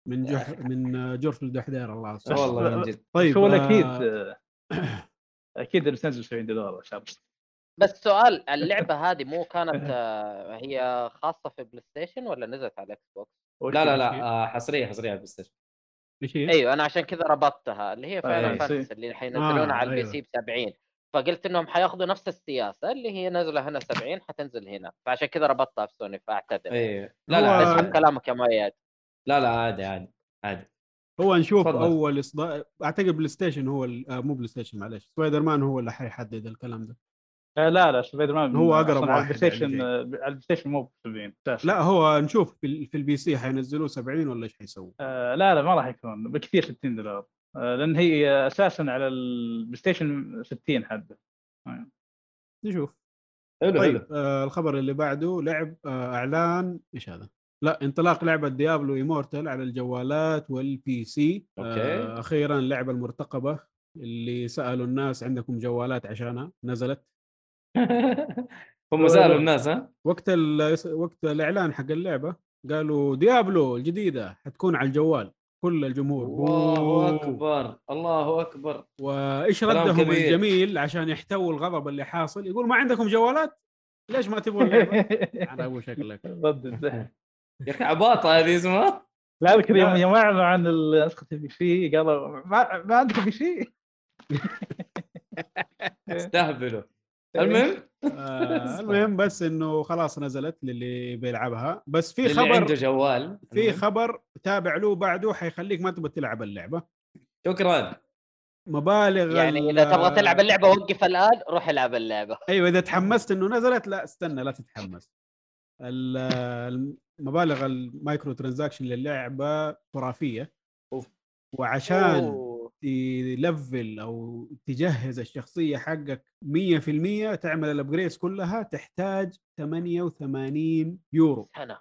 من جح من جرف الدحدير الله يستر. والله من جد. طيب هو أكيد آه، أكيد اللي تنزل 70 دولار إن شاء الله. بس سؤال اللعبة هذه مو كانت آه، هي خاصة في PlayStation ولا نزلت على Xbox؟ لا لا لا آه حصرية حصرية على ال PlayStation. إيش هي؟ أيوه أنا عشان كذا ربطتها اللي هي Final أيوة. Fantasy اللي حينزلونها آه، على ال P أيوة. C ب 70 فقلت إنهم حياخذوا نفس السياسة اللي هي نازلة هنا 70 حتنزل هنا. فعشان كذا ربطتها في سوني فأعتذر. أيوه. لا لا اسمع كلامك يا مؤيد. لا لا عادي عادي عادي هو نشوف تفضل. أول اصدار أعتقد بلاي ستيشن هو ال- آه مو بلاي ستيشن معلش سبايدر مان هو اللي حيحدد الكلام ده آه، لا لا سبايدر مان هو أقرب أصلاً على واحد البلاي ستيشن يعني آه، على البلاي ستيشن مو ب 70 أساساً. لا هو نشوف في, ال- في ال PC حينزلوه 70 ولا إيش حيسووا؟ آه، لا لا ما راح يكون بكثير 60 دولار آه، لأن هي أساسا على البلاي ستيشن 60 حد نشوف حلو حلو طيب آه الخبر اللي بعده لعب آه إعلان إيش هذا؟ لا انطلاق لعبة Diablo Immortal على الجوالات وال PC okay. آه أخيرا اللعبة المرتقبة اللي سألوا الناس عندكم جوالات عشانها نزلت. هم سألوا الناس ها؟ وقت ال- وقت الإعلان حق اللعبة قالوا Diablo الجديدة حتكون على الجوال كل الجمهور. الله بووو. أكبر الله أكبر. وإيش ردهم كبير. الجميل عشان يحتووا الغضب اللي حاصل؟ يقول ما عندكم جوالات؟ ليش ما تبغوا اللعبة؟ أنا أقول شكلك. ردد يا أخي عباطة هذه اسمها لا اذكر يوم. يوم اعلنوا عن نسخه ال PC قالوا ما, ما عندكم PC استهبلوا. المهم؟ آه المهم بس إنه خلاص نزلت للي بيلعبها. بس في اللي عنده خبر جوال. في. خبر تابع له بعده حيخليك ما تبغى تلعب اللعبة. شكرا. مبالغ يعني إذا تبغى تلعب اللعبة وقف الآن روح العب اللعبة. أيوه إذا تحمست إنه نزلت لا استنى لا تتحمس. المبالغ ال microtransaction للعبة خرافية. وعشان أوه. تلفل أو تجهز الشخصية حقك 100% تعمل ال upgrades كلها تحتاج 88 يورو. سنة.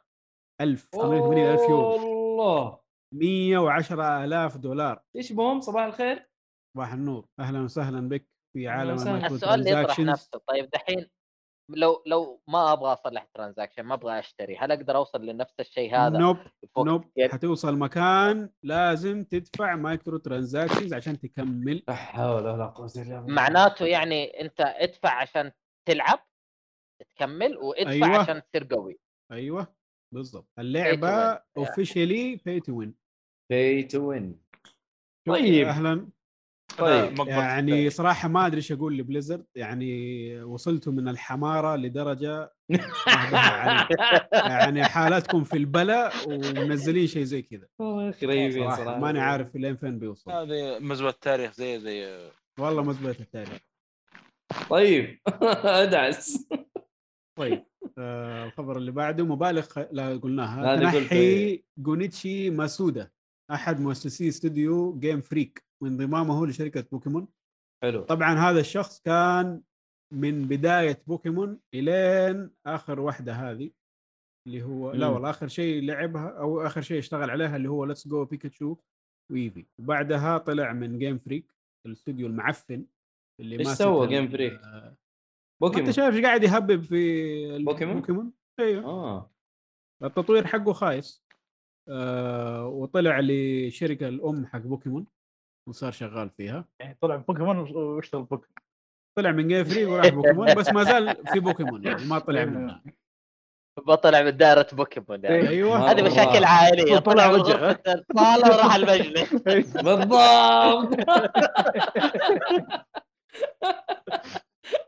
1000 88 ألف يورو. الله 110 آلاف دولار. إيش بهم؟ صباح الخير. صباح النور. أهلا وسهلا بك في عالم السؤال اللي يطرح نفسه. طيب دحين لو لو ما أبغى أصلح transaction ما أبغى أشتري هل أقدر أوصل لنفس الشيء هذا nope فوق- nope يعني- حتوصل مكان لازم تدفع microtransactions عشان تكمل. لا حول ولا قوة إلا بالله. معناته يعني أنت ادفع عشان تلعب تكمل وادفع أيوة. عشان تصير قوي. أيوه بالضبط. اللعبة win. officially pay to win pay to win طيب. أهلا. طيب يعني صراحة ما أدري إيش أقول ل Blizzard. يعني وصلتوا من الحمارة لدرجة. يعني حالتكم في البلاء ومنزلين شيء زي كذا. قريبين صراحة. صراحة ماني عارف لين فين بيوصل. هذه مزبلة التاريخ زي زي والله مزبلة التاريخ. طيب أدعس. طيب آه الخبر اللي بعده مبالغ خ... لا قلناها. تنحي إيه. جونيتشي ماسودا أحد مؤسسي استوديو Game Freak وانضمامه لشركة بوكيمون. حلو. طبعا هذا الشخص كان من بداية بوكيمون إلين آخر واحدة هذه اللي هو لا مم. والله آخر شيء لعبها أو آخر شيء اشتغل عليها اللي هو Let's Go Pikachu و Eevee وبعدها طلع من Game Freak الاستوديو المعفن اللي ماسك سوى Game Freak؟ آه، ما بوكيمون. انت شايف إيش قاعد يهبب في بوكيمون؟ بوكيمون؟ أيوه آه. التطوير حقه خايس. آه وطلع لشركة الأم حق بوكيمون. وصار شغال فيها. يعني طلع بوكيمون واشتغل بوكيمون طلع من Game Freak وراح بوكيمون بس ما زال في بوكيمون يعني ما طلع منها بطلع من دائرة بوكيمون يعني. أيوه. مرة. هذه مشاكل عائلية. طلع من وجهه. الصاله وراح المجلس. بالضبط.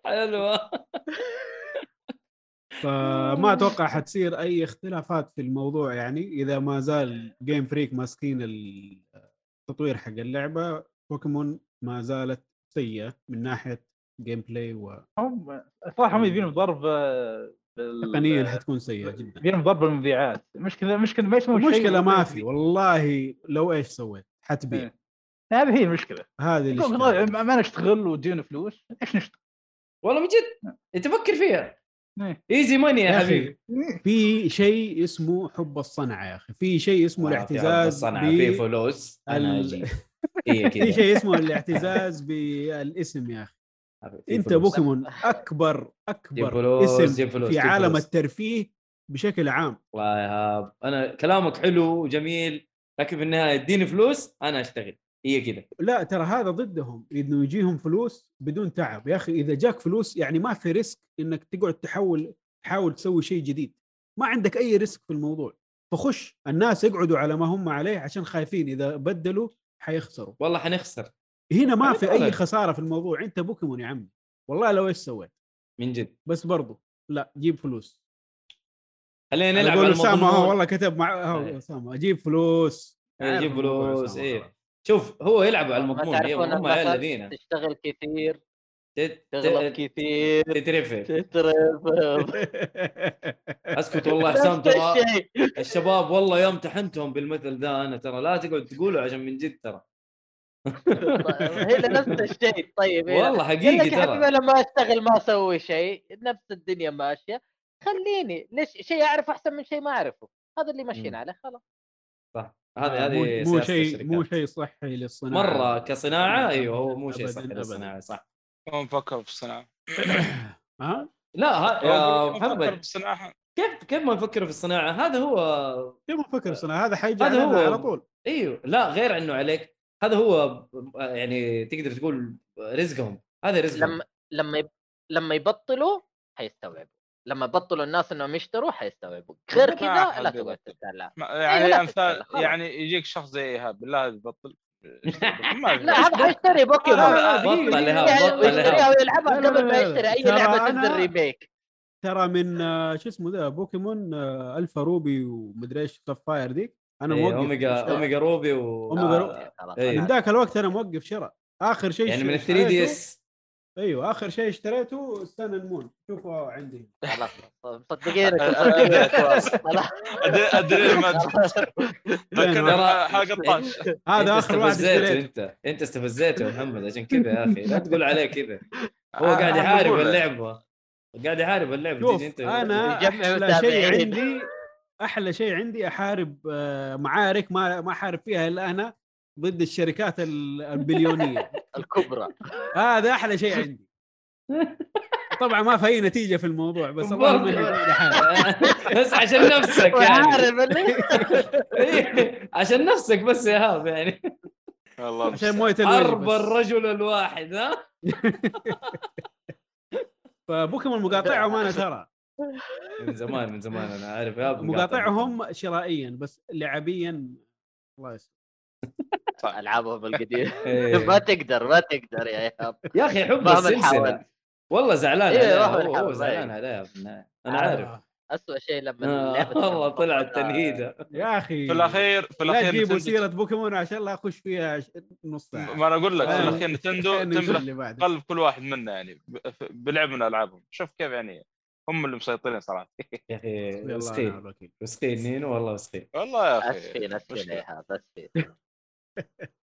حلوة فما أتوقع حتصير أي اختلافات في الموضوع يعني إذا ما زال Game Freak ماسكين التطوير حق اللعبة بوكيمون ما زالت سيئة من ناحية gameplay هم صراحة هم يبين ضرب آه، بال- وتقنيا حتكون سيئة جدا. يبين ضرب المبيعات مشكلة مشكلة ما يسوون المشكلة ما في والله لو إيش سويت حتبيع. إيه. هذه هي المشكلة. هذه الاشكال ما نشتغل وتجينا فلوس إيش نشتغل؟ والله من جد انت فكر فيها. easy money يا حبيبي. في شيء اسمه حب الصنعة يا أخي. في شيء اسمه الاعتزاز الصنعة. ب- في فلوس أنا أجي في شيء اسمه الاعتزاز بالاسم يا أخي. أنت. بوكيمون أكبر أكبر اسم في عالم. الترفيه بشكل عام. الله إيهاب. أنا كلامك حلو وجميل لكن في النهاية اديني فلوس أنا أشتغل. هي كذا. لا ترى هذا ضدهم إنه يجيهم فلوس بدون تعب. يا أخي إذا جاك فلوس يعني ما في risk إنك تقعد تحول تحاول تسوي شيء جديد. ما عندك أي risk في الموضوع. فخش الناس يقعدوا على ما هم عليه عشان خايفين. إذا بدلوا حيخسروا. والله حنخسر. هنا ما في. أي خسارة في الموضوع. أنت بوكيمون يا عمي. والله لو إيش سويت؟ من جد. بس برضو لا جيب فلوس. خلينا نلعب على أسامة والله كتب مع إيه. أسامة أجيب فلوس. الموضوع فلوس. إيه. شوف هو يلعب على ما المضمون هي- هم؟ الذين تشتغل كثير تغلط كثير تترفع تترفض أسكت والله حسام ترى الشباب والله يوم امتحنتهم بالمثل ذا أنا ترى لا تقعد تقوله عشان من جد ترى. هنا نفس الشيء. طيب. والله حقيقي حبيبي ترى لما أشتغل ما أسوي شيء نفس الدنيا ماشية. خليني ليش شيء اعرف أحسن من شيء ما أعرفه؟ هذا اللي ماشيين. عليه خلاص. صح. هذه مو- هذه مو شيء. مو شيء صحي للصناعة. مرة كصناعة أيوه هو مو شيء صحي. للصناعة صح. هو مفكر في الصناعة. ها؟ لا ها يا في محمد. كيف كيف ما نفكر في الصناعة؟ هذا هو كيف أفكر الصناعة؟ هذا حيجي هذا هو- على طول. إيوه. لا غير عنه عليك. هذا هو يعني تقدر تقول رزقهم. هذا رزقهم. لما لما يب... لما يبطلوا حيستوعبوا. لما يبطلوا الناس إنهم يشتروا حيستوعبوا غير كذا لا. تقعد تتكلم أيوة، يعني امثال. يعني يجيك شخص زي إيهاب بالله يبطل ما لا هذا حيشتري بوكيمون بطل يعني بطل يشتريها إيهاب. ويلعبها قبل ما. يشتري أي لعبة تنزل remake ترى من آه، شو اسمه ذا بوكيمون آه، Alpha Ruby ومدري إيش Sapphire دي أنا إيه، موقف Omega. Omega Ruby و أوميجا آه، Ruby. خلاص إيه. من ذاك الوقت أنا موقف شراء آخر شيء يعني من ال ش- 3 دي اس أيوه آخر شيء اشتريته ستان المون شوفوا عندي. خلاص مصدقينك. مصدقينك. أدري ما ترى- حلقه طاش هذا آخر واحد استفزيته اشتريته. أنت أنت استفزيته يا محمد عشان كذا يا أخي. لا تقول عليه كذا. هو آه، قاعد أنا يحارب. اللعبة. قاعد يحارب اللعبة. شوف أنت أنا أحلى شيء. عندي أحلى شيء عندي أحارب آه، معارك ما ما أحارب فيها إلا أنا. ضد الشركات ال- البليونية. الكبرى. هذا أحلى شيء عندي. طبعا ما في أي نتيجة في الموضوع بس اللهم احارب بس عشان نفسك يعني. عشان نفسك بس يا هاب يعني. والله عشان موية حرب بس. الرجل الواحد ها؟ فبوكيمون مقاطعهم أنا ترى. من زمان من زمان أنا عارف مقاطعهم. شرائيا بس لعبيا. الله يسلمك. العابهم القديمة إيه. ما تقدر ما تقدر يا ايهاب يا أخي حب السلسلة. والله زعلان إيه، عليها مهما هو. زعلان عليها في النهاية. أنا عارف آه. اسوء شيء لما آه، اللعبة والله طلعت. تنهيدة يا أخي في الاخير في لا الأخير تجيبوا نتندو- سيرة بوكيمون عشان لا أخش فيها نص ساعة ما أنا أقول لك في آه. الأخير نتندو تملك. قلب كل واحد منا يعني بلعب من ألعابهم شوف كيف يعني هم اللي مسيطرين صراحة يا أخي الوكيل. مسخين نينو والله مسخين والله يا أخي أسفين أسفين يا. ايهاب أسفين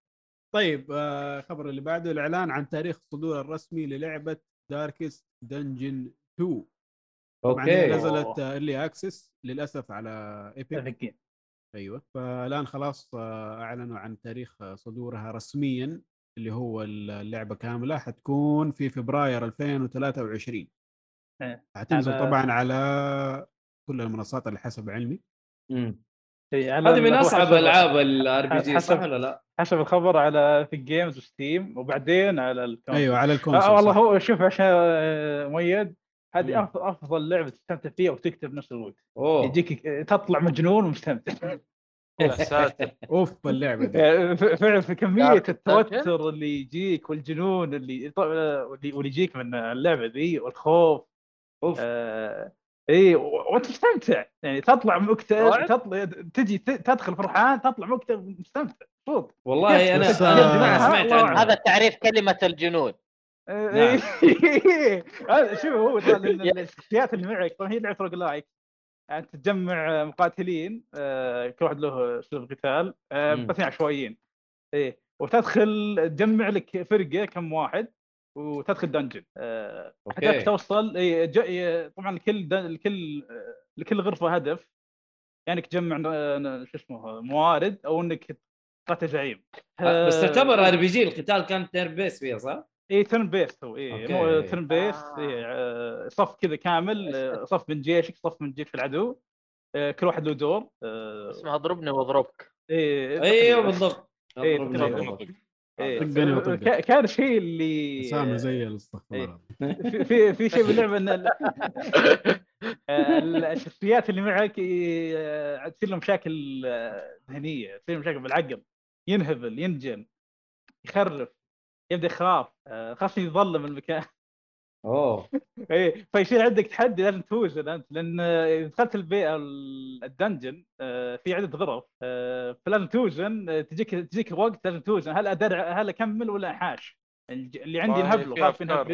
طيب آه، الخبر اللي بعده الإعلان عن تاريخ الصدور الرسمي للعبة Darkest Dungeon 2 طبعا هي okay. نزلت early access للأسف على Epic. أيوه. فالآن خلاص آه، أعلنوا عن تاريخ آه، صدورها رسميا اللي هو اللعبة كاملة. حتكون في فبراير 2023 إيه. حتنزل طبعا على كل المنصات اللي حسب علمي. إيه، هذه من أصعب ألعاب ال RPG حسب- صح ولا لا؟ حسب الخبر على في Games و Steam وبعدين على ال console أيوه على ال console آه والله. هو شوف عشان آه، مؤيد هذه. أف- أفضل لعبة تستمتع فيها وتكتب بنفس الوقت. أوه. يجيك تطلع مجنون ومستمتع. يا ساتر. أوف اللعبة دي. ف- فعلا في كمية التوتر اللي يجيك والجنون اللي واللي يجيك من اللعبة ذي والخوف. أوف. آه اي و- وانت مستمتع يعني تطلع مكتئب؟ تطلع تجي ت- تدخل فرحان تطلع مكتئب مستمتع مبسوط والله أنا جماعة سمعت عنها هذا تعريف كلمة الجنون آه، نعم. إيه. هذا شوف هو الشخصيات اللي معك طبعا هي لعبه روج لايك. يعني تجمع مقاتلين آه، كل واحد له اسلوب قتال آه،. بس عشوائيين. إيه. وتدخل تجمع لك فرقة كم واحد وتدخل dungeon آه، okay. حتى توصل طبعا لكل dun- لكل آه، لكل غرفة هدف يعني انك تجمع ن- شو اسمه موارد أو إنك تقاتل زعيم آه، بس تعتبر RPG القتال كان turn based فيها صح؟ إي turn based هو إي. مو turn آه. إيه آه، صف كذا كامل آه، صف من جيشك صف من جيش العدو آه، كل واحد له دور آه، اسمها اضربني واضربك إيه أيوه إيه،. بالضبط. إيه، طقني وطقك. كا- كان شيء اللي أسامة زي الاستغفار إيه. في في, شيء باللعبه إن ال- الشخصيات اللي معك آه، تصير له مشاكل آه، ذهنية تصير مشاكل بالعقل ينهبل ينجن يخرف يبدأ يخاف آه، خاف يظلم المكان أوه. إيه فيصير عندك تحدي لازم توزن أنت لأن إذا دخلت البيئه ال- الدنجن آه، في عدة غرف آه، فلازم توزن آه، تجيك تجيك وقت لازم توزن هل ادرع هل أكمل ولا انحاش الج- اللي عندي ينهبلوا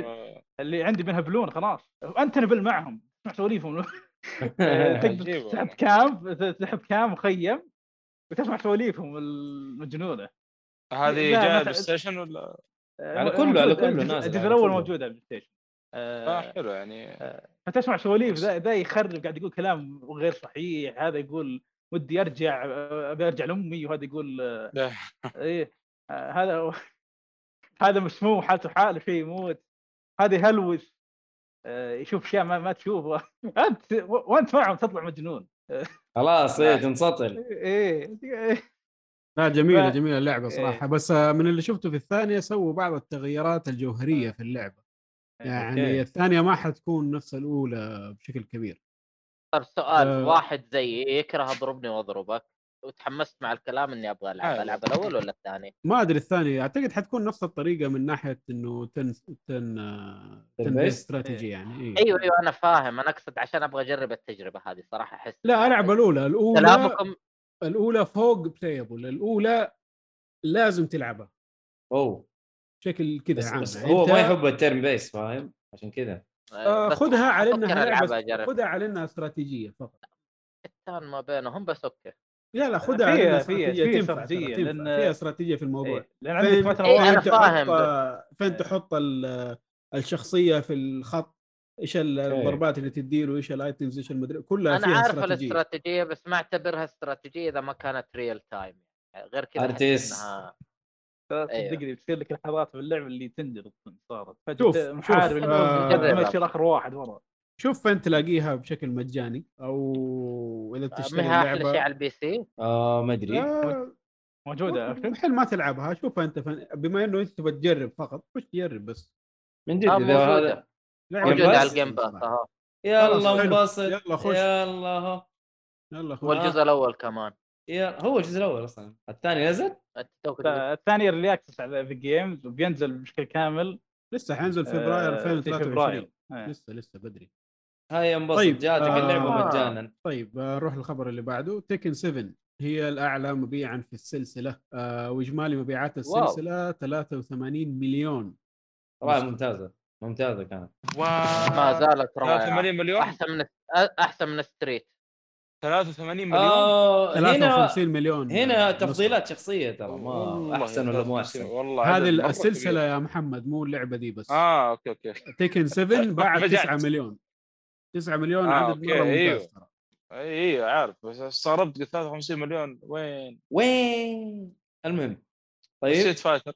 آه، اللي عندي بينهبلون خلاص. انت تنهبل معهم تسمع سواليفهم آه، عجيب تسحب. camp تسحب camp مخيم وتسمع سواليفهم المجنونة. هذه جاية ما Play تع- Station ولا؟ آه، على كله-. على كله نازل الجزء الأول. موجود على ال PlayStation آه، حلو يعني. فتسمع سواليف ذا ذا يخرب قاعد يقول كلام غير صحيح هذا يقول ودي أرجع آه، أبي أرجع لأمي وهذا يقول آه، لا. إيه آه، هذا هذا مسموم حالته حالة شيء يموت. هذا يهلوس آه، يشوف أشياء ما, ما تشوفها. أنت وأنت معهم تطلع مجنون. خلاص إيه تنسطل. إيه إيه. لا جميلة ف- جميلة اللعبة صراحة. بس آه، من اللي شفته في الثانية سووا بعض التغييرات الجوهرية في اللعبة. يعني أوكي. الثانية ما حتكون نفس الأولى بشكل كبير طيب سؤال آه. واحد زيي يكره اضربني واضربك وتحمست مع الكلام إني أبغى ألعب عادي. ألعب الأول ولا الثاني؟ ما أدري الثانية أعتقد حتكون نفس الطريقة من ناحية إنه تن تن آه، تن؟ استراتيجي يعني إيه. أيوه أيوه أنا فاهم أنا أقصد عشان أبغى أجرب التجربة هذه صراحة أحس لا ألعب الأولى الأولى كلامكم الأولى فوق بلايبل الأولى لازم تلعبها أوه بشكل كذا بس, عام بس يعني هو ما يحب التيرن بيس فاهم عشان كذا آه، خذها على إنها. خذها على إنها استراتيجية فقط ال turn ما بينهم بس okay لا لا خذها على استراتيجية فيها تنفع استراتيجية،. لأن- فيها استراتيجية في الموضوع إيه. لأن عندك فين فترة إيه، تحط فاهم. فين تحط ال- الشخصية في الخط إيش الضربات اللي تديله إيش ال items إيش المدري كلها أنا فيها عارف استراتيجية الاستراتيجية بس ما أعتبرها استراتيجية إذا ما كانت real time غير كذا أحس RTS. صدقني بتصير لك لحظات في اللعبة اللي تنجلط صارت. شوف- فجاه محارب آه، قبل ما يصير آخر واحد ورا. شوف فين تلاقيها بشكل مجاني أو إذا بتشتري منها أحلى شيء اللعبه على البي سي؟ آه ما أدري. آه، موجودة الحين ما تلعبها. شوف أنت فين بما إنه أنت تبغى تجرب فقط خش تجرب بس؟ من جد آه، اذا هذا موجودة؟ على الجيم باس يلا. انبسط يلا خش. يلا. هو يلا خش. والجزء الأول كمان. هو الجزء الأول أصلا. الثاني نزل؟ الثاني early access على في Games وبينزل بشكل كامل. لسه حينزل فبراير آه، في 2023 فبراير. آه. لسه لسه بدري. هاي انبسط. طيب، جاتك آه. اللعبة مجانا. طيب آه، نروح للخبر اللي بعده. Tekken 7 هي الأعلى مبيعا في السلسلة آه وإجمالي مبيعات السلسلة 83 مليون. صراحة ممتازة. ممتازة كانت. ما و زالت رائعة. 83 مليون أحسن من أحسن من Street 83 مليون آه هنا 53 مليون هنا آه، تفضيلات شخصية ترى ما أحسن ولا مو أحسن؟ والله هذه السلسلة. يا محمد مو اللعبة دي بس. آه أوكي أوكي. Tekken 7 باع رجعت. 9 مليون. 9 مليون آه، عدد مرة ممتاز أيوه. ترى. اي عارف. بس استغربت قلت 53 مليون وين؟ وين؟ المهم طيب. Street Fighter.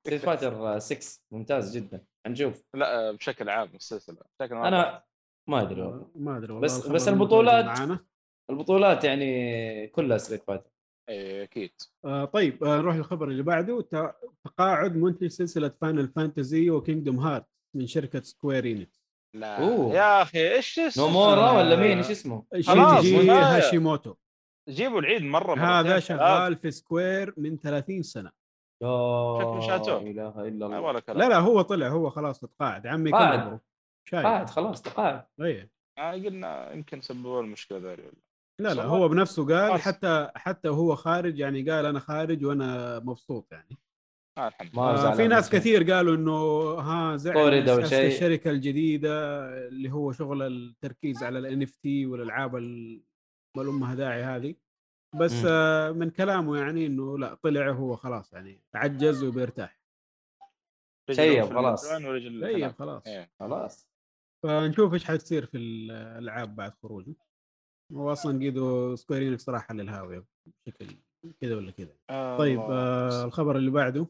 Street Fighter 6 ممتاز جدا. حنشوف لا بشكل عام السلسلة بشكل عام. أنا ما أدري والله. ما أدري والله بس- بس البطولات- معانا. البطولات يعني كلها Street Fighter. إي أكيد. آه طيب آه نروح للخبر اللي بعده. تقاعد منتج سلسلة Final Fantasy و Kingdom Hearts من شركة Square Enix لا أوه. يا أخي إيش اسمه؟ نومورا ولا مين؟ آه، إيش اسمه؟ شينجي. هاشيموتو. جيبوا العيد مرة هذا مرتين، شغال في Square من 30 سنة. لا شاته. إله إلا لا الله ولا لا لا هو طلع هو خلاص تقاعد. عمي قاعد. قاعد خلاص تقاعد. إيه. آه، قلنا يمكن سببوا المشكلة ذا لا لا. هو بنفسه قال. حتى حتى هو خارج يعني قال أنا خارج وأنا مبسوط يعني آه لله آه في ناس. كثير قالوا إنه ها زعل. الشركة الجديدة اللي هو شغل التركيز على ال NFT والألعاب ال- ما لها داعي هذه بس مم. آه من كلامه يعني إنه لا طلع هو خلاص يعني عجز وبيرتاح في خلاص. طيب هناك. خلاص إيه. خلاص فنشوف إيش حتصير في الألعاب بعد خروجه هو أصلا قيدو Square Enix راح للهاويه بشكل كذا ولا كذا. آه، طيب. آه الخبر اللي بعده.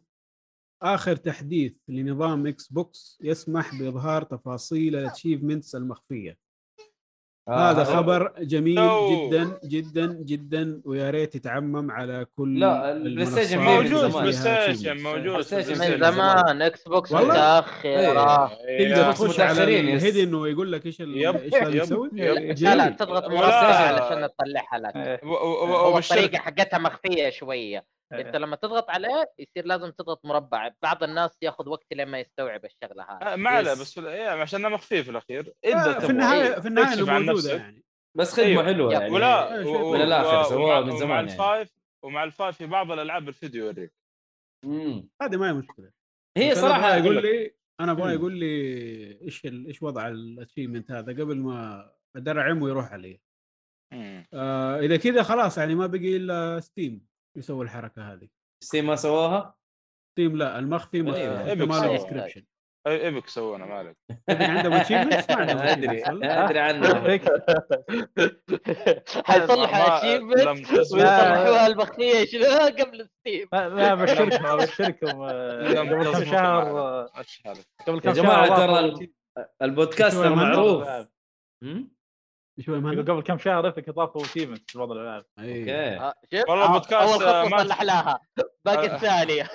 آخر تحديث لنظام Xbox يسمح بإظهار تفاصيل ال achievements المخفية. آه، هذا خبر جميل أوه. جدا جدا جدا ويا ريت يتعمم على كل لا، ال PlayStation موجود زمان. PlayStation. موجود من. زمان Xbox؟ متاخره إيه. تقدر بس تخش على. ال hidden ويقول لك إيش إيش لازم يب، تسوي يب. لا. تضغط مربع علشان تطلعها لك إيه. و- و- و- هو والشركة- الطريقة حقتها مخفية شوية. انت لما تضغط عليه يصير لازم تضغط مربع بعض الناس ياخذ وقت لما يستوعب الشغلة هذه آه، ما عليه. بس إيه، عشان أنه مخفي في الأخير آه، في النهايه في النهاية عن موجودة. يعني بس خدمة أيوه. حلوة. يعني ولا إيه، من الآخر و- سووها ومع- من ومع زمان يعني. الفايف ومع الفايف في بعض الألعاب الفيديو يوريك. هذه ما هي مشكلة هي صراحة يقول لي أنا أبغى. يقول لي إيش ال- إيش وضع الاتشيفمنت هذا قبل ما ادرعم ويروح علي مم. آه إذا كذا خلاص يعني ما بقي إلا ستيم يسوي الحركة هذه ستيم ما سواها ستيم لا المخفي. حتى إيبك ما له. ديسكربشن إيبك سوونا ما عليك عندهم اتشيفمنتس ما عندهم أدري؟ أدري عنها حيصلح اتشيفمنت. ويصلحوها المخفيه شنو قبل ستيم لا لا بشركم أبشركم آه، لم قبل كم شهر. آه،؟ قبل يا كم جماعة شهر ترى البودكاست ترى يا مهند؟ معروف ألعاب. مم؟ شوي مهند قبل كم شهر ايبك اضافوا اتشيفمنت في بعض الالعاب أي. أوكي. آه، شوف والله آه، البودكاست، أول آه، خطوة ما- صلح لها باقي آه. الثانية.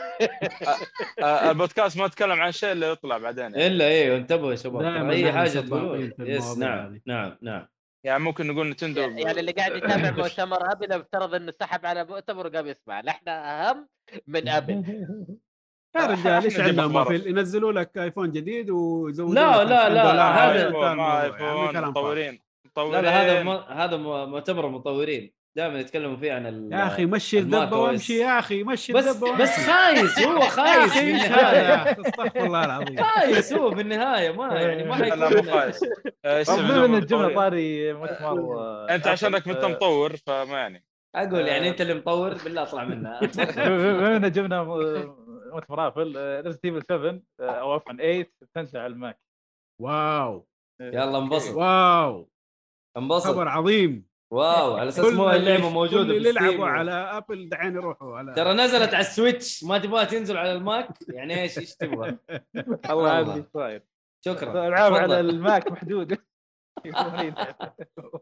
آه، البودكاست ما اتكلم عن شيء إلا يطلع بعدين يعني. إلا أيوه انتبهوا يا شباب. أي نحن حاجة تقولون يس نعم. نعم نعم. يعني ممكن نقول نتندو يعني اللي قاعد يتابع مؤتمر ابل افترض إنه سحب على مؤتمر وقام يسمع. إحنا أهم من أبل. يا رجال إيش عندهم ما. في ينزلوا لك آيفون جديد ويزودوا لا، لا، 2000 لا،. هذا- آيفون ما مطورين لا لا هذا م... هذا مؤتمر المطورين دائما يتكلموا فيه عن ال... يا أخي مشي الدبة. وامشي يا أخي مشي بس الدبة وامشي. بس خايس هو يا خايس أخي في إيش هذا النهاية. يا أخي؟ استغفر الله العظيم. خايس هو في النهاية ما يعني ما لا لا مو حيكون خايس. آه، بما يستفيدون إن من الجمله. طاري مؤتمر آه، أنت عشانك انت آه، مطور فما يعني. أقول يعني أنت اللي مطور بالله أطلع منها بما إن جبنا مؤتمر Apple Resident Evil 7 آه، أو عفوا 8 تنزل على ال Mac wow. يلا انبسط. wow. انبسط خبر عظيم wow على أساس كل مو اللعبة موجودة كل اللي يلعبوا على Apple دحين يروحوا على ترى نزلت على ال Switch ما تبغاها تنزل على ال Mac يعني إيش إيش تبغى الله. عادي صاير شكرا العاب على. ال Mac محدوده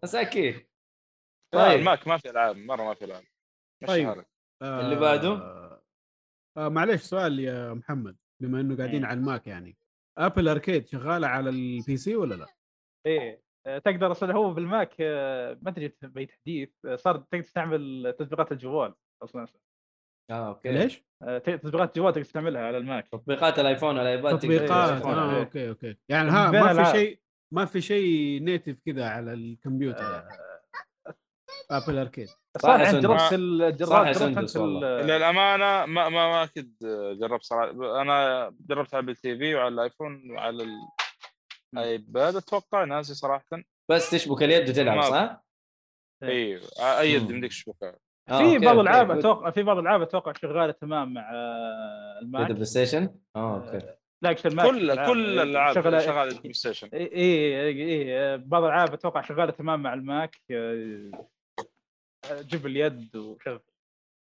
مساكين طيب. الماك ما في ألعاب مرة ما في ألعاب طيب. آه، اللي بعده؟ آه معليش سؤال يا محمد بما إنه قاعدين مم. على ال Mac يعني Apple Arcade شغالة على ال PC ولا لا؟ إيه تقدر أصلا هو بال Mac آه، ما أدري باي تحديث آه، صار تقدر تستعمل تطبيقات الجوال أصلا آه أوكي ليش؟ آه، تطبيقات الجوال تقدر تستعملها على ال Mac تطبيقات ال iPhone وال iPad تقدر تطبيقات آه إيه. أوكي أوكي يعني ها ما في. شيء ما في شيء native كذا على الكمبيوتر Apple Arcade صح يا صح سندس. جربت ال- جربت جربت للامانه ما ما ما كنت جربت صراحة أنا جربت على ال TV وعلى ال iPhone وعلى ال iPad أتوقع ناسي صراحة. بس تشبك اليد وتلعب صح؟ اي أي يد. يمديك تشبكها آه، في بعض. الألعاب. أتوقع في بعض الألعاب أتوقع شغالة تمام مع آه، الماك. بلاي ستيشن؟ آه أوكي. لا اكشن ال Mac. كل كل الألعاب شغاله PlayStation. إي إي إي بعض الألعاب أتوقع شغالة تمام مع ال Mac. آه، جيب اليد وشغل.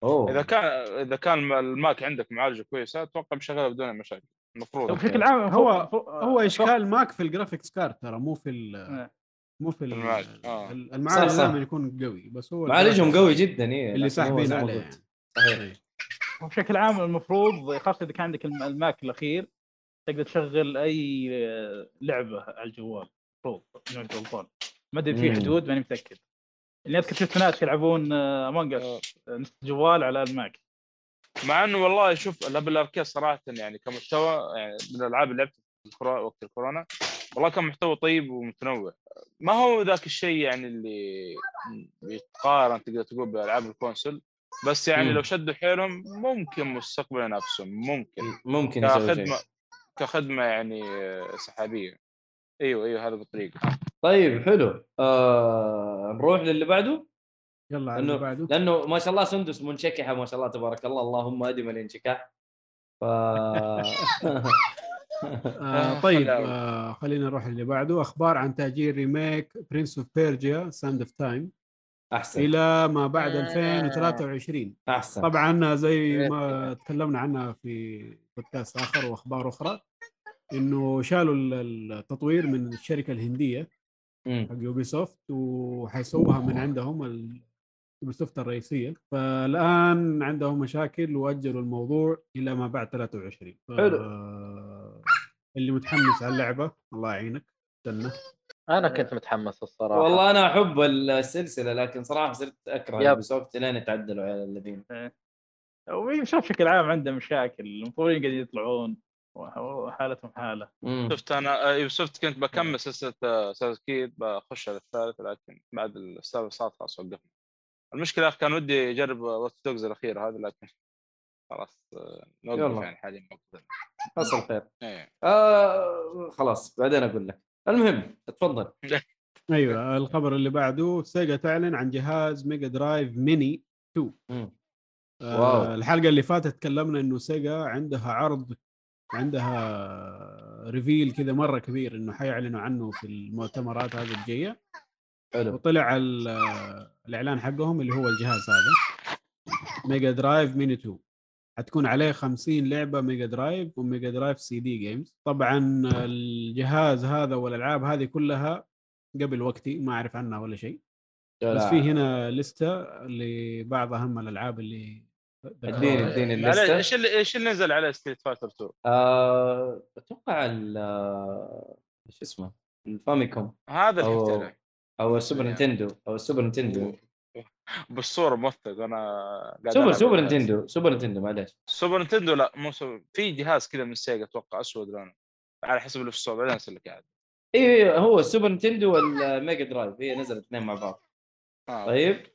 إذا كان إذا كان ال Mac عندك معالجة كويسة أتوقع بشغلها بدون مشاكل. المفروض بشكل عام هو هو إشكال Mac في ال graphics card ترى مو في ال- إيه. مو في ال- المعالج، آه. دائما يكون قوي بس هو معالجهم قوي جدا إيه اللي ساحبين عليه. يعني. صحيح بشكل عام المفروض خاصة إذا كان عندك الم- ال Mac الأخير تقدر تشغل أي لعبة على الجوال المفروض غلطان ما أدري في. حدود ماني متأكد اللي أذكر شفت ناس يلعبون Among Us الجوال على ال Mac مع إنه والله شوف ال Apple Arcade صراحة يعني كمحتوى يعني من الألعاب اللي لعبتها وقت الكورونا والله كان محتوى طيب ومتنوع. ما هو ذاك الشيء يعني اللي يتقارن تقدر تقول بالالعاب الكونسول بس يعني مم. لو شدوا حيلهم ممكن مستقبلا ينافسهم ممكن. ممكن كخدمة كخدمة يعني آه، سحابية. أيوه أيوه هذا بالطريقة طيب حلو. آه نروح للي بعده؟ يلا على لأنه اللي بعده. لأنه ما شاء الله سندس منشكحة ما شاء الله تبارك الله. اللهم أدم الانشكاح. ف آه طيب. آه خلينا نروح اللي بعده. أخبار عن تاجيل remake Prince of Persia Sands of Time أحسن. إلى ما بعد آه. 2023 أحسن. طبعا زي ريت ما تكلمنا عنها في بودكاست آخر وأخبار أخرى إنه شالوا ال- التطوير من الشركة الهندية. حق Ubisoft وحيسووها من عندهم soft الرئيسية. فالآن عندهم مشاكل وأجلوا الموضوع إلى ما بعد 23 ف- حلو. اللي متحمس على اللعبة الله يعينك. استنى. أنا كنت متحمس الصراحة. والله أنا أحب السلسلة لكن صراحة صرت أكره. Ubisoft لين يتعدلوا على الذين. وشوف بشكل عام عنده مشاكل. المطورين قاعدين يطلعون وحالتهم حالة. مم. شفت أنا آه، شفت كنت بكمل سلسلة سلسله Creed بخش على الثالث لكن بعد السالفة صارت خلاص وقفنا. المشكلة كان ودي اجرب Watch Dogs الاخيره هذه لكن خلاص آه، نوقف يلا. يعني حاليا موقف حصل خير إيه. آه خلاص بعدين أقول لك المهم تفضل أيوه الخبر اللي بعده Sega تعلن عن جهاز Mega Drive Mini 2 مم. آه. الحلقة اللي فاتت تكلمنا إنه Sega عندها عرض عندها reveal كذا مرة كبير إنه حيعلنوا عنه في المؤتمرات هذه الجاية حلو. وطلع ال- الإعلان حقهم اللي هو الجهاز هذا. Mega Drive Mini 2 حتكون عليه 50 لعبة Mega Drive و Mega Drive CD games طبعا الجهاز هذا والألعاب هذه كلها قبل وقتي ما أعرف عنها ولا شيء. بس في هنا لستة لبعض أهم الألعاب اللي اديني اديني معلش، ال list ه إيش اللي إيش اللي نزل على ستريت فايتر 2 آه، أتوقع ال شو اسمه؟ الفاميكوم. هذا اللي عليه أو السوبر يعني. نينتندو أو السوبر نينتندو بالصورة موثق أنا قاعد سوبر سوبر. نينتندو سوبر نينتندو معليش سوبر نينتندو لا مو سوبر في جهاز كذا من سيجا أتوقع أسود لونه على حسب اللي في الصورة بعدين أرسل لك عاد أيوه أيوه هو السوبر نينتندو والميجا درايف هي نزلت اثنين مع بعض آه. طيب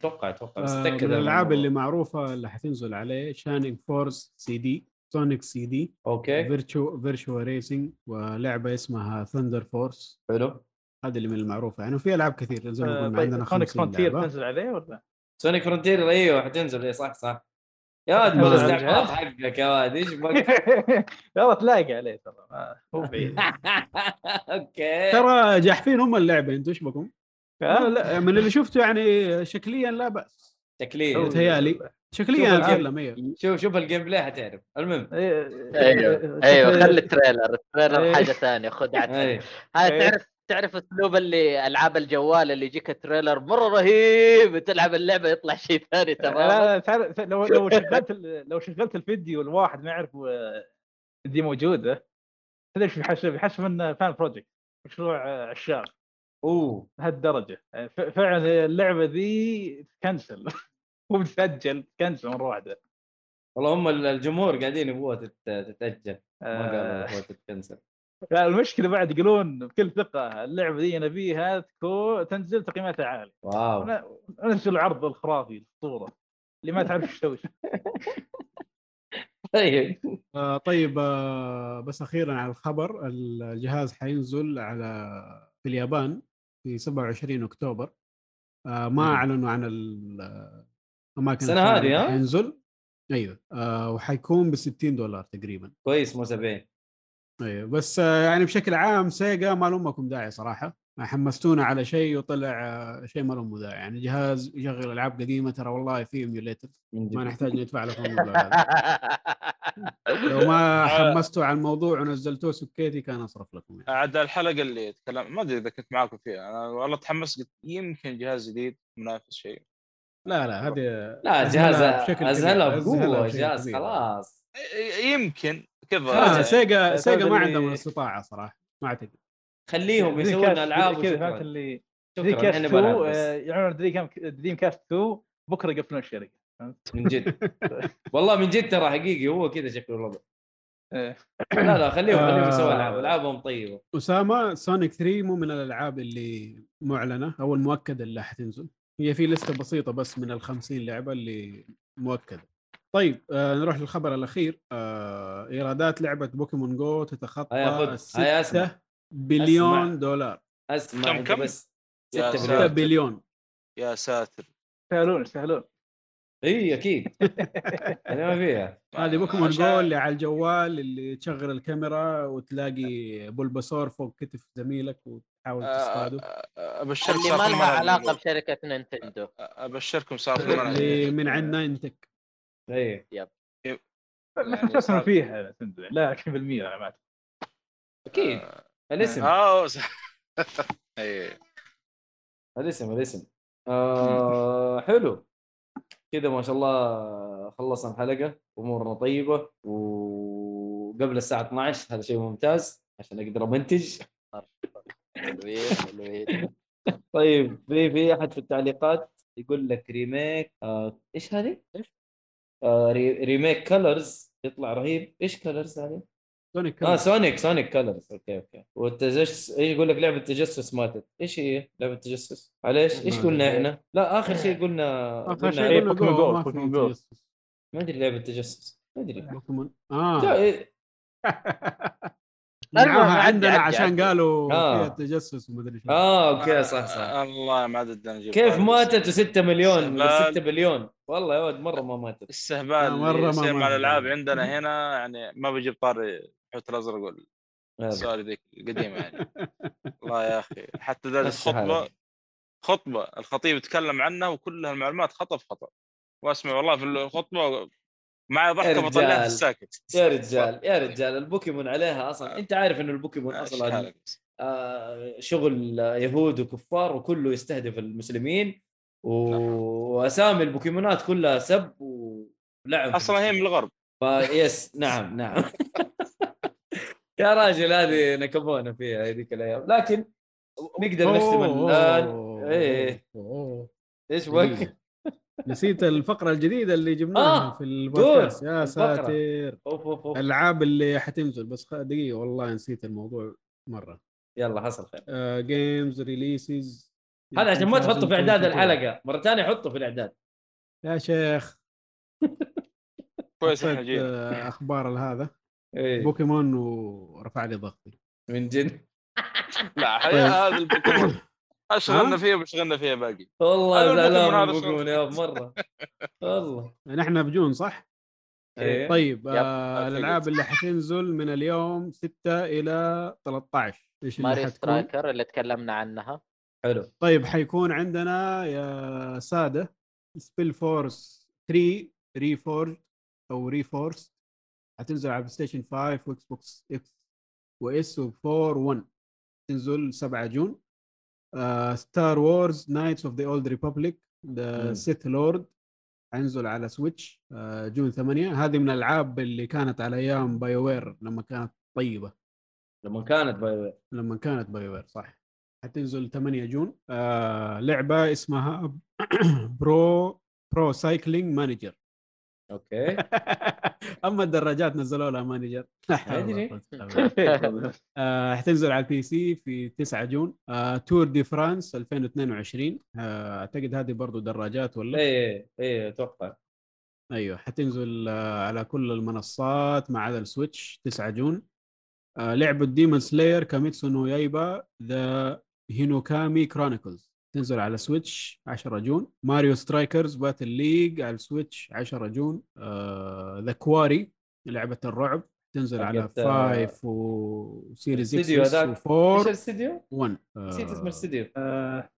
أتوقع أتوقع بس آه، من الألعاب اللي. معروفة اللي حتنزل عليه شانينج فورس سي دي سونيك سي دي okay فيرتشو فيرتشو ريسنج ولعبة اسمها ثندر فورس حلو هذه اللي من المعروفه يعني وفي ألعاب كثير زي ما آه، قلنا عندنا طيب سونيك فرونتير تنزل عليه ولا؟ سونيك فرونتير إيوه حتنزل. اي صح صح. يا واد؟ حقك يا واد. إيش بك؟ يلا تلاقي عليه ترى. ما- مو بعيد. okay. ترى جاحفين هم اللعبة أنتم إيش بكم؟ لا, من اللي شفته يعني شكليا لا بأس. تكليف متهيألي. شكليا شوف ال game. أتكلم أيوه شوف شوف ال gameplay حتعرف. المهم. أيوه. أيوه خلي ال trailer. ال trailer إيه. حاجة ثانية خذ عاد اي هاي إيه. تعرف تعرف اسلوب اللي ألعاب الجوال اللي يجيك ال trailer مرة رهيب تلعب اللعبة يطلع شيء ثاني لا تماما. لا تعرف لو لو شغلت لو شغلت الفيديو الواحد ما يعرف دي موجودة. تدري إيش بيحسب بيحسب انه fan project مشروع عشاق. أوه. لهالدرجه فعلا اللعبة ذي تكنسل. مو بتسجل تكنسل مرة واحدة. والله هم الجمهور قاعدين يبغوها تت- تتأجل. ما قالوا آه، يبغوها تتكنسل. لا المشكلة بعد يقولون بكل ثقة اللعبة ذي نبيها تكون تنزل تقييماتها عالية. wow. ن- ننزل العرض الخرافي الأسطورة اللي ما تعرف إيش تسوي طيب. آه طيب آه بس أخيرا على الخبر الجهاز حينزل على في اليابان في 27 أكتوبر. آه ما. أعلنوا عن ال- الأماكن الثانية هذه، ها؟ حينزل. أيوه. آه وحيكون ب 60 دولار تقريبا. كويس مو 70 أيوه بس آه يعني بشكل عام سيجا ما لهم ما لكم داعي صراحة حمستونا على شيء وطلع آه، شيء ما له داعي يعني جهاز يشغل ألعاب قديمة ترى والله في emulator ما. نحتاج ندفع هذا لو ما حمستوا على الموضوع ونزلتوه سكاتي كان أصرف لكم يعني. عاد الحلقة اللي تكلم ما أدري إذا كنت معاكم فيها أنا والله تحمست قلت يمكن جهاز جديد منافس شيء لا لا هذه لا جهاز. أجهلها أجهلها بقوه جهاز. خلاص يمكن كذا آه. سيجا سيجا ما عندهم الاستطاعه صراحة ما أعتقد خليهم يسوون ألعاب كذا. فهمت اللي دريم كاست إحنا 2 بنلعب بس. آه، يعلنون دريم دريم كاست 2 بكرة يقفلون الشركة؟ من جد والله من جد ترى حقيقي هو كذا شكله الوضع إيه. لا لا خليهم خليهم يسووا آه. العاب ألعابهم طيبة أسامة سونيك 3 مو من الألعاب اللي معلنة أو المؤكدة اللي حتنزل هي في list ة بسيطة بس من ال 50 لعبة اللي مؤكدة طيب آه نروح للخبر الأخير. آه إيرادات لعبة بوكيمون جو تتخطى. هيا أسمع. 6 بليون أسمع. دولار. أسمع كم- كم؟ بس. يا 6 ساتر. 6 مليون بليون. يا ساتر. يستاهلون يستاهلون إي أكيد. أنا ما فيها. هذه بوكيمون جو اللي على الجوال اللي تشغل الكاميرا وتلاقي بولباصور فوق كتف زميلك وتحاول تصطاده آه، آه، ابشرك اللي صار ما في لها علاقة بشركة نينتندو. أبشركم صار اللي من عند نيانتيك. اي ما يعني تحس انه صار- فيها لا 20% أنا ما. أكيد. الاسم. آه صح. اي الاسم الاسم. آه حلو. كذا ما شاء الله خلصنا الحلقة. أمورنا طيبة. وقبل الساعة 12 هذا شيء ممتاز عشان أقدر أمنتج. حلوين حلوين طيب في في أحد في التعليقات يقول لك ريميك. آه إيش هذه؟ إيش؟ آه ري remake كلرز يطلع رهيب إيش كلرز هذه؟ سونيك آه سونيك سونيك كلرز okay okay والتجسس إيش يقول لك لعبة تجسس ماتت إيش هي لعبة تجسس؟ معليش إيش قلنا. إحنا؟ لا آخر شيء قلنا آخر قلنا شيء قلنا بوكيمون جو جو، ما في بوكيمون. ما أدري لعبة تجسس ما أدري بوكيمون آه إيه، عدي- عندنا عشان. قالوا آه. فيها تجسس ومدري شو آه okay صح صح الله ما عاد نجيب كيف. ماتت و6 مليون ولا استهبال. 6 بليون والله يا ولد مرة ما ماتت استهبال آه، مرة اللي ما مات. الألعاب عندنا هنا يعني ما نجيب طاري الحوت الأزرق هذا. والسؤال ذيك القديمة يعني والله يا أخي حتى ذا مشي الخطبة. خطبة الخطيب يتكلم عنها وكلها المعلومات خطا في خطا وأسمع والله في الخطبة معي ضحكة بطلعها. الساكت يا رجال يا رجال البوكيمون عليها أصلا أنت عارف انه البوكيمون أصلا. آه، شغل يهود وكفار وكله يستهدف المسلمين. وأسامي البوكيمونات كلها سب ولعب أصلا هي من. الغرب فيس نعم نعم يا راجل هذه نشبونا فيها هذيك الأيام لكن نقدر نختم الان. إيه. أوه. إيش. بك؟ نسيت الفقرة الجديدة اللي جبناها آه، في البودكاست يا. ساتر أوف أوف أوف الألعاب اللي حتنزل بس دقيقة والله نسيت الموضوع مرة يلا حصل خير games releases هذا عشان ما تحطه في إعداد الحلقة. مرة ثانية حطه في الإعداد. يا شيخ. كويس جينا آه، أخبار هذا؟ إيه. بوكيمون ورفع لي ضغطي. من جد؟ لا حقيقة هذا البوكيمون. أشغلنا فيه وبشغلنا فيها باقي. والله زعلان البوكيمون يا مرة. والله. نحن بجون صح؟ إيه. طيب yep. آه الألعاب اللي حتنزل من اليوم 6 إلى 13 إيش اللي ماريو Striker اللي تكلمنا عنها. حلو. طيب حيكون عندنا يا سادة SpellForce 3 Reforge أو Reforced حتنزل على PlayStation 5 و Xbox X و S و4 One تنزل 7 June. Star Wars Knights of the Old Republic The. Sith Lord حينزل على Switch آه، June 8 هذه من الألعاب اللي كانت على أيام BioWare لما كانت طيبة. لما كانت Bio لما كانت BioWare صح. حتنزل 8 June. آه لعبة اسمها Pro Pro Cycling Manager. Okay. أما الدراجات نزلوا لها manager. بالله. آه حتنزل على ال PC في 9 June. آه Tour de France 2022 آه أعتقد هذه برضو دراجات ولا؟ إيه إيه أتوقع. أيوه حتنزل آه، على كل المنصات ما عدا ال Switch 9 June. آه، لعبة Demon Slayer Kimetsu no Yaiba The Hinokami Chronicles تنزل على Switch 10 June. Mario Strikers Battle League على ال Switch 10 June. The Quarry لعبة الرعب. تنزل على حقت، آه، 5 و Series X هذاك. و4 إيش الاستديو؟ 1 نسيت اسم الاستديو آه،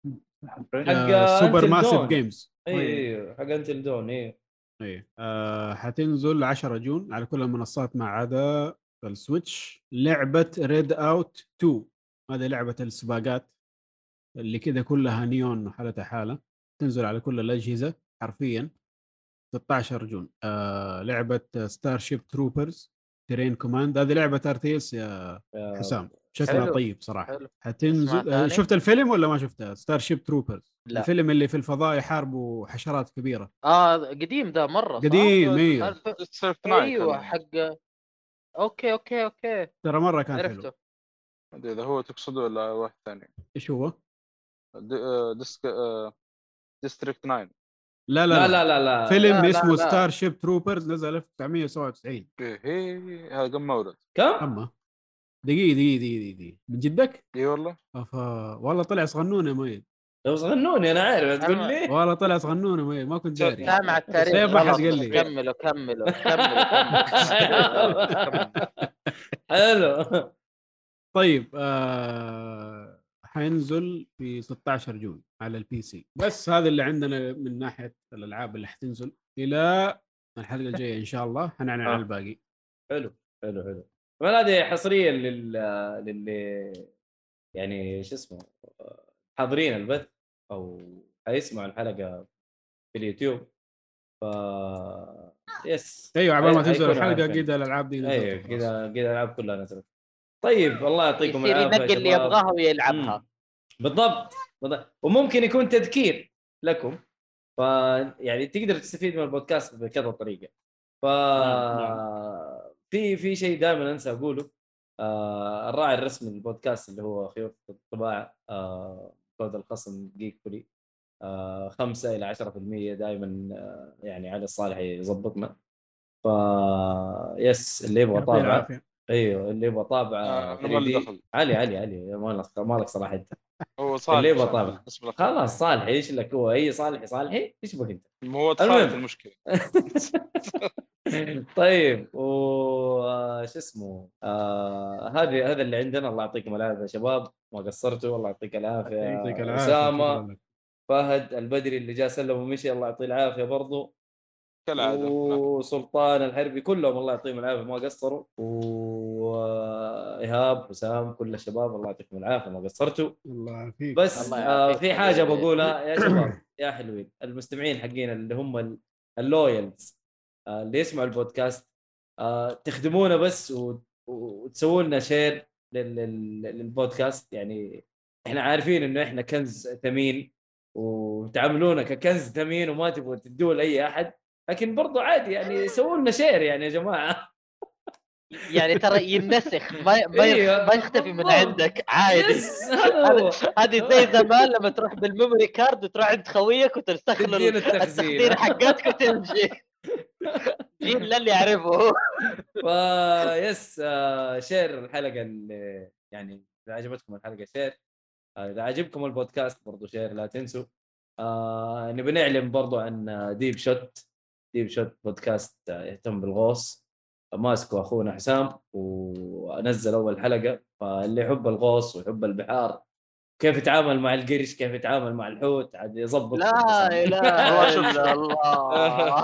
حق Supermassive. Games إيه إيه حق Until Dawn إيه إيه آه حتنزل 10 June على كل المنصات ما عدا ال Switch لعبة Redout 2 هذه لعبة السباقات. اللي كذا كلها نيون حالتها حالة تنزل على كل الأجهزة حرفيا 16 June آه لعبة Starship Troopers Terran Command هذه لعبة RTS يا حسام شكلها حلو. طيب صراحة حلو. حتنزل آه،؟ شفت الفيلم ولا ما شفته Starship Troopers لا. الفيلم اللي في الفضاء يحاربوا حشرات كبيرة آه قديم ده مرة صح؟ قديم، 9 أيوه كان. حق okay okay okay ترى مرة كان حلو عرفته ما أدري إذا هو تقصده ولا واحد ثاني إيش هو؟ د- آه، Disc آه، District 9 لا لا لا, لا. لا لا فيلم لا، لا، اسمه لا. Starship Troopers نزل 1997 إيه إيه، هذا قم مولد كم؟ أما. دقيقة دقيقة دقيقة دقيقة. من جدك؟ إي والله. أفا والله طلع صغنون يا ميت. لو صغنوني أنا عارف تقول لي. والله طلع صغنون يا ميت ما كنت داري. سامع التاريخ طيب، ما حد. قال لي. كملوا كملوا كملوا. حلو. طيب آه حينزل في 16 June على ال PC بس هذا اللي عندنا من ناحية الألعاب اللي حتنزل إلى الحلقة الجاية إن شاء الله. حنعلن آه. على الباقي. حلو حلو حلو. كمان هذه حصريا لل للي يعني شو اسمه حاضرين البث أو حيسمعوا الحلقة في اليوتيوب. ف يس. أيوه عبال ما تنزل الحلقة. قد الألعاب دي نزلت أيوه. كذا كذا الألعاب كلها نزلت. طيب الله يعطيكم العافية ينقي اللي. يبغاها ويلعبها. بالضبط. بالضبط وممكن يكون تذكير لكم. ف يعني تقدر تستفيد من البودكاست بكذا طريقة. ف نعم، في في شيء دائما أنسى أقوله. آه الراعي الرسمي للبودكاست اللي هو خيوط الطباعة آه كود الخصم جيك فولي آه 5 إلى 10% دائما آه يعني علي الصالح يظبطنا. ف yes اللي يبغى طابعة. العافية. أيوه اللي يبغى طابعه آه، أنا ما لي 3D. دخل علي علي علي ما لك ما لك صلاح أنت هو صالح اللي يبغى صالح. طابع. اسم الأخ. خلاص صالح إيش لك هو أي صالحي صالحي إيش بك أنت هو تخالف. المشكلة طيب و آه، شو اسمه آه هذه هذا اللي عندنا الله يعطيكم العافية يا شباب ما قصرتوا الله يعطيك العافية يعطيك العافية أسامة. فهد البدري اللي جاء سلم ومشي الله يعطيه العافية برضو كالعادة. وسلطان الحربي كلهم الله يعطيهم العافية ما قصروا. وإيهاب حسام كل الشباب الله يعطيكم العافية ما قصرتوا. الله يعافيك. بس الله آه في حاجة. بقولها يا شباب يا حلوين المستمعين حقين اللي هم ال- ال loyals آه اللي يسمعوا البودكاست آه تخدمونا بس و- وتسووا لنا share لل- لل- للبودكاست. يعني إحنا عارفين إنه إحنا كنز ثمين وتعاملونا ككنز ثمين وما تبغوا تدوه لأي أحد. لكن برضو عادي يعني سووا لنا share يعني يا جماعة. يعني ترى ينسخ ما ما, يخ... ما يختفي من. عندك عادي. yes هذه زي زمان لما تروح بال memory card وتروح عند خويك وترسخ له التخزين. حقتك وتمشي. جيل لا اللي يعرفه ف yes آه share الحلقة اللي يعني إذا عجبتكم الحلقة share آه إذا عجبكم البودكاست برضو share لا تنسوا. آه نبي نعلن برضو عن آه، Deep Chat Deep Chat بودكاست يهتم بالغوص. ماسكه اخونا حسام ونزل أول حلقة فاللي يحب الغوص ويحب البحار كيف يتعامل مع القرش كيف يتعامل مع الحوت عاد يظبط لا اله الا الله.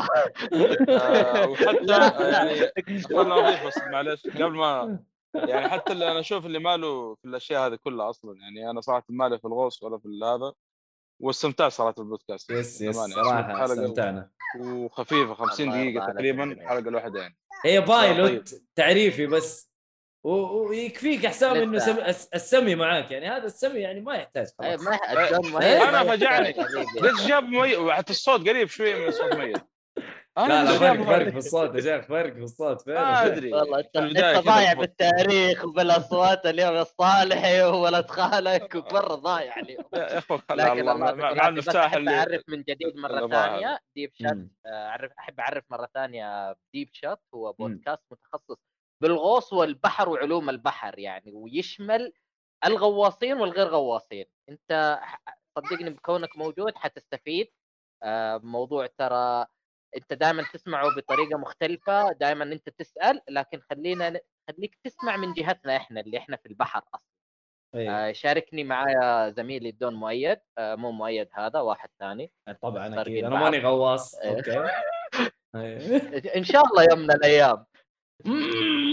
وحتى لا، يعني لا. خلنا نضيف بس معلش قبل ما يعني حتى اللي أنا أشوف اللي ماله في الأشياء هذه كلها أصلا يعني أنا صراحة مالي في الغوص ولا في هذا. واستمتعت صراحة بالبودكاست يس يس. صراحة استمتعنا وخفيفة 50 الله يرضى دقيقه تقريبا الحلقة الواحده يعني هي طيب. بايلوت تعريفي بس ويكفيك حسام إنه. سم... الس- السمي معاك يعني هذا السمي يعني ما يحتاج إيه، خلاص ما إيه، أنا ما فجعني. يحتاج حبيبي. ليش جاب مي وحتى الصوت قريب شوية من صوت ميت لا أنا لا فرق فرق؟ في الصوت يا شيخ فرق في الصوت ما فعلا ادري والله انت ضايع بالتاريخ وبالأصوات اليوم يا الصالحي وولد خالك ومره ضايع اليوم. يا اخوان لا لكن مع, المفتاح أحب اللي أعرف من جديد مرة ثانية ديب شات مم. اعرف أحب أعرف مرة ثانية ديب شات هو بودكاست متخصص بالغوص والبحر وعلوم البحر يعني ويشمل الغواصين والغير غواصين. أنت صدقني بكونك موجود حتستفيد. آه، موضوع ترى أنت دائما تسمعه بطريقة مختلفة دائما أنت تسأل لكن خلينا خليك تسمع من جهتنا إحنا اللي إحنا في البحر أصلا أيوة. آه، شاركني معايا زميلي الدون مؤيد آه، مو مؤيد هذا واحد ثاني طبعا أكيد فرقين أنا. ماني غواص إيه. أوكي أيوة. إن شاء الله يوم من الأيام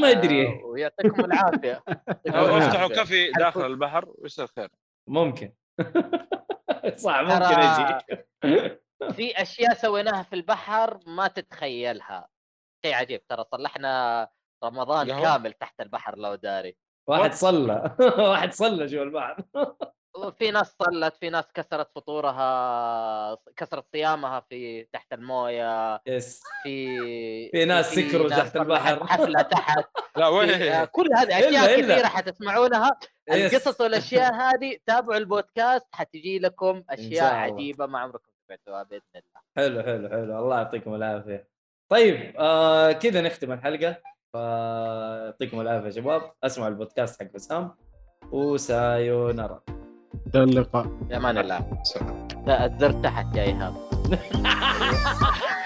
ما أدري آه، ويعطيكم العافية العافية. افتحوا كافي داخل البحر ويصير خير ممكن صح ممكن أجي في أشياء سويناها في البحر ما تتخيلها شيء عجيب ترى صلحنا رمضان؟ كامل تحت البحر لو داري واحد صلى واحد صلى جوا البحر في ناس صلت في ناس كسرت فطورها كسرت صيامها في تحت الموية يس في في ناس سكروا تحت البحر. حفلة تحت لا وين كل هذه أشياء إلا- إلا. كثيرة حتسمعونها. القصص والأشياء هذه تابعوا البودكاست حتجي لكم أشياء. عجيبة ما عمركم سمعتوها بإذن الله. حلو حلو حلو. الله يعطيكم العافية. طيب آه كذا نختم الحلقة. فيعطيكم العافية يا شباب. أسمعوا البودكاست حق بسام وسايونارا. إلى اللقاء. بأمان الله. سلام. لا الزر تحت يا ايهاب